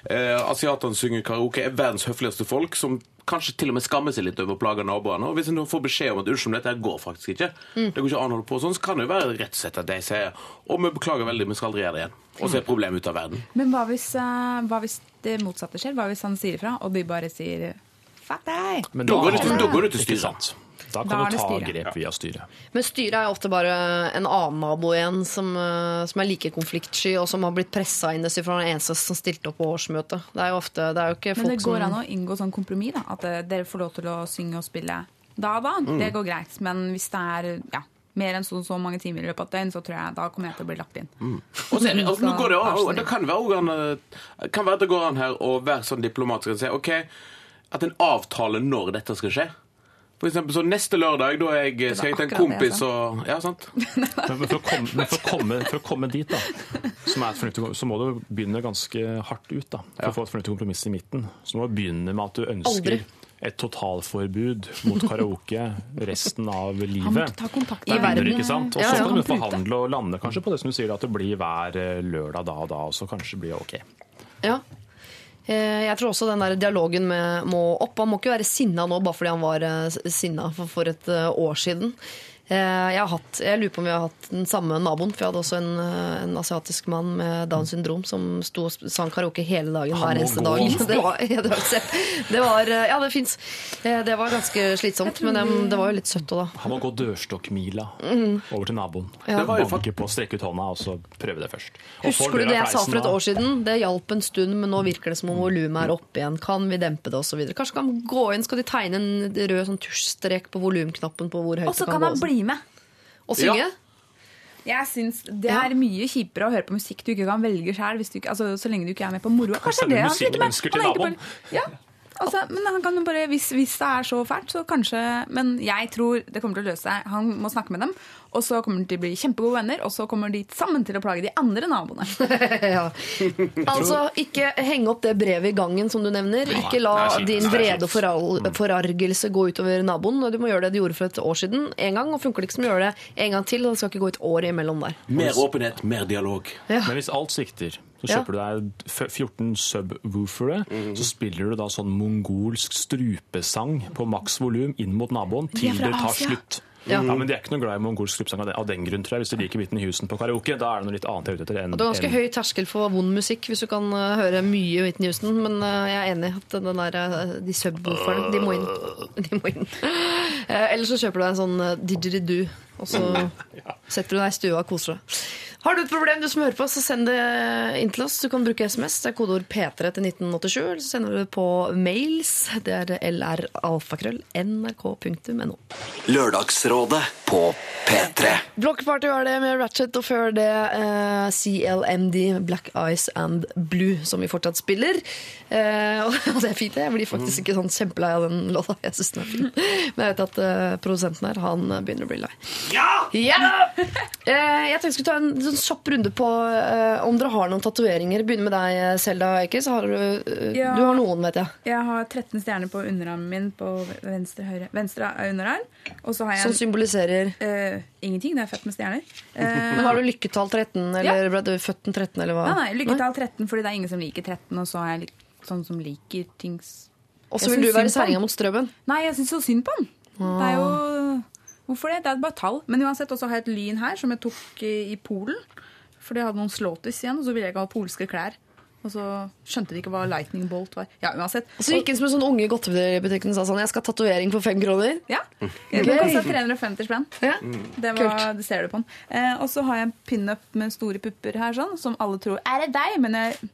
Speaker 7: eh, asiatene synger karaoke, er verdens høfligste folk, som kanskje til og med skammer seg litt over å plage naboene. Og hvis en får beskjed om at unnskyld, dette går faktisk ikke, det går ikke an å holde på sånn, så kan det jo være rett og slett at de sier og vi beklager veldig, vi skal aldri gjøre det igjen. Og så er problemet ute av verden.
Speaker 9: Men hva hvis, eh, hva hvis det motsatte skjer? Hva hvis han sier ifra, og de bare sier Fuck deg!
Speaker 7: Da går det til-
Speaker 8: har-
Speaker 7: da går det til styret.
Speaker 8: Da
Speaker 9: Da
Speaker 8: kan
Speaker 9: er
Speaker 8: du ta
Speaker 9: styret.
Speaker 8: grep via styret.
Speaker 3: Men styret er ofte bare en annen nabo igjen som, eh, som er like konfliktsky, og som har blitt pressa inn fra den eneste som stilte opp på årsmøtet. Det er jo ofte, det er jo ikke folk
Speaker 9: Men det går an å inngå sånn kompromiss, da. At eh, dere får lov til å synge og spille da og da.
Speaker 3: Mm.
Speaker 9: Det går greit. Men hvis det er ja, mer enn så, så mange timer i løpet av et døgn, så tror jeg da kommer jeg til å bli lagt inn.
Speaker 7: Og så altså, nå går det, også, det kan være, også an, kan være at det går an her å være sånn diplomatisk og si ok, at en avtale når dette skal skje. For eksempel så neste lørdag, da jeg, skal jeg til en kompis og Ja, sant?
Speaker 8: Men for å komme, men for å komme, for å komme dit, da, som er et fornuftig, så må du begynne ganske hardt ut. da, For å få et fornuftig kompromiss i midten. Så må du begynne med at du ønsker
Speaker 3: Aldri.
Speaker 8: et totalforbud mot karaoke resten av
Speaker 9: Han
Speaker 8: livet.
Speaker 9: ta kontakt
Speaker 3: I
Speaker 9: med
Speaker 3: verden.
Speaker 8: Ikke sant? Og så
Speaker 3: ja.
Speaker 8: kan du forhandle og lande kanskje på det som du sier, at det blir hver eh, lørdag da og da, og så kanskje blir det ok.
Speaker 3: Ja. Eh, Jeg tror også den der dialogen med, må opp. Han må ikke være sinna nå bare fordi han var eh, sinna for, et eh, år siden. Eh, Jeg, har hatt, jeg lurer på om vi har hatt den samme naboen, for jeg hadde også en, eh, en asiatisk mann med Downs syndrom som sto og sang karaoke hele dagen hver eneste dag. Det var, ja, det var, det var eh, Ja, det fins. Det var ganske slitsomt, men det, det var jo litt søtt òg, da.
Speaker 8: Han må gå dørstokkmila
Speaker 3: Mm.
Speaker 8: over til naboen.
Speaker 3: Ja.
Speaker 7: Det var jo
Speaker 8: Banke på, strekke ut hånda og så prøve det først. Og
Speaker 3: Husker du det jeg sa for et år siden? Det hjalp en stund, men nå virker det som om volumet er oppe igjen. Kan vi dempe det, osv. Kanskje kan vi gå inn, skal de tegne en rød sånn tusjstrek på volumknappen på hvor høyt det
Speaker 9: kan
Speaker 3: kan gå?
Speaker 9: Med.
Speaker 3: Og synge?
Speaker 7: Ja.
Speaker 9: Jeg synes Det er mye kjipere å høre på musikk du ikke kan velge sjøl, altså, så lenge du ikke er med på moroa. Kanskje
Speaker 8: er
Speaker 9: det han sliter med. Han er ikke
Speaker 8: naboen.
Speaker 9: Ja. Altså, men han kan jo bare, hvis, hvis det er så fælt, så kanskje Men jeg tror det kommer til å løse seg. Han må snakke med dem, og så kommer de til å bli kjempegode venner, og så kommer de sammen til å plage de andre naboene.
Speaker 3: ja. Altså, ikke henge opp det brevet i gangen, som du nevner. Ikke la din vrede og
Speaker 8: kjipt.
Speaker 3: forargelse gå utover naboen. Du må gjøre det du gjorde for et år siden en gang, og funker det ikke som å gjøre det en gang til. og Det skal ikke gå et år imellom der.
Speaker 7: Mer åpenhet, mer dialog.
Speaker 8: Men hvis alt svikter, så
Speaker 3: Ja.
Speaker 8: kjøper du deg 14 subwoofere.
Speaker 7: Mm.
Speaker 8: Så spiller du da sånn mongolsk strupesang på maks volum inn mot naboen til det tar
Speaker 9: Asia.
Speaker 8: slutt.
Speaker 3: Ja.
Speaker 8: Ja. men De er ikke noe glad i mongolsk strupesang av den- grunn, tror jeg. Hvis du liker Whitney Houston på karaoke, da er det noe litt annet jeg er ute etter. enn-
Speaker 3: Det er ganske
Speaker 8: en...
Speaker 3: høy terskel for vond musikk hvis du kan uh, høre mye Whitney Houston, men uh, jeg er enig i at den der, uh, de subwooferne, de må inn. De må inn. Eller så kjøper du deg en sånn didgeridoo, og så setter du deg i stua og koser deg. Har du et problem, du som hører på, så send det inn til oss. Du kan bruke SMS. Det er kodeord P3 til 1987. Eller så sender du det på mails. Det er lralfakrøll nrk.no.
Speaker 2: Lørdagsrådet på P3.
Speaker 3: Blokkparty var det med Ratchet, og før det eh, CLMD, Black Eyes and Blue, som vi fortsatt spiller. Eh, og det er fint, det. Jeg blir faktisk ikke sånn kjempelei av den låta. Jeg synes den er fin. Men jeg vet at eh, produsenten her, han begynner å bli lei. Ja! Eh, jeg tenkte jeg skulle ta en sånn kjapp runde på eh, om dere har noen tatoveringer. Begynner med deg, Selda Eikes. Har du, eh,
Speaker 9: Ja.
Speaker 3: du har noen, vet jeg.
Speaker 9: Jeg har 13 stjerner på underarmen min på venstre, høyre, venstre underarm. Og så har jeg
Speaker 3: Som
Speaker 9: en,
Speaker 3: symboliserer
Speaker 9: Uh, ingenting. Det er født med stjerner. Uh,
Speaker 3: Men har du lykketall 13, eller ble du født den 13, eller hva?
Speaker 9: nei, nei, lykketall 13, fordi det er ingen som liker 13, og så er jeg litt sånn som liker ting
Speaker 3: Og så vil du være særinga mot strømmen.
Speaker 9: Nei, jeg syns så synd på den. Det er jo Hvorfor det? Det er bare tall. Men uansett, også har jeg et lyn her som jeg tok i, Polen. Fordi jeg hadde noen slåtis igjen, og så ville jeg ikke ha polske klær. Og så skjønte de ikke hva lightning bolt var. Ja, uansett.
Speaker 3: Og så gikk inn som en sånn unge i godteributikken og sa sånn Jeg skal ha tatovering for fem kroner.
Speaker 9: Ja. Den kosta 350 spenn.
Speaker 3: Ja.
Speaker 9: Det, var, det ser du på den. Eh, og så har jeg en pinup med store pupper her, sånn, som alle tror er det deg, men jeg,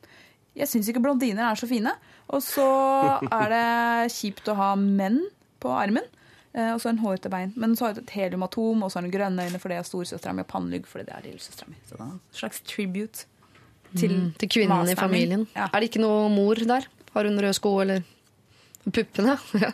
Speaker 9: jeg syns ikke blondiner er så fine. Og så er det kjipt å ha menn på armen. Eh, og så en hårete bein. Men så har jeg et heliumatom, og så har jeg grønne øyne fordi jeg er storesøstera mi, og pannelugg fordi det er lillesøstera mi. Så det er en slags tribute til,
Speaker 3: Mm, Til kvinnen i familien.
Speaker 9: Ja.
Speaker 3: Er det ikke noe mor der? Har hun røde sko, eller Puppene? Ja.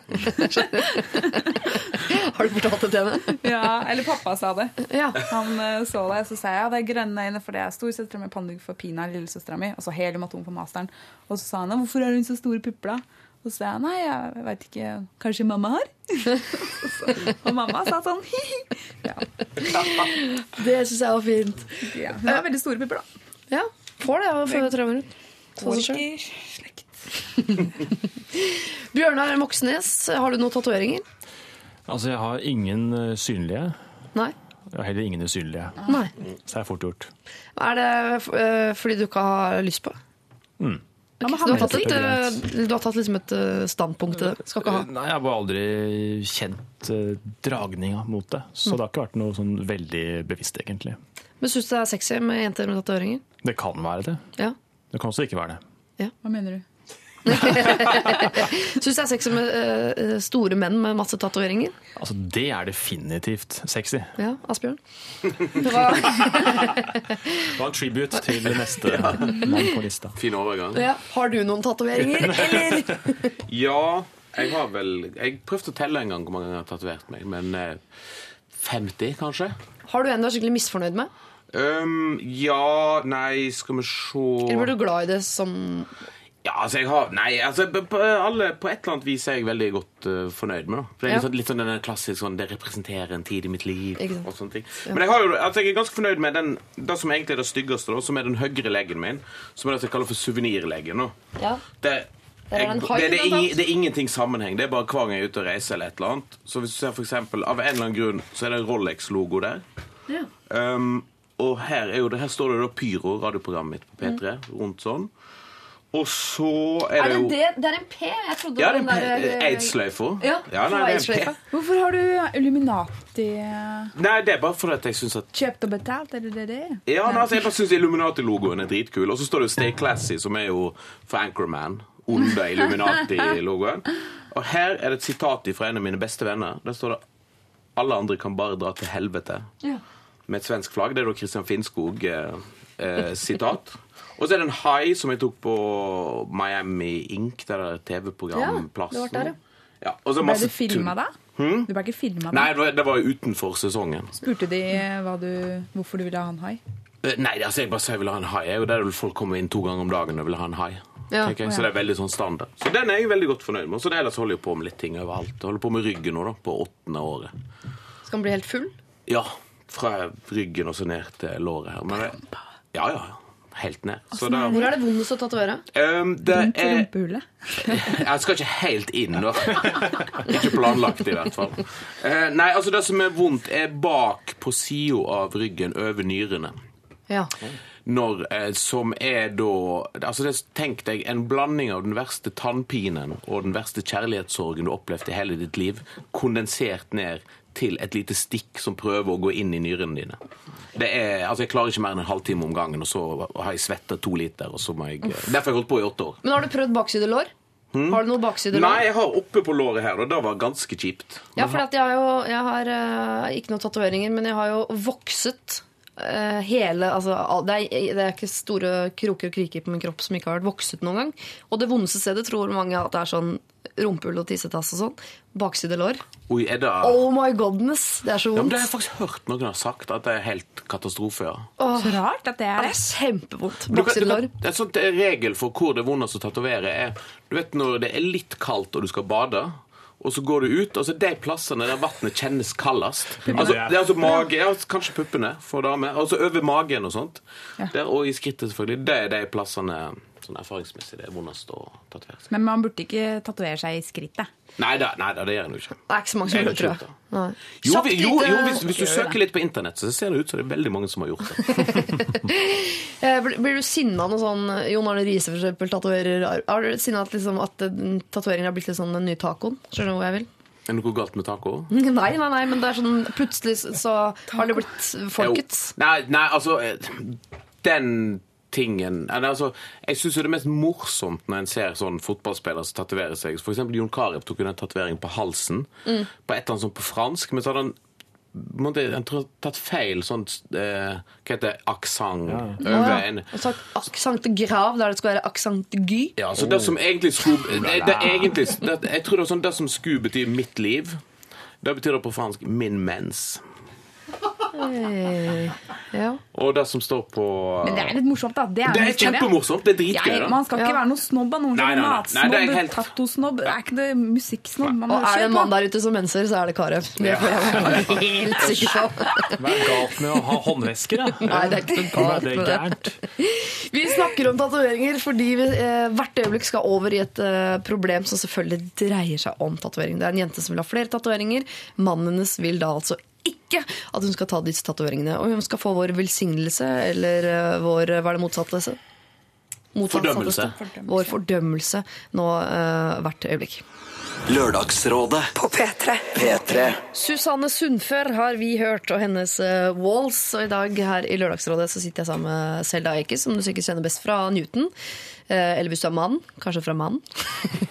Speaker 3: Har du fortalt det til henne?
Speaker 9: Ja, eller pappa sa det.
Speaker 3: Ja.
Speaker 9: Han eh, så det, så sa jeg ja, det er grønne øyne for det er storesøstera mi, pannelugg for Pina, lillesøstera mi, og så heliumatom for masteren. Og så sa han hvorfor har hun så store pupper, da? Og så sa jeg nei, jeg veit ikke, kanskje mamma har? og mamma sa sånn hi-hi. Ja,
Speaker 3: Det syns jeg var fint.
Speaker 9: ja. Hun har veldig store pupper, da.
Speaker 3: Ja, Får det av før jeg trømmer ut.
Speaker 9: Slekt.
Speaker 3: Bjørnar Moxnes, har du noen tatoveringer?
Speaker 8: Altså, jeg har ingen eh, synlige.
Speaker 3: Nei.
Speaker 8: Jeg har heller ingen usynlige.
Speaker 3: Nei.
Speaker 8: Så det er fort gjort.
Speaker 3: Er det eh, fordi du ikke har lyst på?
Speaker 8: Mm.
Speaker 3: Ok,
Speaker 9: men
Speaker 3: så du, har tatt et, eh, du har tatt liksom et eh, standpunkt til det? Skal ikke ha.
Speaker 8: Nei, jeg har bare aldri kjent eh, dragninga mot det. Så det har ikke vært noe sånn veldig bevisst, egentlig.
Speaker 3: Men syns du det er sexy med jenter med tatoveringer?
Speaker 8: Det kan være det.
Speaker 3: Ja.
Speaker 8: Det kan også ikke være det.
Speaker 9: Hva mener du?
Speaker 3: Syns det er sexy med uh, store menn med masse tatoveringer?
Speaker 8: Altså, det er definitivt sexy.
Speaker 3: Ja, Asbjørn? Hva?
Speaker 8: Det var en tribute til neste mann på lista.
Speaker 7: Fin overgang.
Speaker 3: Ja. Har du noen tatoveringer, eller?
Speaker 7: Ja, jeg har vel Jeg prøvde å telle en gang hvor mange ganger jeg har tatovert meg, men uh, 50, kanskje?
Speaker 3: Har du en du er skikkelig misfornøyd med?
Speaker 7: Um, ja, nei, skal vi se
Speaker 3: Eller blir du glad i det som
Speaker 7: Ja, altså, jeg har Nei, altså, på, alle, på et eller annet vis er jeg veldig godt uh, fornøyd med Da. For det er
Speaker 3: Ja.
Speaker 7: litt, sånn, litt sånn den klassiske sånn Det representerer en tid i mitt liv. Og sånne ting. Men jeg, har jo, altså, jeg er ganske fornøyd med den, det som egentlig er det styggeste, da, som er den høyre leggen min. Som er det jeg kaller for suvenirlegen.
Speaker 3: Ja.
Speaker 7: Det, jeg, det, det, er det er ingenting sammenheng. Det er bare hver gang jeg er ute og reiser eller et eller annet. Så hvis du ser for eksempel, Av en eller annen grunn så er det en Rolex-logo der.
Speaker 3: Ja.
Speaker 7: Um, og her, er jo det, her står det da Pyro, radioprogrammet mitt på P3, rundt sånn. Og så er,
Speaker 3: Er det
Speaker 7: jo
Speaker 3: det? Det er en P? Jeg trodde
Speaker 7: Ja,
Speaker 3: det var den der,
Speaker 7: en
Speaker 3: eh,
Speaker 7: aids-sløyfa.
Speaker 3: Ja,
Speaker 7: ja, nei, det er en. P.
Speaker 9: Hvorfor har du Illuminati
Speaker 7: Nei, det er bare fordi jeg syns at
Speaker 9: kjøpt og betalt? Er det det? det? er?
Speaker 7: Ja, nei, altså, jeg bare syns Illuminati-logoen er dritkul. Og så står det jo Stay Classy, som er jo for Anchorman. Under Illuminati-logoen. Og her er det et sitat fra en av mine beste venner. Der står det 'Alle andre kan bare dra til helvete'.
Speaker 3: Ja.
Speaker 7: Med et svensk flagg. Det er da Christian Finnskog-sitat. Og så er det en hai som jeg tok på Miami Ink, det der TV-programplassen.
Speaker 3: Ja, det
Speaker 7: ja.
Speaker 9: Ble du filma da? Du ble ikke filma
Speaker 7: Nei,
Speaker 9: da?
Speaker 7: det var- det var jo utenfor sesongen.
Speaker 9: Spurte de hva du, hvorfor du ville ha en hai?
Speaker 7: Eh, Nei, altså jeg bare sier jeg ville ha en hai. Jeg er jo der folk kommer inn to ganger om dagen og vil ha en hai.
Speaker 3: Ja.
Speaker 7: jeg. Så det er veldig sånn standard. Så den er jeg veldig godt fornøyd med. Så det ellers holder jeg på med litt ting overalt. Jeg holder på med ryggen nå, da, på åttende året.
Speaker 3: Skal den bli helt full?
Speaker 7: Ja, fra ryggen og så ned til låret her. Men det, ja, ja. Helt ned. Så da,
Speaker 3: Hvor er det vondest å tatovere?
Speaker 7: um, det
Speaker 9: Rundt
Speaker 7: er
Speaker 9: rumpehullet?
Speaker 7: Jeg skal ikke helt inn, da. Ikke planlagt, i hvert fall. Uh, nei, altså det som er vondt, er bak på sida av ryggen over nyrene.
Speaker 3: Ja.
Speaker 7: når, eh, som er da altså det, Tenk deg en blanding av den verste tannpinen og den verste kjærlighetssorgen du har opplevd i hele ditt liv, kondensert ned til et lite stikk som prøver å gå inn i nyrene dine. Det er, altså Jeg klarer ikke mer enn en halvtime om gangen, og så har jeg svetta to liter. og så må jeg, Derfor har jeg holdt på i åtte år.
Speaker 3: Men har du prøvd bakside lår? Har du noe bakside lår?
Speaker 7: Nei, jeg har oppe på låret her, og det var ganske kjipt.
Speaker 3: Ja, for jeg har jo jeg har, eh, ikke noen tatoveringer, men jeg har jo vokset eh, hele altså, det, er, det er ikke store kroker og kriker på min kropp som ikke har vært vokset noen gang. Og det vondeste stedet tror mange at det er sånn rumpehull og tissetass og sånn. Bakside lår.
Speaker 7: Oi, er det...
Speaker 3: Oh my godness! Det er så
Speaker 7: Ja, men
Speaker 3: vondt.
Speaker 7: Det har jeg faktisk hørt noen har sagt, at det er helt katastrofe. ja.
Speaker 9: Så rart at det er
Speaker 3: det er kjempevondt. Bakside lår.
Speaker 7: en sånn regel for hvor det er vondest å tatovere, er du vet når det er litt kaldt og du skal bade. Og så går du ut, altså så de plassene der vannet kjennes kaldest. Altså, det er altså mage, ja, kanskje puppene for damer. Altså så over magen og sånt. Der, og i skrittet, selvfølgelig. Det er de plassene sånn erfaringsmessig det er vondest å tatovere seg.
Speaker 9: Men man burde ikke tatovere seg i skrittet.
Speaker 7: Nei da, nei da, det gjør en jo ikke.
Speaker 3: Det er ikke så mange som gjør
Speaker 7: det
Speaker 3: tror jeg.
Speaker 7: Jo, vi, jo, jo hvis, hvis du søker litt på internett, så ser det ut som det er veldig mange som har gjort det.
Speaker 3: Eh, Blir du sinna når sånn Jon Arne Riise eksempel tatoverer Har du sinna at, liksom, at eh, tatoveringen har blitt litt sånn den nye tacoen? Skjønner du hvor jeg vil?
Speaker 7: Er det noe galt med taco?
Speaker 3: Nei, nei, nei, men det er sånn plutselig så har det blitt folkets.
Speaker 7: Nei, nei, altså eh, Den tingen altså, Jeg syns det er mest morsomt når en ser sånn fotballspillere som tatoverer seg. Eksempel Jon Carew tok jo tatovering på halsen.
Speaker 3: Mm.
Speaker 7: På et eller annet sånt på fransk. Men så hadde han måtte, en jeg tror tatt feil sånn eh, Hva heter det? Aksent over en
Speaker 3: Og sagt aksent grav, der det skal være aksent gy.
Speaker 7: ja, så det som egentlig skulle det, det, er egentlig, det, Jeg tror det var sånn det som skulle bety mitt liv, det betyr det på fransk 'min mens'.
Speaker 3: Eh, Ja.
Speaker 7: Og det som står på
Speaker 9: Men det er litt morsomt, da. Det er,
Speaker 7: Det er kjempemorsomt. Det er dritgøy. Ja,
Speaker 9: man skal ikke
Speaker 3: Ja.
Speaker 9: være noe snobb av noen.
Speaker 7: Nei, nei, nei. Nei,
Speaker 9: Matsnobb,
Speaker 7: er helt-
Speaker 9: tattosnobb. Det er ikke det musikksnobb. Man
Speaker 3: Og er det en mann der ute som menser, så er det Karev. Det får jeg være helt sikker på.
Speaker 8: Hva er galt med å ha håndvesker, da?
Speaker 3: Nei, det er ikke noe galt med det. Vi snakker om tatoveringer fordi vi eh, hvert øyeblikk skal over i et eh, problem som selvfølgelig dreier seg om tatovering. Det er en jente som vil ha flere tatoveringer. Mannen hennes vil da altså ikke at hun skal ta disse tatoveringene. Og hun skal få vår velsignelse, eller eh, vår Hva er det motsatte? Motsatte-
Speaker 7: Fordømmelse.
Speaker 3: Vår fordømmelse nå uh, hvert øyeblikk.
Speaker 2: Lørdagsrådet
Speaker 1: På P3.
Speaker 2: P3
Speaker 3: Susanne Sundfør har vi hørt, og hennes uh, Walls. Og i dag her i Lørdagsrådet så sitter jeg sammen med Selda Eikes, som du sikkert kjenner best fra Newton. Eh, eller hvis du er mann, kanskje fra mann.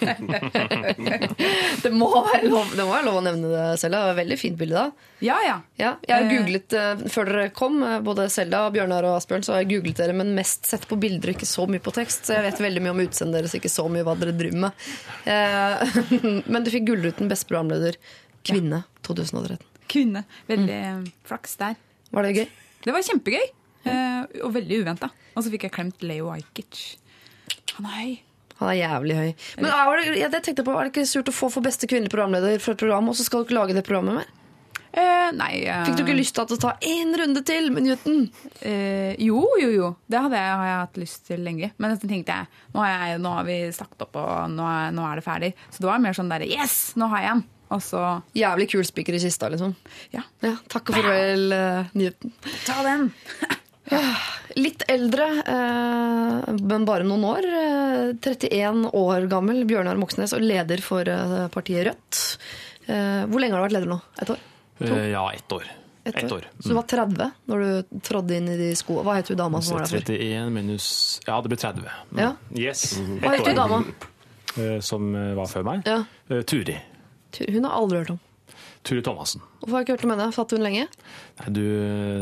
Speaker 3: det, må være lov, det må være lov å nevne det, Selda. Veldig fint bilde da.
Speaker 9: Ja, ja.
Speaker 3: Ja, jeg har googlet eh, før dere kom, eh, både Selda, Bjørnar og Asbjørn, så har jeg googlet dere, men mest sett på bilder, ikke så mye på tekst. Så jeg vet veldig mye om utseendet deres, ikke så mye hva dere driver med. Eh, men du fikk Gullruten beste programleder kvinne 2013.
Speaker 9: Kvinne. Veldig mm. flaks der.
Speaker 3: Var det gøy?
Speaker 9: Det var kjempegøy. eh, og veldig uventa. Og så fikk jeg klemt Leo Ajkic. Han er høy.
Speaker 3: Han er jævlig høy. Men er det, jeg tenkte på, er det ikke surt å få for beste kvinnelige programleder for et program, og så skal du ikke lage det programmet mer?
Speaker 9: Eh, nei eh,
Speaker 3: Fikk du ikke lyst til å ta én runde til med Newton?
Speaker 9: eh, Jo, jo, jo. Det jeg, har jeg hatt lyst til lenge. Men så tenkte jeg nå, har jeg, nå har vi snakket opp, og nå er, nå er det ferdig. Så det var mer sånn derre Yes, nå har jeg en! Og så
Speaker 3: Jævlig kul spiker i kista, liksom.
Speaker 9: Ja,
Speaker 3: Ja, takk og farvel, uh, Newton.
Speaker 9: ta den!
Speaker 3: Litt eldre, eh, men bare noen år. Eh, 31 år gammel, Bjørnar Moxnes, og leder for eh, partiet Rødt. Eh, hvor lenge har du vært leder nå? Et år?
Speaker 8: To? Ja, ett år.
Speaker 3: Et
Speaker 8: Ett år.
Speaker 3: Så du var 30 når du trådde inn i de skoene. Hva het hun dama som var der før?
Speaker 8: 31 minus Ja, det ble 30. Mm.
Speaker 3: Ja.
Speaker 8: Yes.
Speaker 3: Hva
Speaker 8: Ett
Speaker 3: het hun dama?
Speaker 8: Eh, Som eh, var før meg.
Speaker 3: Ja.
Speaker 8: Eh, Turi.
Speaker 3: Hun har aldri hørt om.
Speaker 8: Turi Thomassen.
Speaker 3: Hvorfor har jeg ikke hørt om henne? Satt hun lenge?
Speaker 8: Nei, du,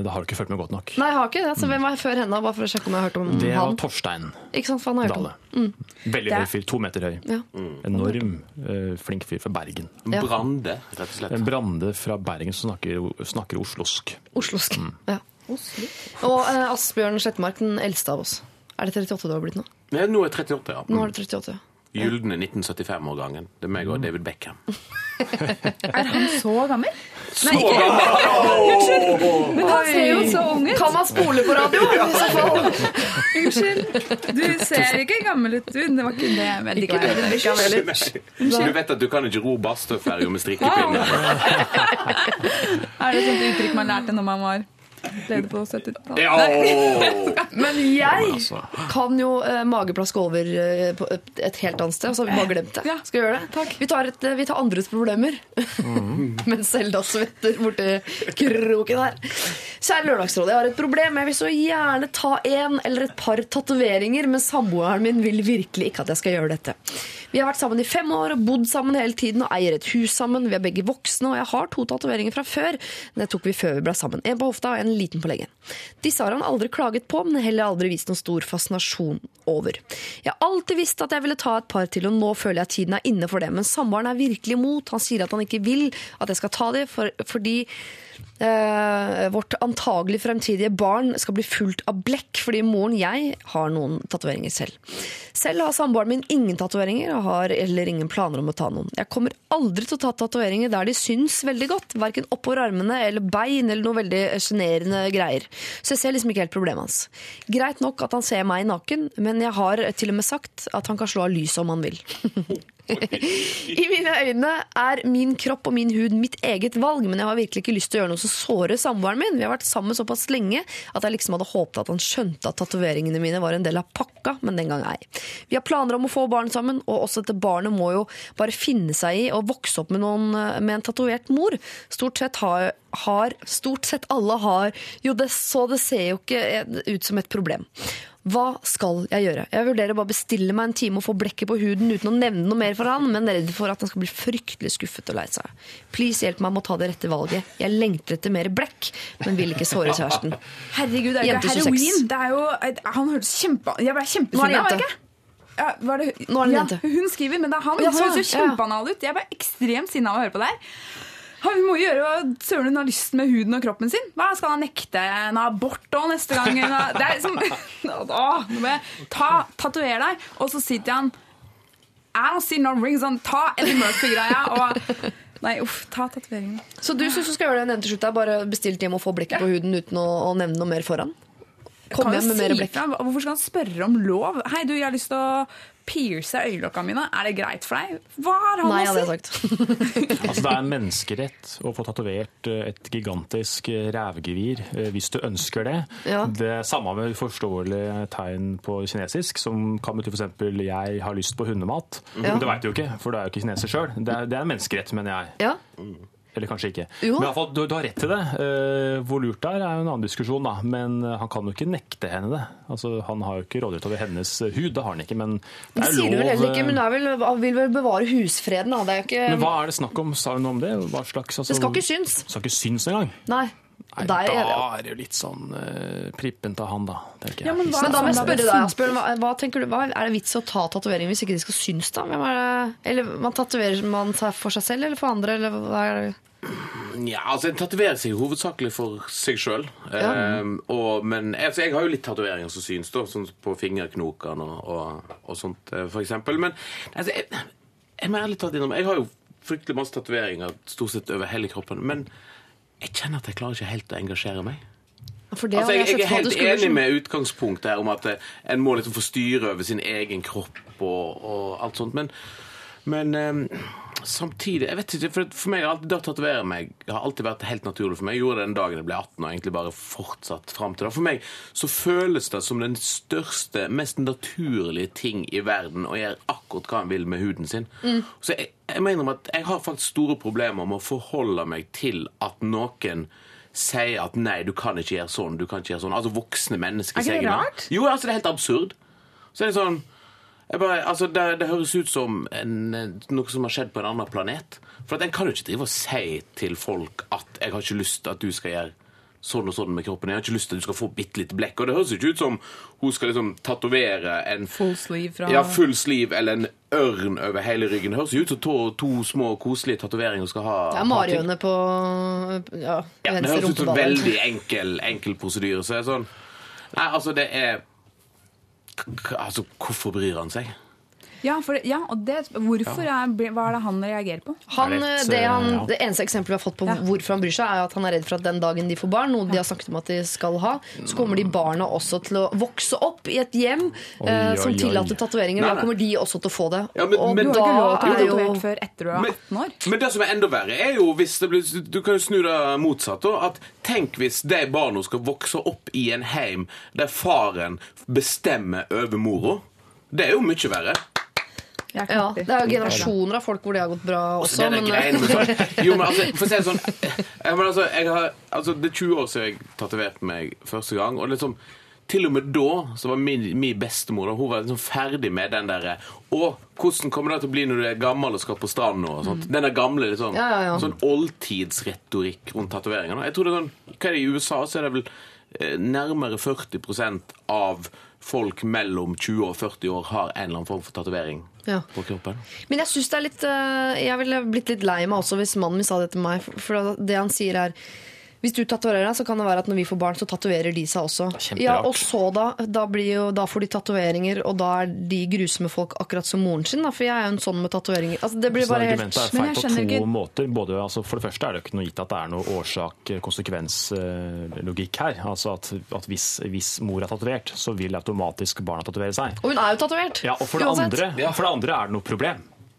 Speaker 8: da har du ikke fulgt med godt nok.
Speaker 3: Nei, jeg har ikke. Altså, hvem var før henne? Bare for å sjekke om jeg har hørt om
Speaker 8: Det var. Torstein
Speaker 3: Ikke sant, for han har jeg hørt
Speaker 8: Dale.
Speaker 3: om.
Speaker 8: Veldig
Speaker 9: er-
Speaker 8: høy fyr. To meter høy.
Speaker 3: Ja.
Speaker 8: Enorm uh, flink fyr fra Bergen.
Speaker 3: Ja.
Speaker 7: Brande, rett og slett.
Speaker 8: En Brande fra Bergen som snakker, snakker oslosk.
Speaker 3: Oslosk.
Speaker 8: Mm.
Speaker 3: Ja. Og uh, Asbjørn Slettmark, den eldste av oss. Er det 38 du har blitt nå?
Speaker 7: Nei, nå er jeg 38, ja.
Speaker 3: Nå er det 38. ja.
Speaker 7: Gylne 1975-årgangen. Det er meg og David Beckham.
Speaker 9: Er han så gammel?
Speaker 7: Så gammel!
Speaker 9: Men han ser jo så ung ut!
Speaker 3: Kan man spole på radio? I så fall.
Speaker 9: Unnskyld. Du ser ikke gammel ut, du. Det var ikke det jeg mente.
Speaker 3: Ikke kan jeg heller.
Speaker 7: Du vet at du kan ikke ro badstøvferja med strikkepinne?
Speaker 9: Er det sånt uttrykk man lærte når man var levde på 70-tallet.
Speaker 7: Ja.
Speaker 3: Men jeg
Speaker 5: altså.
Speaker 3: kan jo eh, mageplaske over eh, på et, helt annet sted, og så har vi bare glemt det.
Speaker 9: Ja.
Speaker 3: Skal vi gjøre det? Takk. Vi tar, et, eh, vi tar andres problemer. Mens Selda svetter borti kroken her. Kjære Lørdagsrådet, jeg har et problem. Jeg vil så gjerne ta en eller et par tatoveringer, men samboeren min vil virkelig ikke at jeg skal gjøre dette. Vi har vært sammen i fem år og bodd sammen hele tiden og eier et hus sammen. Vi er begge voksne, og jeg har to tatoveringer fra før. Det tok vi før vi ble sammen. En på hofta og en liten på leggen. Disse har han aldri klaget på, men heller aldri vist noen stor fascinasjon over. Jeg har alltid visst at jeg ville ta et par til, og nå føler jeg at tiden er inne for det. Men samboeren er virkelig imot. Han sier at han ikke vil at jeg skal ta det, for, fordi eh, vårt antagelig fremtidige barn skal bli fullt av blekk, fordi moren jeg har noen tatoveringer selv. Selv har samboeren min ingen tatoveringer, og har heller ingen planer om å ta noen. Jeg kommer aldri til å ta tatoveringer der de syns veldig godt, verken oppover armene eller bein eller noe veldig sjenerende greier. Så jeg ser liksom ikke helt problemet hans. Greit nok at han ser meg naken, men jeg har til og med sagt at han kan slå av lyset om han vil. I mine øyne er min kropp og min hud mitt eget valg, men jeg har virkelig ikke lyst til å gjøre noe som sårer samboeren min. Vi har vært sammen såpass lenge at jeg liksom hadde håpet at han skjønte at tatoveringene mine var en del av pakka, men den gang ei. Vi har planer om å få barn sammen, og også dette barnet må jo bare finne seg i å vokse opp med, noen, med en tatovert mor. Stort sett har, har Stort sett alle har jo det, så det ser jo ikke ut som et problem. Hva skal jeg gjøre? Jeg vurderer bare å bestille meg en time og få blekket på huden uten å nevne noe mer for han, men er redd for at han skal bli fryktelig skuffet og lei seg. Please hjelp meg med å ta det rette valget. Jeg lengter etter mer blekk, men vil ikke såre kjæresten.
Speaker 9: Herregud, det er jo ikke heroin. Det er jo, han hørtes kjempe... Jeg ble kjempesinna, var
Speaker 3: jente.
Speaker 9: ikke? Ja, var det, ja. Hun skriver, men det er han. Han høres jo kjempeanal ut. Jeg ble ekstremt sinna av å høre på det her. Han må gjøre hva søren hun har lyst med huden og kroppen sin. Hva Skal han nekte en abort òg neste gang? Det er liksom, nå må jeg ta, Tatover deg. Og så sier til han I don't see no rings on. Ta Eddie Murphy-greia. Og Nei, uff, ta tatoveringen.
Speaker 3: Så du syns du skal gjøre det nevnte slutt? er Bare bestilt hjem og få blekket på huden uten å, å nevne noe mer foran? Kom hjem
Speaker 9: med
Speaker 3: med mer
Speaker 9: si
Speaker 3: blekk.
Speaker 9: Hvorfor skal han spørre om lov? Hei, du, jeg har lyst til å pierce øyelokka mine. Er det greit for deg? Hva har han
Speaker 3: Nei,
Speaker 9: å
Speaker 3: hadde
Speaker 9: si?
Speaker 3: jeg sagt.
Speaker 8: Altså, det er en menneskerett å få tatovert eh, et gigantisk eh, rævgevir eh, hvis du ønsker det.
Speaker 3: Ja.
Speaker 8: Det er samme med uforståelige tegn på kinesisk, som kan bety f.eks. 'jeg har lyst på hundemat'.
Speaker 3: Ja.
Speaker 8: Men det veit du jo ikke, for du er jo ikke kineser sjøl. Det, er- det er en menneskerett, mener jeg.
Speaker 3: Ja.
Speaker 8: Eller kanskje ikke.
Speaker 3: Jo.
Speaker 8: Men i alle fall, du, du har rett til det. Uh, hvor lurt det er, er jo en annen diskusjon, da. Men eh, han kan jo ikke nekte henne det. Altså, han har jo ikke rådighet over hennes eh, hud, det har han ikke. Men det
Speaker 3: Det
Speaker 8: er
Speaker 3: sier du vel heller ikke, men det han vil vel bevare husfreden. Da. Det er jo ikke
Speaker 8: men hva er det snakk om? Sa hun noe om det? Hva slags, altså,
Speaker 3: Det skal ikke synes.
Speaker 8: Det skal ikke synes engang.
Speaker 3: Nei.
Speaker 8: Nei,
Speaker 3: Der er
Speaker 8: da er det jo litt sånn uh, prippent av han, da.
Speaker 9: Ja, men hva-
Speaker 3: Men da må jeg spørre deg, Asbjørn, hva, hva tenker du, hva, er det vits å ta tatovering hvis ikke de skal synes? da? Hvem er det? Eller man tatoverer man seg for seg selv eller for andre? Eller hva er det?
Speaker 7: Ja, altså En tatoverer seg hovedsakelig for seg sjøl.
Speaker 3: Ja.
Speaker 7: men altså, jeg har jo litt tatoveringer som syns, da, sånn på fingerknokene og, og, og sånt, eh, for eksempel. Men altså, jeg, jeg må ærlig talt innrømme Jeg har jo fryktelig masse tatoveringer stort sett over hele kroppen. Men jeg kjenner at jeg klarer ikke helt å engasjere meg.
Speaker 3: Det
Speaker 7: Altså, jeg, jeg er helt enig med utgangspunktet her om at eh, en må liksom få styre over sin egen kropp og, og alt sånt. Men, men eh, samtidig jeg vet ikke, For, for meg har alltid det å tatovere meg har alltid vært helt naturlig for meg. Jeg gjorde det den dagen jeg ble 18 og egentlig bare fortsatt fram til det. For meg så føles det som den største, mest naturlige ting i verden å gjøre akkurat hva han vil med huden sin. Så jeg, jeg mener at jeg har faktisk store problemer med å forholde meg til at noen sier at nei, du kan ikke gjøre sånn, du kan ikke gjøre sånn. Altså voksne mennesker
Speaker 9: Er ikke det
Speaker 7: sier meg.
Speaker 9: rart?
Speaker 7: Jo, altså det er helt absurd. Så er det sånn bare, altså det, det høres ut som en, noe som har skjedd på en annen planet. For en kan jo ikke drive og si til folk at 'jeg har ikke lyst til at du skal gjøre sånn og sånn med kroppen'. 'Jeg har ikke lyst til at du skal få bitte litt blekk'. Og det høres jo ikke ut som hun skal liksom tatovere en
Speaker 9: Full sleeve fra
Speaker 7: ja, full sleeve eller en ørn over hele ryggen. Det høres jo ut som to, to små koselige tatoveringer hun skal ha.
Speaker 3: Det er marioene på ja,
Speaker 7: Ja, det høres ut som veldig enkel, enkel prosedyre. Så er sånn Nei, altså, det er Altså, hvorfor bryr han seg?
Speaker 9: Ja, for, ja og det, hvorfor er, hva er det han reagerer på?
Speaker 3: Han,
Speaker 8: det
Speaker 3: han, det eneste eksempelet vi har fått på
Speaker 9: Ja.
Speaker 3: hvorfor han bryr seg, er at han er redd for at den dagen de får barn, noe de har snakket om at de skal ha, så kommer de barna også til å vokse opp i et hjem eh, som
Speaker 8: oi, oi.
Speaker 3: tillater tatoveringer. Da kommer de også til å få det.
Speaker 7: Ja, men-
Speaker 3: og
Speaker 7: men-
Speaker 9: Du har ikke lov til å bli
Speaker 3: jo
Speaker 9: tatovert før etter du er
Speaker 7: Men-
Speaker 9: 18 år.
Speaker 7: Men det som er enda verre, er jo hvis det blir Du kan jo snu det motsatt. da, At tenk hvis de barna skal vokse opp i en heim der faren bestemmer over mora. Det er jo mye verre.
Speaker 3: Ja, det er jo generasjoner av folk hvor det har gått bra også.
Speaker 7: det er
Speaker 3: men-
Speaker 7: Greien, sånn Jo, men altså, for å si det sånn jeg, men altså, jeg har, altså, Det er 20 år siden jeg tatoverte meg første gang. Og liksom til og med da så var min, min bestemor da, hun var liksom ferdig med den derre Å, hvordan kommer det til å bli når du er gammel og skal på stranda? og sånt. Den der gamle liksom,
Speaker 3: Ja, ja, ja.
Speaker 7: sånn oldtidsretorikk rundt tatoveringer. Jeg tror det er sånn, hva er det I USA så er det vel eh, nærmere 40% av folk mellom 20 og 40 år har en eller annen form for tatovering
Speaker 3: Ja.
Speaker 7: på kroppen.
Speaker 3: Men jeg synes det er litt eh, Jeg ville blitt litt lei meg også hvis mannen min sa det til meg. For for det han sier er hvis du tatoverer deg, så kan det være at når vi får barn, så tatoverer de seg også.
Speaker 8: Kjemperart.
Speaker 3: Ja, Og så da, da, blir jo, da får de tatoveringer, og da er de grusomme folk akkurat som moren sin. Da, for jeg er jo en sånn med tatoveringer. Altså, det blir
Speaker 8: Så
Speaker 3: bare
Speaker 8: argumentet
Speaker 3: helt
Speaker 8: er feil på to
Speaker 9: ikke-
Speaker 8: måter. Både, altså, for det første er det ikke noe gitt at det er noe årsak-konsekvens-logikk her. Altså at, at hvis, hvis mor er tatovert, så vil automatisk barna tatovere seg.
Speaker 3: Og hun er jo tatovert!
Speaker 8: Ja, og for det, andre, for det andre er det noe problem.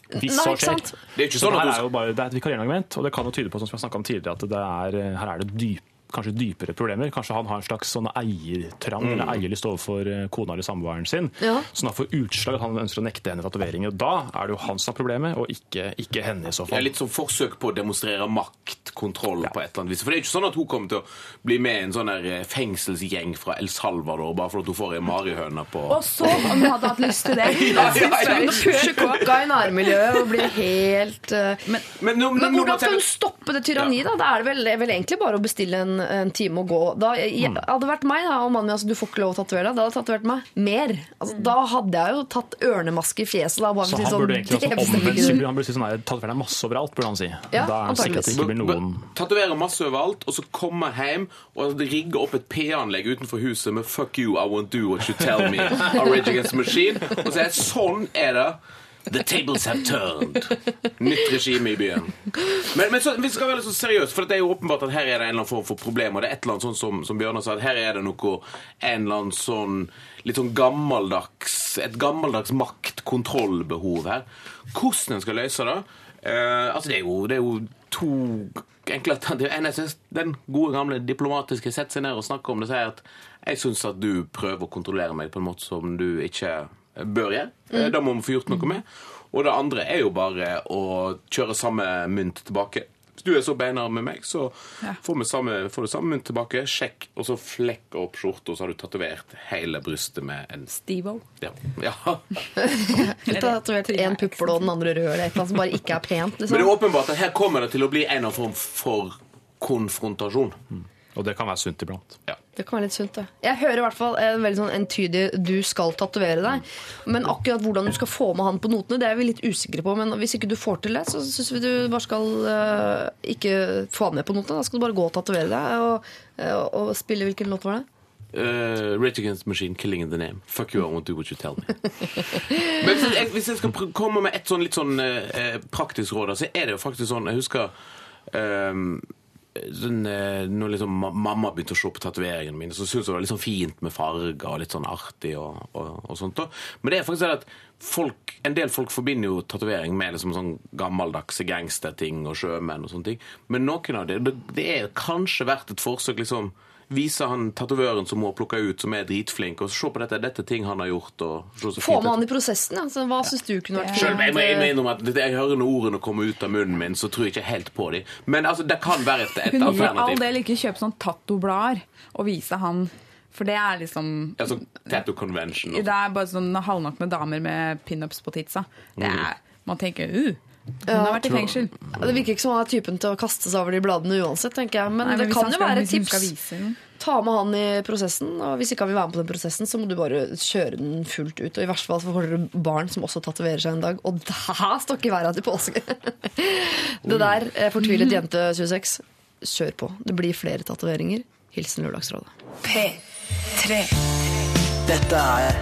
Speaker 8: Hvis
Speaker 3: Nei,
Speaker 8: så skjer.
Speaker 7: Det er jo ikke sånn at du-
Speaker 8: er jo bare det er et vikarierende argument, og det kan jo tyde på som vi har om tidligere, at det er, her er det dyp, kanskje dypere problemer. Kanskje han har en slags sånn eiertrang
Speaker 7: Mm.
Speaker 8: eller eierlyst overfor eh, kona eller samboeren sin,
Speaker 3: Ja.
Speaker 8: som han får utslag at han ønsker å nekte henne tatoveringer. Da er det jo han som har problemet, og ikke, ikke henne i så
Speaker 7: Det er litt sånn forsøk på å demonstrere maktkontroll ja. på et eller annet vis. For det er ikke sånn at hun kommer til å bli med i en sånn der eh, fengselsgjeng fra El Salvador bare fordi hun får ei marihøne på
Speaker 9: Og så, om hun hadde hatt lyst til det
Speaker 3: Pushe kokka i nærmiljøet og bli helt uh,
Speaker 9: Men,
Speaker 7: Men, nå,
Speaker 3: Men hvordan skal hun stoppe det tyranniet? da? Da er det vel, er vel egentlig bare å bestille en, en time å gå. Da, jeg,
Speaker 8: Mm.
Speaker 3: hadde det vært meg da, og mannen min altså, du får ikke lov å tatovere deg, da hadde jeg tatovert meg mer. Altså, Da hadde jeg jo tatt ørnemaske i fjeset. Da, bare
Speaker 8: Så han
Speaker 3: sånn,
Speaker 8: burde egentlig
Speaker 3: sånn,
Speaker 8: også omvendt sykkel. Han burde si sånn nei, tatovere deg masse overalt, burde han si.
Speaker 3: Ja,
Speaker 8: da er det sikkert at det ikke blir noen
Speaker 7: Tatovere masse overalt, og så komme hjem og rigge opp et P-anlegg utenfor huset med 'Fuck you, I won't do what you tell me' Rage Against the Machine. Og så er det sånn er det. The tables have turned. Nytt regime i byen. Men, men så, vi skal være litt så seriøse, for det er jo åpenbart at her er det en eller annen form for problem. Og det er et eller annet sånn som, som Bjørnar sa, at her er det noe en eller annen sånn litt sånn gammeldags Et gammeldags makt-kontrollbehov her. Hvordan en skal løse det Uh, Altså, det er jo, det er jo to enkle. Jeg synes Den gode, gamle diplomatiske setter seg ned og snakker om det. Sier at jeg syns at du prøver å kontrollere meg på en måte som du ikke bør gjøre. Mm. Da må vi få gjort noe med. Og det andre er jo bare å kjøre samme mynt tilbake. Hvis du er så beinhard med meg, så får, vi samme, får du samme mynt tilbake. Sjekk, og så flekk opp skjorta, og så har du tatovert hele brystet med en
Speaker 9: Steve-O.
Speaker 7: Ja. ja.
Speaker 3: Du har tatovert én puppel og den andre rød, eller et eller annet som bare ikke er pent.
Speaker 7: Men det er
Speaker 3: Liksom.
Speaker 7: åpenbart at her kommer det til å bli en eller annen form for konfrontasjon.
Speaker 8: Og det kan være sunt iblant.
Speaker 3: Det kan være litt sunt, det. Jeg hører i hvert fall en veldig sånn entydig 'du skal tatovere deg'. Men akkurat hvordan du skal få med han på notene, det er vi litt usikre på. Men hvis ikke du får til det, så syns vi du bare skal uh, ikke få han med på notene. Da skal du bare gå og tatovere deg. Og, uh, og spille hvilken låt var det?
Speaker 7: Uh, Rage Against the Machine, 'Killing in the Name'. Fuck you, I won't do what you tell me. Men hvis jeg, hvis jeg skal pr- komme med et sånn litt sånn uh, praktisk råd, så er det jo faktisk sånn Jeg husker ehm, sånn, eh, når liksom mamma begynte å se på tatoveringene mine, så syntes hun det var litt sånn fint med farger og litt sånn artig og, og, og sånt. Men det er faktisk sånn at folk, en del folk forbinder jo tatovering med liksom sånn gammeldagse gangsterting og sjømenn og sånne ting. Men noen av det, det, det er kanskje verdt et forsøk liksom Vise han tatovøren som hun har plukka ut, som er dritflink, og se på dette, dette ting han har gjort. og så
Speaker 3: Få med han i prosessen. Ja. Så hva syns du kunne vært
Speaker 7: Selv, jeg, jeg, jeg at jeg hører når ordene kommer ut av munnen min, så tror jeg ikke helt på dem. Men altså, det kan være et, et
Speaker 9: Hun vil all del ikke kjøpe sånn tattoblader og vise han. For det er liksom
Speaker 7: Altså, tattoo convention.
Speaker 9: Det er bare sånn halvnakne damer med pinups på titsa. Det er, man tenker uh, hun har vært i fengsel.
Speaker 3: Det virker ikke som han er typen til å kaste seg over de bladene uansett, tenker jeg. Men,
Speaker 9: Nei, men
Speaker 3: det kan jo være et tips.
Speaker 9: vise.
Speaker 3: Ta med han i prosessen, og hvis ikke han vil være med på den prosessen, så må du bare kjøre den fullt ut. Og i verste fall så får dere barn som også tatoverer seg en dag, og da stokker ikke været til påske! Det der, eh, fortvilet jente 26, kjør på. Det blir flere tatoveringer. Hilsen Lørdagsrådet.
Speaker 1: P3
Speaker 2: Dette er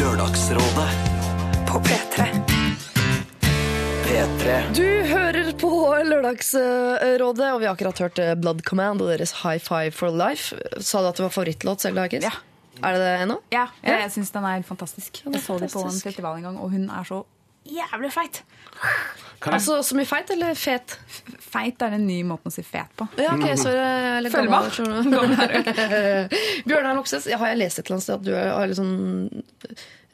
Speaker 2: Lørdagsrådet
Speaker 1: på P3. P3.
Speaker 2: P3.
Speaker 3: Du hører på Lørdagsrådet, og vi har akkurat hørt eh, Blood Command og deres High Five for Life. Sa du at det var favorittlåt selv, Hakis?
Speaker 9: Ja.
Speaker 3: Er det det ennå?
Speaker 9: Ja, jeg, jeg syns den er fantastisk.
Speaker 3: er
Speaker 9: Jeg så dem på en festival en gang, og hun er så jævlig feit.
Speaker 7: Jeg,
Speaker 3: Altså så mye feit eller fet?
Speaker 9: Feit er en ny måte å si fet på.
Speaker 3: Ja, ok, så er det litt
Speaker 9: Følg med.
Speaker 3: Bjørnar Loksnes, har jeg lest et eller annet sted at du har litt sånn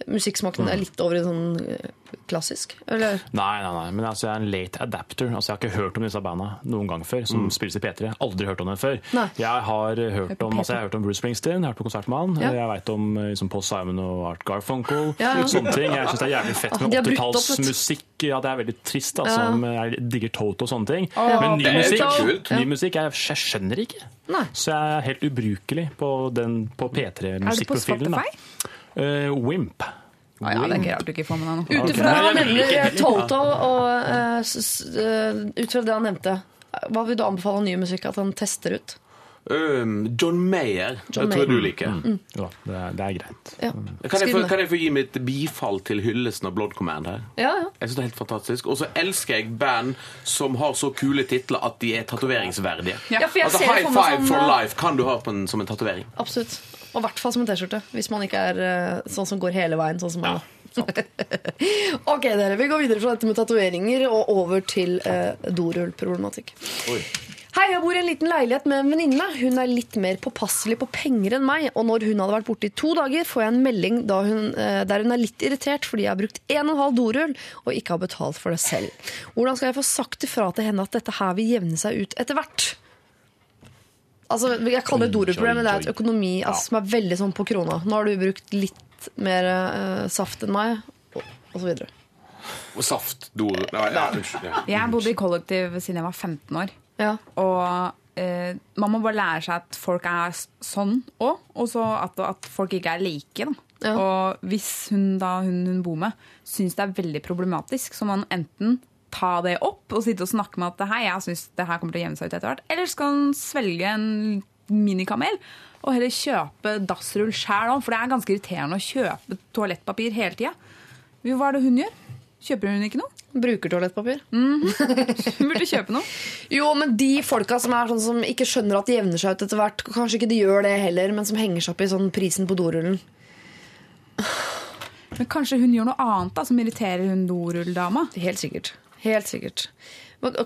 Speaker 3: Musikksmaken er litt over i sånn eh, klassisk? Eller?
Speaker 8: Nei, nei, nei, men altså, jeg er en late adapter. Altså, jeg har ikke hørt om disse banda noen gang før, som spilles i P3. Aldri hørt om dem før.
Speaker 3: Nei.
Speaker 8: Jeg har hørt om, altså, jeg har hørt om Bruce Springsteen, jeg har hørt på Konsertmann.
Speaker 3: Ja.
Speaker 8: Jeg veit om eh, liksom, Paul Simon og Art Garfunkel.
Speaker 3: Ja, ja.
Speaker 8: Sånne ting. Jeg syns det er jævlig fett med
Speaker 3: De har brukt opp, vet du.
Speaker 8: 80-tallsmusikk. Ja, det er veldig trist. Altså,
Speaker 3: Ja.
Speaker 8: Jeg digger Toto og sånne ting.
Speaker 3: Ja.
Speaker 8: Men ny musikk, ny musikk jeg, jeg skjønner ikke.
Speaker 3: Nei.
Speaker 8: Så jeg er helt ubrukelig på, den- på
Speaker 9: Er det på
Speaker 8: P3-musikkprofilen.
Speaker 9: Spotify?
Speaker 8: Uh, Wimp.
Speaker 9: Ah, ja, det er ikke rart du ikke får med deg noe.
Speaker 3: Ut ifra eh, Toto og eh, Ut fra det han nevnte, hva vil du anbefale ny musikk at han tester ut?
Speaker 7: Um, John Mayer.
Speaker 3: John
Speaker 7: det tror jeg du liker.
Speaker 8: Ja, det, er, det er greit.
Speaker 3: Ja.
Speaker 7: Kan, jeg få, kan jeg få gi mitt bifall til hyllesten av Blood Command her?
Speaker 3: Ja, ja.
Speaker 7: Jeg synes det er helt fantastisk. Og så elsker jeg band som har så kule titler at de er tatoveringsverdige. Altså, High Five
Speaker 3: som,
Speaker 7: for Life kan du ha på en, som en tatovering.
Speaker 3: Absolutt. Og i hvert fall som en T-skjorte, hvis man ikke er eh, sånn som går hele veien, sånn som meg. ok, dere, vi går videre fra dette med tatoveringer og over til eh, dorullproblematikk. Hei, jeg bor i en liten leilighet med en venninne. Hun er litt mer påpasselig på penger enn meg. Og når hun hadde vært borte i to dager, får jeg en melding hun, eh, der hun er litt irritert fordi jeg har brukt en og en halv dorull og ikke har betalt for det selv. Hvordan skal jeg få sagt ifra til henne at dette her vil jevne seg ut etter hvert? Altså, Jeg kaller det
Speaker 8: Oi,
Speaker 3: dorullproblem, men det er et økonomi altså, som er veldig sånn på krona. Nå har du brukt litt mer uh, saft enn meg, og, og så videre.
Speaker 7: Og saft, dor Nei, ja, unnskyld. Ja.
Speaker 9: Jeg bodde i kollektiv siden jeg var 15 år.
Speaker 3: Ja.
Speaker 9: Og eh, man må bare lære seg at folk er sånn òg, og så at, at folk ikke er like. Da.
Speaker 3: Ja.
Speaker 9: Og hvis hun da hun, hun bor med, syns det er veldig problematisk, så må man enten ta det opp og sitte og snakke med at hei, jeg syns det her kommer til å jevne seg ut etter hvert, eller skal han svelge en minikamel og heller kjøpe dassrull sjæl òg, for det er ganske irriterende å kjøpe toalettpapir hele tida. Hva er det hun gjør? Kjøper hun ikke noe?
Speaker 3: Bruker toalettpapir.
Speaker 9: Hun burde kjøpe noe.
Speaker 3: Jo, men de folka som er sånn som ikke skjønner at det jevner seg ut etter hvert, kanskje ikke de gjør det heller, men som henger seg opp i sånn prisen på dorullen.
Speaker 9: Men kanskje hun gjør noe annet da, som irriterer hun dorulldama?
Speaker 3: Helt sikkert. Helt sikkert.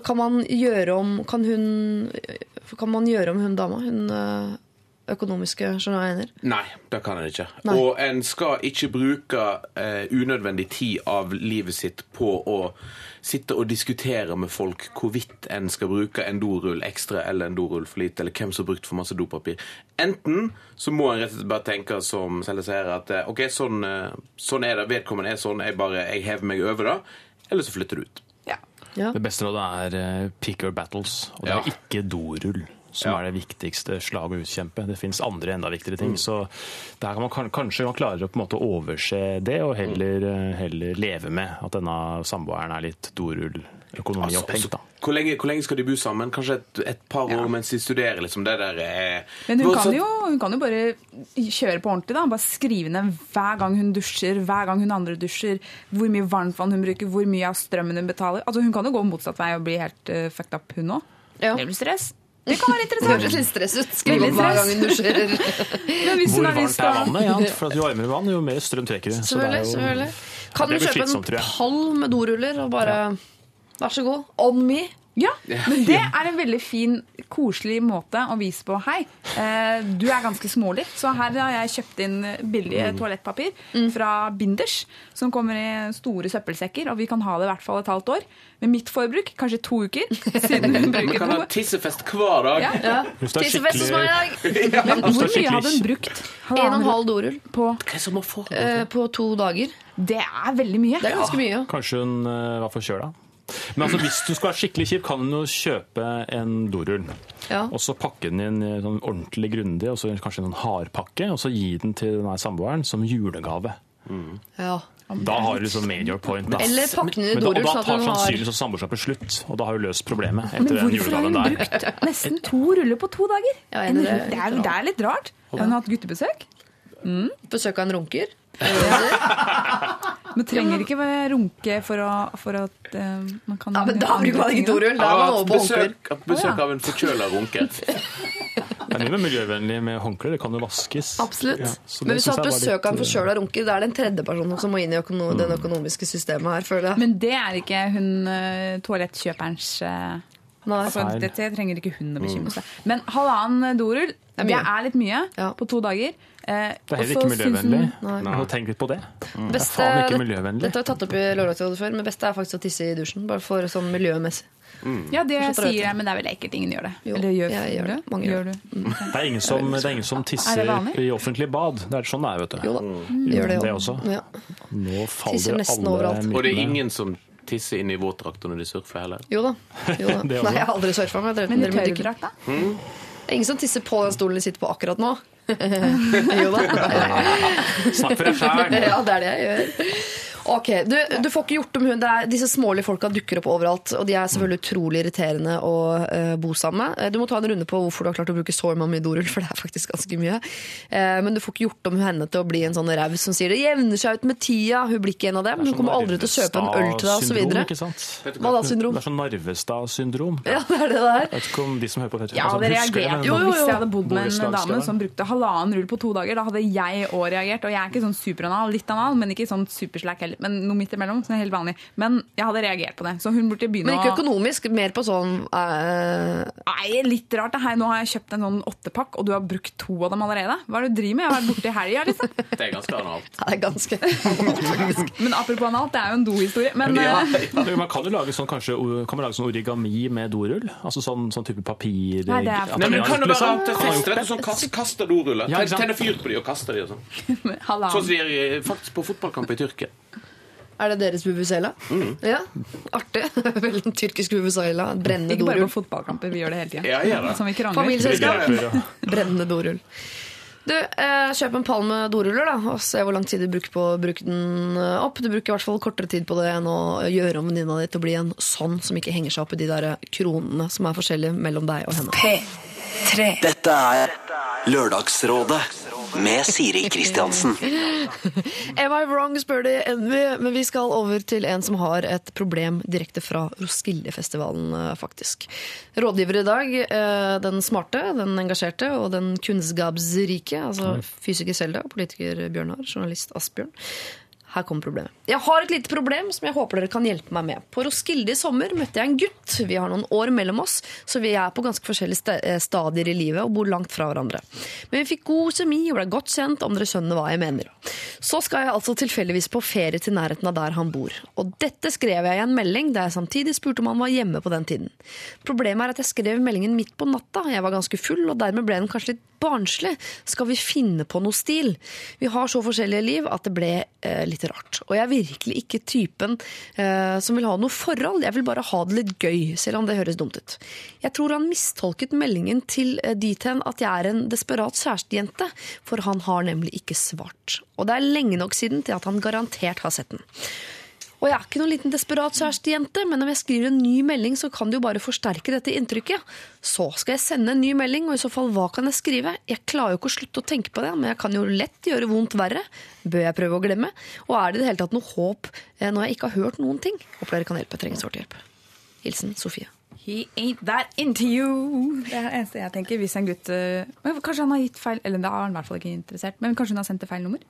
Speaker 3: Kan man gjøre om Kan hun Kan man gjøre om hun dama? Hun øh, økonomiske mener?
Speaker 7: Nei, det kan en ikke.
Speaker 3: Nei.
Speaker 7: Og en skal ikke bruke eh, unødvendig tid av livet sitt på å sitte og diskutere med folk hvorvidt en skal bruke en dorull ekstra eller en dorull for lite, eller hvem som har brukt for masse dopapir. Enten så må en rett og slett bare tenke som Selle sier, at eh, OK, sånn, eh, sånn er det, vedkommende er sånn, jeg bare jeg hever meg over det, eller så flytter du ut.
Speaker 3: Ja.
Speaker 8: Det beste rådet er eh, pick your battles, og det
Speaker 7: Ja.
Speaker 8: er ikke dorull. Som
Speaker 7: Ja.
Speaker 8: er det viktigste slaget å utkjempe. Det fins andre enda viktigere ting. Så der kan man kanskje man klarer å på en måte overse det, og heller, eh, heller leve med at denne samboeren er litt dorulløkonomi
Speaker 7: Altså,
Speaker 8: opphengt.
Speaker 7: altså, hvor, lenge, hvor lenge skal de bo sammen? Kanskje et, et par år mens de studerer? liksom det der er...
Speaker 9: Men hun
Speaker 7: Hva-
Speaker 9: kan, jo, hun kan jo bare kjøre på ordentlig. da, Bare skrive ned hver gang hun dusjer, hver gang hun andre dusjer, hvor mye varmtvann hun bruker, hvor mye av strømmen hun betaler. Altså Hun kan jo gå motsatt vei og bli helt uh, fucked up, hun òg.
Speaker 3: Ja.
Speaker 9: Det blir stress. Det kan være
Speaker 3: Det
Speaker 9: interessant.
Speaker 3: høres litt stress ut. Skriv opp hver gang hun dusjer.
Speaker 9: Men hvis
Speaker 8: Hvor varmt er vannet? Ja, for at Jo varmere vann, jo mer strøm trekker det. Så
Speaker 3: Selvfølgelig.
Speaker 8: jo-
Speaker 3: selvfølgelig. Kan du kjøpe en pall med doruller og bare Vær så god. On me.
Speaker 9: Ja, men det er en veldig fin, koselig måte å vise på Hei, eh, du er ganske smålig, så her har jeg kjøpt inn billig
Speaker 7: Mm.
Speaker 9: toalettpapir fra Binders, som kommer i store søppelsekker, og vi kan ha det i hvert fall et halvt år. Med mitt forbruk, kanskje to uker, siden hun
Speaker 7: Man
Speaker 9: bruker
Speaker 7: kan ha tissefest hver dag.
Speaker 9: Ja.
Speaker 3: Ja. Tissefest hos meg i dag.
Speaker 9: Men hvor mye hadde hun brukt?
Speaker 3: En og en halv dorull
Speaker 9: på
Speaker 3: eh, på to dager.
Speaker 9: Det er veldig mye.
Speaker 3: Det er ganske mye.
Speaker 8: Kanskje hun eh, var forkjøla. Men altså, hvis du skal være skikkelig kjip, kan du jo kjøpe en dorull.
Speaker 3: Ja.
Speaker 8: Og så pakke den inn i sånn ordentlig grundig, og så kanskje en sånn hardpakke, og så gi den til denne samboeren som julegave.
Speaker 3: Ja.
Speaker 8: Da har du liksom major point. Da.
Speaker 3: Eller pakke den i
Speaker 8: Men da, og
Speaker 3: dorull,
Speaker 8: da
Speaker 3: sånn
Speaker 8: tar
Speaker 3: har
Speaker 8: sannsynligvis seg på slutt, og da har du løst problemet etter den
Speaker 9: hvorfor har hun
Speaker 8: der.
Speaker 9: brukt nesten to ruller på to dager?
Speaker 3: Ja,
Speaker 9: En-
Speaker 3: det
Speaker 9: det,
Speaker 3: er
Speaker 9: det er litt rart. Har hun hatt guttebesøk?
Speaker 3: Besøk av en runker.
Speaker 9: Man trenger ikke være runke for, å, for at eh, man kan
Speaker 3: Ja, men da bruker man ikke dorull. Da er man over på håndklær.
Speaker 7: besøk, hatt besøk av en forkjøla runke.
Speaker 8: Det er mye mer miljøvennlig med håndklær. Det kan jo vaskes.
Speaker 3: Absolutt.
Speaker 8: Ja, så
Speaker 3: Men
Speaker 8: det
Speaker 3: hvis du har
Speaker 8: synes
Speaker 3: hatt
Speaker 8: jeg var
Speaker 3: besøk av en forkjøla runke, da er det en tredje person som må inn i økono
Speaker 8: Mm.
Speaker 3: det økonomiske systemet her, føler jeg.
Speaker 9: Men det er ikke hun eh, toalettkjøperens eh,
Speaker 3: Nei.
Speaker 9: altså,
Speaker 8: Feil.
Speaker 9: Dette trenger ikke hun å bekymre seg Men halvannen dorull,
Speaker 3: er
Speaker 9: det
Speaker 3: mye.
Speaker 9: er litt mye
Speaker 3: Ja.
Speaker 9: på to dager. Eh,
Speaker 8: Det er heller ikke miljøvennlig.
Speaker 3: Nei.
Speaker 8: Tenk litt på det. Det
Speaker 3: Beste-
Speaker 8: er faen ikke miljøvennlig.
Speaker 3: Dette har vi tatt opp i Lørdagsrådet før, men beste er faktisk å tisse i dusjen. Bare for sånn miljømessig.
Speaker 9: Ja, det
Speaker 3: jeg
Speaker 9: sier jeg, men det er vel ekkelt. Ingen gjør det.
Speaker 3: Jo,
Speaker 9: Eller gjør,
Speaker 3: jeg gjør det. Mange gjør
Speaker 9: det. Mm.
Speaker 8: Det er ingen som, det er ingen som
Speaker 9: Er
Speaker 8: tisser
Speaker 9: det
Speaker 8: i offentlig bad. Det er sånn det er, vet du.
Speaker 3: Jo da, gjør det,
Speaker 8: Det også.
Speaker 3: Ja.
Speaker 8: Nå faller
Speaker 3: Tisser nesten
Speaker 8: alle
Speaker 3: overalt.
Speaker 8: mytene.
Speaker 7: Og det er ingen som tisser inn i våtdrakter når de surfer heller.
Speaker 3: Jo da. Jo da. Nei, jeg har aldri surfa, men
Speaker 9: i tørrdrakt, da?
Speaker 3: Det er ingen som tisser på den stolen de sitter på akkurat nå. jo da.
Speaker 8: Snakk for deg sjæl!
Speaker 3: Ja, det er det jeg gjør. Ok, du, du får ikke gjort om hun. Det er, disse smålige folka dukker opp overalt, og de er selvfølgelig utrolig irriterende å uh, bo sammen med. Eh, Du må ta en runde på hvorfor du har klart å bruke så mye dorull, for det er faktisk ganske mye. Uh, men du får ikke gjort om henne til å bli en sånn raus som sier det jevner seg ut med tida. Hun blir ikke en av dem. Hun kommer aldri til å kjøpe en øl til deg, osv. Hva da, syndrom?
Speaker 8: Det er sånn Narvestad-syndrom.
Speaker 3: Ja, det er det det er.
Speaker 8: Jeg vet ikke om de som hører på dette,
Speaker 9: ja,
Speaker 8: altså, husker det, men-
Speaker 9: på
Speaker 3: Jo, jo,
Speaker 9: hvis jeg hadde bodd med en dame som brukte halvannen rull på to dager. Da hadde jeg òg reagert. Og jeg er ikke sånn superanal, litt anal, men ikke sånn superslack heller. Men noe midt imellom, som er helt vanlig. Men jeg hadde reagert på det. Så hun burde begynne å
Speaker 3: Men ikke
Speaker 9: å
Speaker 3: økonomisk, mer på sånn uh...
Speaker 9: Nei, litt rart. Hei. Nå har jeg kjøpt en sånn åttepakk, og du har brukt to av dem allerede. Hva er det du driver med? Jeg har vært borte i helga, liksom.
Speaker 7: Det er ganske analt.
Speaker 3: Det er ganske faktisk.
Speaker 9: Men apropos analt, det er jo en dohistorie. Men
Speaker 7: Ja,
Speaker 9: eh,
Speaker 7: ja.
Speaker 8: Man kan jo lage sånn, kanskje, kan man lage sånn origami med dorull? Altså sånn, sånn type papir...
Speaker 9: Nei, det er-
Speaker 7: Nei, men kan du
Speaker 8: bare feste
Speaker 7: fester,
Speaker 8: gjort
Speaker 7: vet du, sånn kast, kaster doruller?
Speaker 8: Ja?
Speaker 7: Tenner fyr på de og kaster de og sånn. Sånn som de gjør faktisk på fotballkamp i Tyrkia.
Speaker 3: Er det deres bubusela? Ja, artig. Vel, tyrkisk vuvuzela. Brennende
Speaker 9: Ikke bare på fotballkamper, vi gjør det hele tida.
Speaker 7: Ja, ja.
Speaker 9: Som vi krangler.
Speaker 3: Familieselskap. Brennende dorull. Du, eh, Kjøp en pall med doruller da, og se hvor lang tid du bruker på å bruke den opp. Du bruker i hvert fall kortere tid på det enn å gjøre om venninna di til å bli en sånn som ikke henger seg opp i de der kronene som er forskjellige mellom deg og henne.
Speaker 1: P3.
Speaker 2: Dette er Lørdagsrådet med Siri Kristiansen.
Speaker 3: Am I wrong, spør de Envy, men vi skal over til en som har et problem direkte fra Roskildefestivalen, eh, faktisk. Rådgiver i dag, eh, den smarte, den engasjerte og den kunnskapsrike, altså fysiker Selda, politiker Bjørnar, journalist Asbjørn. Her kommer problemet. Jeg har et lite problem som jeg håper dere kan hjelpe meg med. På Roskilde i sommer møtte jeg en gutt. Vi har noen år mellom oss, så vi er på ganske forskjellige eh, stadier i livet og bor langt fra hverandre. Men vi fikk god kjemi og ble godt kjent, om dere skjønner hva jeg mener. Så skal jeg altså tilfeldigvis på ferie til nærheten av der han bor. Og dette skrev jeg i en melding der jeg samtidig spurte om han var hjemme på den tiden. Problemet er at jeg skrev meldingen midt på natta. Jeg var ganske full, og dermed ble den kanskje litt barnslig. Skal vi finne på noe stil? Vi har så forskjellige liv at det ble eh, litt rart. Og jeg er virkelig ikke typen eh, som vil ha noe forhold. Jeg vil bare ha det litt gøy, selv om det høres dumt ut. Jeg tror han mistolket meldingen til eh, dit hen at jeg er en desperat kjærestejente, for han har nemlig ikke svart. Og det er lenge nok siden til at han garantert har sett den. Og jeg er ikke noen liten desperat kjærestejente, men om jeg skriver en ny melding, så kan det jo bare forsterke dette inntrykket. Så skal jeg sende en ny melding, og i så fall hva kan jeg skrive? Jeg klarer jo ikke å slutte å tenke på det, men jeg kan jo lett gjøre vondt verre. Bør jeg prøve å glemme? Og er det i det hele tatt noe håp eh, når jeg ikke har hørt noen ting? Håper dere kan hjelpe. Jeg trenger sårt hjelp. Hilsen Sofie.
Speaker 9: He ain't that into you. Det er det eneste jeg tenker. Hvis en gutt eh, men Kanskje han har gitt feil Eller det er han i hvert fall ikke interessert. Men kanskje hun har sendt det feil nummer?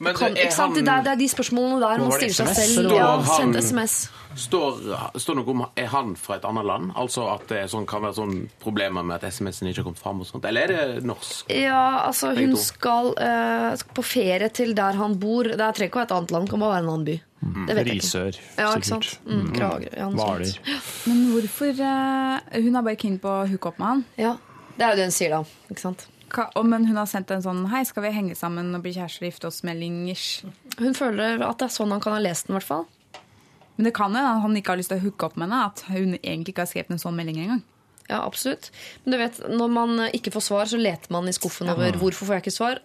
Speaker 7: Men
Speaker 3: kom,
Speaker 7: er
Speaker 3: ikke sant?
Speaker 7: han-
Speaker 3: Det, er, det er de spørsmålene der man stiller seg selv.
Speaker 7: Står,
Speaker 3: Ja, sendt SMS.
Speaker 7: Står, står noe om Er han fra et annet land? Altså at det sånn, kan være sånn problemer med at SMS-en ikke har kommet fram? og sånt Eller er det norsk?
Speaker 3: Ja, altså hun skal, uh, skal på ferie til der han bor. Det er trenger ikke å være et annet land, det kan bare være en annen by. Det vet jeg ikke.
Speaker 8: Risør,
Speaker 3: Ja, ikke
Speaker 8: sikkert.
Speaker 3: sant? Mm, Kragerø. Ja,
Speaker 8: Hvaler.
Speaker 9: Men hvorfor uh, Hun er bare keen på å hooke opp med han.
Speaker 3: Ja, det er jo det hun sier da, ikke sant?
Speaker 9: Og- Men hun har sendt en sånn 'hei, skal vi henge sammen og bli kjærester og gifte oss'-meldingers.
Speaker 3: Hun føler at det er sånn han kan ha lest den i hvert fall.
Speaker 9: Men det kan hende at han ikke har lyst til å hooke opp med henne. At hun egentlig ikke har skrevet en sånn melding engang.
Speaker 3: Ja, absolutt. Men du vet, når man ikke får svar, så leter man i skuffen over hvorfor får jeg ikke svar.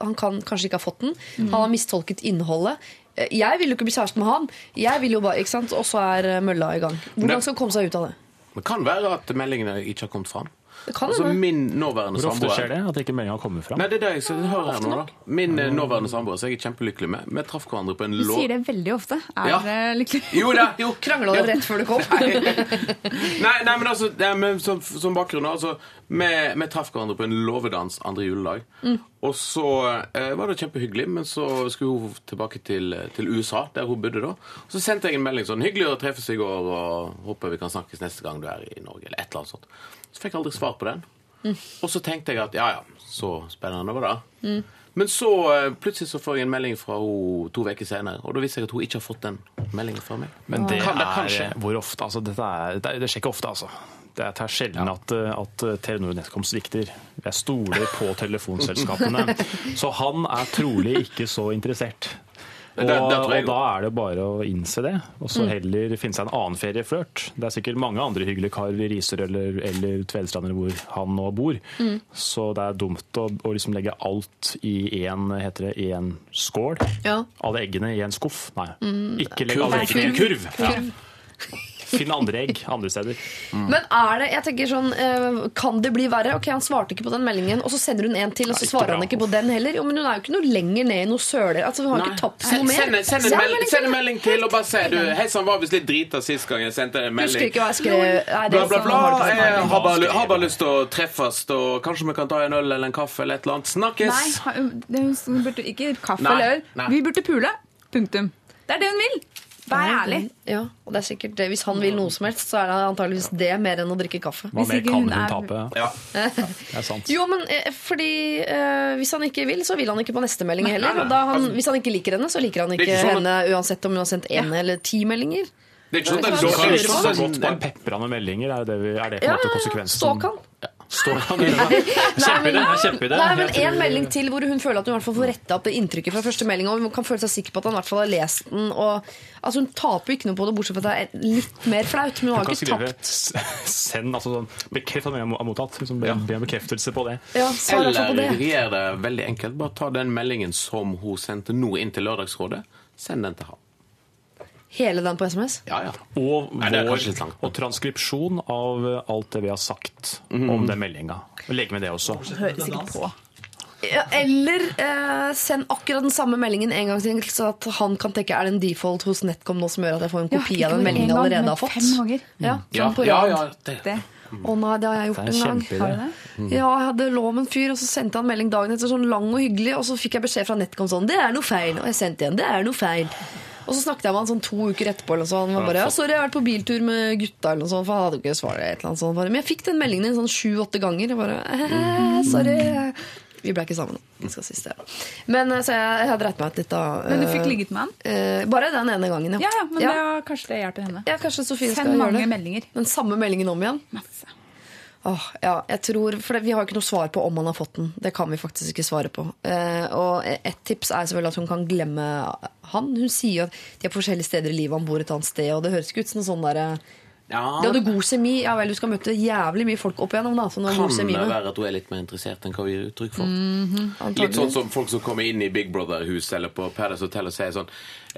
Speaker 3: Han kan kanskje ikke ha fått den. Han har mistolket innholdet. Eh, Jeg vil jo ikke bli kjæreste med han. Jeg vil jo bare, ikke sant? Og så er mølla i gang. Hvordan skal han komme seg ut av det?
Speaker 7: Det kan være at meldingene ikke har kommet fram.
Speaker 3: Det kan
Speaker 7: Altså min nåværende
Speaker 8: Hvor ofte skjer det? At ikke meldinga kommer fram?
Speaker 7: Nei, det er det jeg skal høre her nå, da. Min eh, nåværende samboer, som jeg er kjempelykkelig med, vi traff hverandre på en
Speaker 9: Du
Speaker 7: lov...
Speaker 9: sier det veldig ofte. Er
Speaker 7: Ja.
Speaker 9: dere lykkelig?
Speaker 7: Jo da, jo.
Speaker 3: Krangla dere rett før du kom?
Speaker 7: Nei, nei, men altså, nei, men som, som bakgrunn altså, vi, vi traff hverandre på en låvedans andre juledag. Og så eh, var det kjempehyggelig, men så skulle hun tilbake til, til USA, der hun bodde da. Så sendte jeg en melding sånn 'Hyggelig å treffes i går, og håper vi kan snakkes neste gang du er i Norge', eller et eller annet sånt. Så fikk jeg aldri svar på den. Og så tenkte jeg at ja, ja, så spennende var det. Men så eh, plutselig så får jeg en melding fra henne to uker senere, og da viser jeg at hun ikke har fått den meldingen fra meg.
Speaker 8: Men det
Speaker 7: Kan det kan
Speaker 8: er hvor ofte? Altså, dette er, det, er, det skjer ikke ofte, altså. Det er sjelden at, eh, at Telenor Netcom svikter. Jeg stoler på telefonselskapene. Så han er trolig ikke så interessert. Og,
Speaker 7: Det- det
Speaker 8: og da er det bare å innse det, og så heller finne seg en annen ferieflørt. Det er sikkert mange andre hyggelige karer i Risør eller, eller Tvedestrand eller hvor han nå bor. Så det er dumt å, å liksom legge alt i én, heter det, i en skål.
Speaker 3: Ja.
Speaker 8: Alle eggene i en skuff. Nei, ikke legg alle eggene i en kurv. Ja. Finn andre egg andre steder.
Speaker 3: Men er det, jeg tenker sånn, eh, kan det bli verre? Ok, Han svarte ikke på den meldingen, og så sender hun en til, og så
Speaker 8: Nei,
Speaker 3: svarer han ikke på den heller. Jo, Men hun er jo ikke noe lenger ned i noe søler. Altså, Hun har ikke tapt noe mer.
Speaker 7: send, send, en
Speaker 3: melding
Speaker 7: send en
Speaker 3: til.
Speaker 7: melding til og bare si du, Hei sann, var visst litt drita sist gang jeg sendte en melding.
Speaker 3: Husker ikke hva jeg skrev. Nei,
Speaker 7: Bla, bla, bla. Jeg har bare, har bare lyst til å treffes, og kanskje vi kan ta en øl eller en kaffe eller et eller annet. Snakkes!
Speaker 9: Nei, hun burde ikke kaffe
Speaker 7: Nei,
Speaker 9: eller øl. Vi burde pule. Punktum. Det er det hun vil. Vær ærlig.
Speaker 3: Ja, og det er sikkert det. Hvis han vil noe som helst, så er det antageligvis det mer enn å drikke kaffe.
Speaker 8: Hva mer kan
Speaker 9: hun er-
Speaker 8: tape?
Speaker 7: Ja.
Speaker 8: Det er sant.
Speaker 3: Jo, men eh, fordi uh, Hvis han ikke vil, så vil han ikke på neste melding heller. Og da han, hvis han ikke liker henne, så liker han ikke,
Speaker 7: ikke sånn
Speaker 3: henne uansett om hun har sendt én eller ti meldinger.
Speaker 7: Det er ikke sånn at det er
Speaker 3: så
Speaker 8: godt på. pepre meldinger, er det, er det på en
Speaker 3: Ja,
Speaker 8: måte konsekvensen?
Speaker 3: stalk han.
Speaker 8: Stalk han. Kjempeidé. er kjempeidé.
Speaker 3: Nei, men
Speaker 8: én
Speaker 3: En melding til hvor hun føler at hun i hvert fall får retta opp det inntrykket fra første melding. Og hun kan føle seg sikker på at han i hvert fall har lest den. Og, altså Hun taper ikke noe på det, bortsett fra at det er litt mer flaut. Men hun har ikke
Speaker 8: skrive
Speaker 3: tapt.
Speaker 8: send, altså sånn, bekreft at jeg har mottatt. Liksom, be, be bekreftelse på det.
Speaker 3: Ja,
Speaker 7: Eller
Speaker 3: det.
Speaker 7: gjør det veldig enkelt. Bare ta den meldingen som hun sendte nå inn til Lørdagsrådet. Send den til ham.
Speaker 3: Hele den på SMS.
Speaker 7: Ja, ja.
Speaker 8: Og, vår, og transkripsjon av alt det vi har sagt om den meldinga. Legg med det også.
Speaker 9: Høres ikke på.
Speaker 3: Ja, eller eh, send akkurat den samme meldingen en gang til, så at han kan tenke er det en default hos Netcom nå som gjør at jeg får en kopi av den meldingen jeg allerede har fått.
Speaker 9: Fem ganger.
Speaker 3: Ja,
Speaker 7: Ja,
Speaker 3: sånn på
Speaker 7: ja,
Speaker 3: rad.
Speaker 7: ja, det.
Speaker 9: Det.
Speaker 3: Å nei, det har jeg gjort en gang.
Speaker 9: det?
Speaker 3: Ja, jeg hadde lå med en fyr, og så sendte han melding dagen etter sånn lang og hyggelig, og så fikk jeg beskjed fra Netcom sånn Det er noe feil. Og jeg sendte igjen. Det er noe feil. Og så snakket jeg med han sånn to uker etterpå. Eller sånn. Han var bare, ja, sorry, jeg har vært på biltur med gutta, eller noe sånt, for han hadde jo ikke svaret. Et eller annet sånt. Bare, Men jeg fikk den meldingen din sånn sju-åtte ganger. Jeg bare, eh, sorry. Vi ble ikke sammen. Skal sies. Men eh, så jeg, jeg dreit meg ut litt, da.
Speaker 9: Men du
Speaker 3: Eh,
Speaker 9: fikk ligget med han?
Speaker 3: eh, bare den ene gangen,
Speaker 9: Ja, ja, men
Speaker 3: ja.
Speaker 9: Det, var- kanskje det hjelper henne.
Speaker 3: Ja, kanskje Sofie skal
Speaker 9: Send
Speaker 3: gjøre
Speaker 9: mange
Speaker 3: det.
Speaker 9: meldinger.
Speaker 3: Den samme meldingen om igjen.
Speaker 9: Masse.
Speaker 3: Åh, ja, jeg tror, for Vi har ikke noe svar på om han har fått den. Det kan vi faktisk ikke svare på. Eh, og Et tips er selvfølgelig at hun kan glemme han. Hun sier jo at de er på forskjellige steder i livet, han bor et annet sted. Og det høres ikke ut som en sånn der,
Speaker 7: Ja,
Speaker 3: De hadde god semi. Ja vel, du skal møte jævlig mye folk opp igjennom. da, så
Speaker 7: kan
Speaker 3: god
Speaker 7: det være at hun er litt mer interessert enn hva hun gir uttrykk for.
Speaker 3: Mhm.
Speaker 7: Litt sånn som folk som kommer inn i Big Brother-hus eller på Paradise Hotel og sier sånn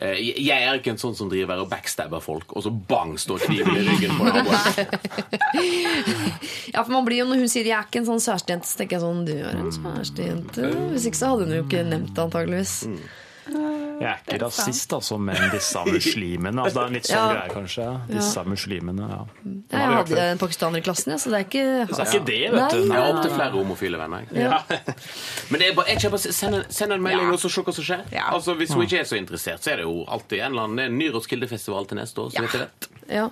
Speaker 7: eh, Jeg er ikke en sånn som driver og backstabber folk, og så bang står kniven i ryggen på naboen.
Speaker 3: Ja, for man blir jo, Når hun sier 'jeg er ikke en sånn kjærestejente', så tenker jeg sånn 'du er en kjærestejente'. Hvis ikke så hadde hun jo ikke nevnt det, antageligvis.
Speaker 8: Jeg er ikke rasist, altså, men disse muslimene. Altså, det er en litt sånn
Speaker 3: Ja.
Speaker 8: greie, kanskje. Disse muslimene, ja.
Speaker 3: Jeg hadde en pakistaner i klassen, ja, så det er ikke
Speaker 8: Så det er ikke det, vet
Speaker 3: Nei.
Speaker 8: du.
Speaker 7: Jeg har opptil flere homofile venner. jeg.
Speaker 3: Ja.
Speaker 7: Men det er bare, jeg kjøper, send, en, send en melding og så se hva som skjer.
Speaker 9: Ja.
Speaker 7: Altså, Hvis hun ikke er så interessert, så er det jo alltid en eller annen det er en ny Roskilde-festival til neste år. Så vet jeg det.
Speaker 3: Ja.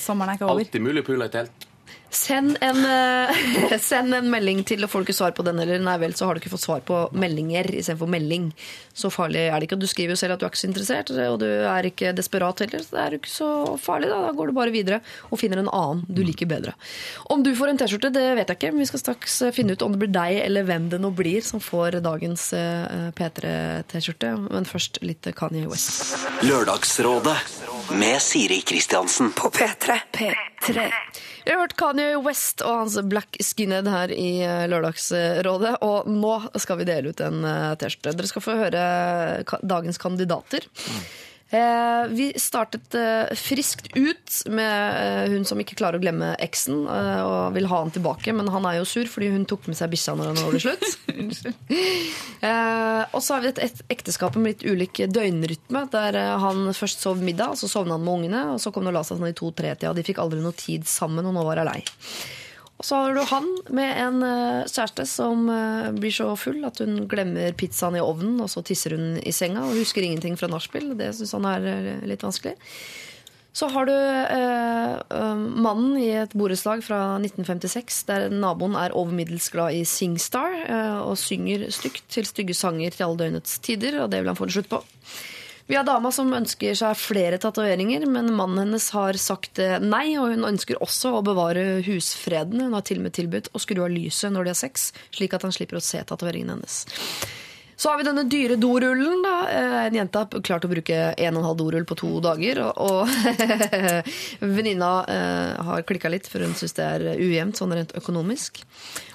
Speaker 9: Sommeren er ikke over.
Speaker 7: Alltid mulig å pule i telt.
Speaker 3: Send en, uh, send en melding til, og får du ikke svar på den, eller nei vel, så har du ikke fått svar på meldinger istedenfor melding. Så farlig er det ikke. Du skriver jo selv at du er ikke så interessert, og du er ikke desperat heller, så det er jo ikke så farlig. Da Da går du bare videre og finner en annen du liker bedre. Om du får en T-skjorte, det vet jeg ikke, men vi skal straks eh, finne ut om det blir deg eller hvem det nå blir som får dagens eh, P3-T-skjorte. Men først litt Kanye West.
Speaker 2: Lørdagsrådet med Siri Kristiansen.
Speaker 1: På P3.
Speaker 3: P3. Vi har hørt Kanye West og hans Black Skinhead her i eh, Lørdagsrådet. Og nå skal vi dele ut en eh, T-skjorte. Dere skal få høre dagens kandidater. Eh, vi startet eh, friskt ut med eh, hun som ikke klarer å glemme eksen eh, og vil ha han tilbake, men han er jo sur fordi hun tok med seg bikkja når han var slutt. eh, og så har vi et, ekteskap med litt ulik døgnrytme, der eh, han først sov middag, så sovna han med ungene, og så kom det og la seg sånn i to-tre-tida. De fikk aldri noe tid sammen, og nå var hun lei. Og så har du han med en eh, kjæreste som eh, blir så full at hun glemmer pizzaen i ovnen, og så tisser hun i senga og husker ingenting fra nachspiel. Det syns han er eh, litt vanskelig. Så har du eh, mannen i et borettslag fra 1956 der naboen er over glad i Singstar eh, og synger stygt til stygge sanger til alle døgnets tider, og det vil han få en slutt på. Vi har dama som ønsker seg flere tatoveringer, men mannen hennes har sagt eh, nei, og hun ønsker også å bevare husfreden. Hun har til og med tilbudt å skru av lyset når de har sex, slik at han slipper å se tatoveringene hennes. Så har vi denne dyre dorullen. da. Eh, En jente har klart å bruke en og en halv dorull på to dager. Og, og venninna eh, har klikka litt, for hun syns det er ujevnt sånn rent økonomisk.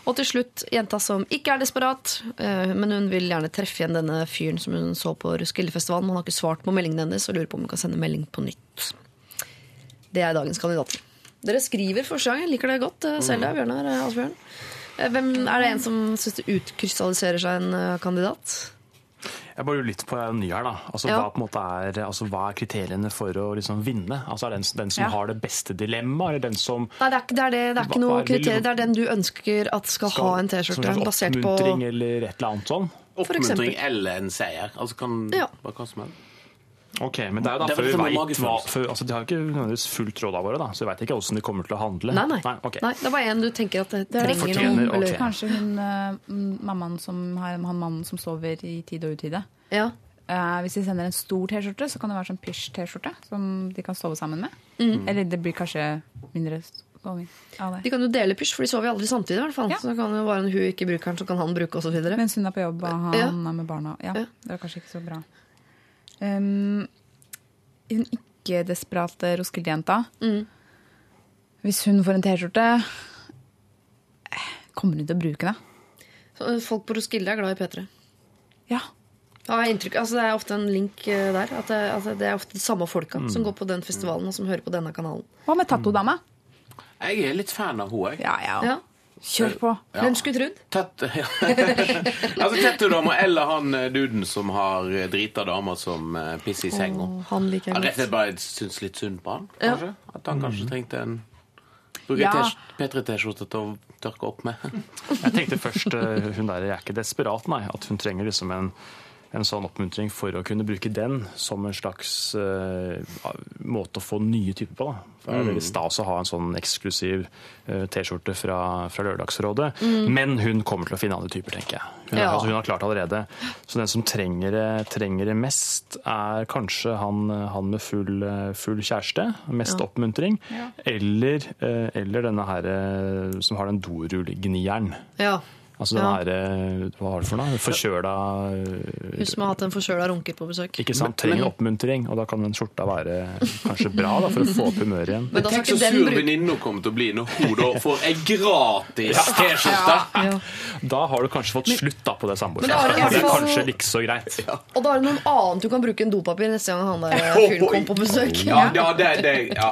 Speaker 3: Og til slutt jenta som ikke er desperat, eh, men hun vil gjerne treffe igjen denne fyren som hun så på Roskildefestivalen. Han har ikke svart på meldingen hennes og lurer på om hun kan sende melding på nytt. Det er dagens kandidater. Dere skriver forslaget. Liker det godt, eh, Selda, Bjørnar, Asbjørn? Eh, Hvem Er det en som syns det utkrystalliserer seg en eh, kandidat?
Speaker 8: Jeg bare lurer litt på nye her, da. Altså,
Speaker 3: Ja.
Speaker 8: hva, på en måte er, altså, hva er kriteriene for å liksom, vinne? Altså, er det den, den som
Speaker 3: Ja.
Speaker 8: har det beste dilemmaet, eller den som
Speaker 3: Nei, det er, ikke- det er, det, det er ikke noe
Speaker 8: er-
Speaker 3: kriterier. Det er den du ønsker at skal, ha en T-skjorte. Basert på
Speaker 8: oppmuntring eller et eller annet sånn?
Speaker 7: Oppmuntring eller en seier. Altså kan
Speaker 3: Ja.
Speaker 7: bare hva som helst.
Speaker 8: Ok, men det er jo
Speaker 7: er
Speaker 8: vi vet hva for, altså, De har jo ikke nødvendigvis fulgt rådene våre, da, så vi vet ikke hvordan de kommer til å handle.
Speaker 3: Nei, nei.
Speaker 8: ok.
Speaker 3: nei, det var en du tenker at det
Speaker 9: Det er
Speaker 3: trenger
Speaker 8: fortjener,
Speaker 3: noe. Eller,
Speaker 8: ok.
Speaker 9: Kanskje hun uh, mammaen som har han mannen som sover i tide og utide.
Speaker 3: ja.
Speaker 9: Uh, hvis de sender en stor T-skjorte, så kan det være sånn pysj-T-skjorte som de kan sove sammen med.
Speaker 3: Mm.
Speaker 9: Eller det blir kanskje mindre av.
Speaker 3: De kan jo dele pysj, for de sover jo aldri samtidig. i hvert fall.
Speaker 9: Ja.
Speaker 3: Så kan jo bare en hun ikke bruker den, så kan han bruke osv.
Speaker 9: Mens hun er på jobb og han
Speaker 3: Ja.
Speaker 9: er med barna. Ja,
Speaker 3: Ja.
Speaker 9: Det er kanskje ikke så bra. Um, hun ikke-desperate Roskilde-jenta
Speaker 3: Mm.
Speaker 9: Hvis hun får en T-skjorte, eh, kommer hun til å bruke det?
Speaker 3: Folk på Roskilde er glad i P3.
Speaker 9: Ja.
Speaker 3: Ja, altså Det er ofte en link eh, der. At det, at det er ofte de samme folka
Speaker 8: Mm.
Speaker 3: som går på den festivalen og som hører på denne kanalen.
Speaker 9: Hva med tattodama?
Speaker 7: Jeg er litt fan av henne, jeg.
Speaker 9: Ja, ja.
Speaker 3: Ja.
Speaker 9: Kjør på.
Speaker 3: Hvem skulle trodd?
Speaker 7: Tett, ja. altså eller han eh, duden som har eh, drita damer som eh, pisser i senga.
Speaker 3: Oh, han liker jeg
Speaker 7: rett og slett bare syns litt synd på han,
Speaker 3: Ja.
Speaker 7: kanskje. At han kanskje trengte en Bruke
Speaker 9: Ja.
Speaker 7: P3-T-skjorte til å tørke opp med.
Speaker 8: Jeg tenkte først hun der er ikke desperat, nei. At hun trenger liksom en, en sånn oppmuntring for å kunne bruke den som en slags uh, måte å få nye typer på. Da. For det er veldig stas å ha en sånn eksklusiv uh, T-skjorte fra, fra Lørdagsrådet. Men hun kommer til å finne andre typer, tenker jeg. Hun,
Speaker 3: Ja.
Speaker 8: altså, hun har klart det allerede. Så den som trenger det, trenger det mest, er kanskje han, han med full, eh, full kjæreste. Mest oppmuntring. Eller, uh, eller denne her som har den dorullgnieren.
Speaker 3: Ja.
Speaker 8: Altså den her, eh, hva var det for noe? Forkjøla
Speaker 3: Hun som har hatt en forkjøla runker på besøk.
Speaker 8: Ikke sant? Trenger oppmuntring, og da kan den skjorta være kanskje bra da, for å få opp humøret igjen.
Speaker 3: Men
Speaker 7: Tenk så sur venninna kommer til å bli når hun da får ei gratis T-skjorte!
Speaker 3: ja.
Speaker 8: Da har du kanskje fått slutt da på det
Speaker 3: Men da har du i
Speaker 8: samboerskapet. Det er kanskje ikke så greit.
Speaker 3: Og da er det noen annet du kan bruke enn dopapir neste gang han der eh, fyren kom på besøk.
Speaker 7: Ja, ja, det, det ja.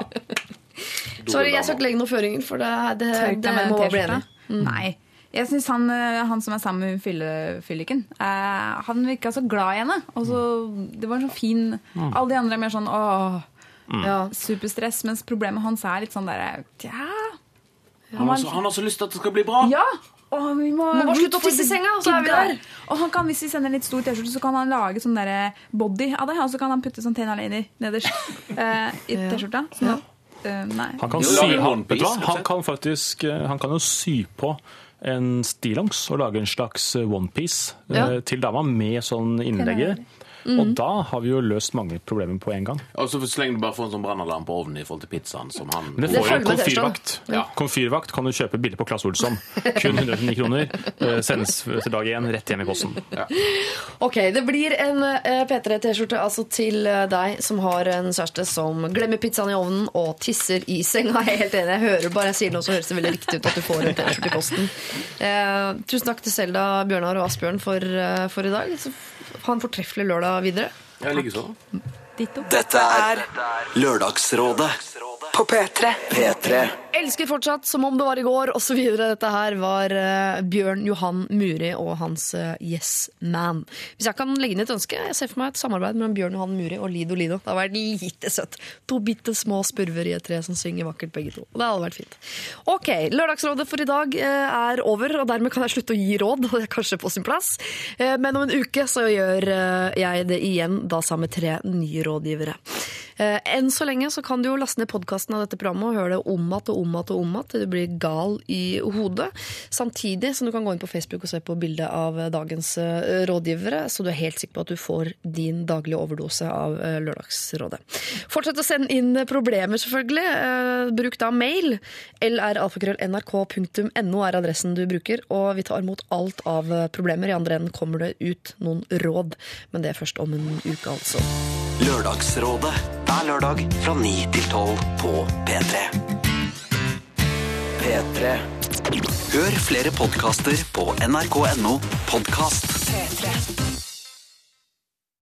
Speaker 3: Sorry, jeg skal ikke legge noen føringer, for det, det, det,
Speaker 9: det
Speaker 3: må bare bli enig.
Speaker 9: Nei. Jeg syns han, eh, han som er sammen med Fyllikken fylliken, eh, han virka så glad i henne. Og så, det var en sånn fin Alle de andre er mer sånn åh,
Speaker 3: Ja.
Speaker 9: superstress. Mens problemet hans er litt sånn derre ja,
Speaker 7: Han har, så, han har så lyst til at det skal bli bra.
Speaker 9: Ja! Åh, vi må,
Speaker 3: Må bare slutte å tisse i senga, og så er vi der.
Speaker 9: Og han kan, hvis vi sender en litt stor T-skjorte, så kan han lage sånn der body av det. Og så kan han putte sånn tenaliner nederst eh, i T-skjorta. Sånn
Speaker 3: Ja.
Speaker 9: Uh.
Speaker 8: Han kan, sy, han,
Speaker 7: og
Speaker 8: han kan faktisk eh, han kan jo sy på en stillongs og lage en slags onepiece
Speaker 3: Ja.
Speaker 8: til dama med sånn innlegger. Og da har vi jo løst mange problemer på en gang.
Speaker 7: Og så slenger du bare får en sånn brannalarm på ovnen i forhold til pizzaen som han
Speaker 8: Men det får jo en komfyrvakt.
Speaker 7: Ja.
Speaker 8: Komfyrvakt kan du kjøpe billig på Claes Olsson. Kun 109 kroner. eh, Sendes til dag én rett hjem i posten.
Speaker 3: Ok, det blir en eh, P3-T-skjorte altså til eh, deg som har en kjæreste som glemmer pizzaen i ovnen og tisser i senga. Jeg er helt enig. Jeg hører bare jeg sier noe, så høres det veldig riktig ut at du får en T-skjorte i posten. Eh, tusen takk til Selda, Bjørnar og Asbjørn for, for i dag. Så ha en fortreffelig lørdag videre.
Speaker 7: Jeg liker sånn.
Speaker 9: Ditto.
Speaker 2: Dette er Lørdagsrådet
Speaker 1: På P3.
Speaker 2: P3.
Speaker 3: Elsker fortsatt som om det var i går, osv. Dette her var uh, Bjørn Johan Muri og hans uh, Yes Man. Hvis jeg kan legge inn et ønske, jeg ser for meg et samarbeid mellom Bjørn Johan Muri og Lido Lido. Det hadde vært lite søtt. To bitte små spurver i et tre som synger vakkert, begge to. Det hadde vært fint. Ok, Lørdagsrådet for i dag uh, er over, og dermed kan jeg slutte å gi råd. Det er kanskje på sin plass. Eh, Men om en uke så gjør jeg det igjen, da sammen med tre nye rådgivere. Eh, Enn så lenge så kan du jo laste ned podkasten av dette programmet og høre det om igjen og om igjen og om til du blir gal i hodet. Samtidig som du kan gå inn på Facebook og se på bildet av eh, dagens eh, rådgivere, så du er helt sikker på at du får din daglige overdose av Lørdagsrådet. Fortsett å sende inn problemer, selvfølgelig. Bruk da mail. lralfakrøll.nrk.no er adressen du bruker, og vi tar imot alt av problemer. I andre enden kommer det ut noen råd, men det er først om en uke, altså.
Speaker 2: Lørdagsrådet hver lørdag fra 9 til 12 på P3. P3. Hør flere podkaster på nrk.no podkast.
Speaker 1: P3.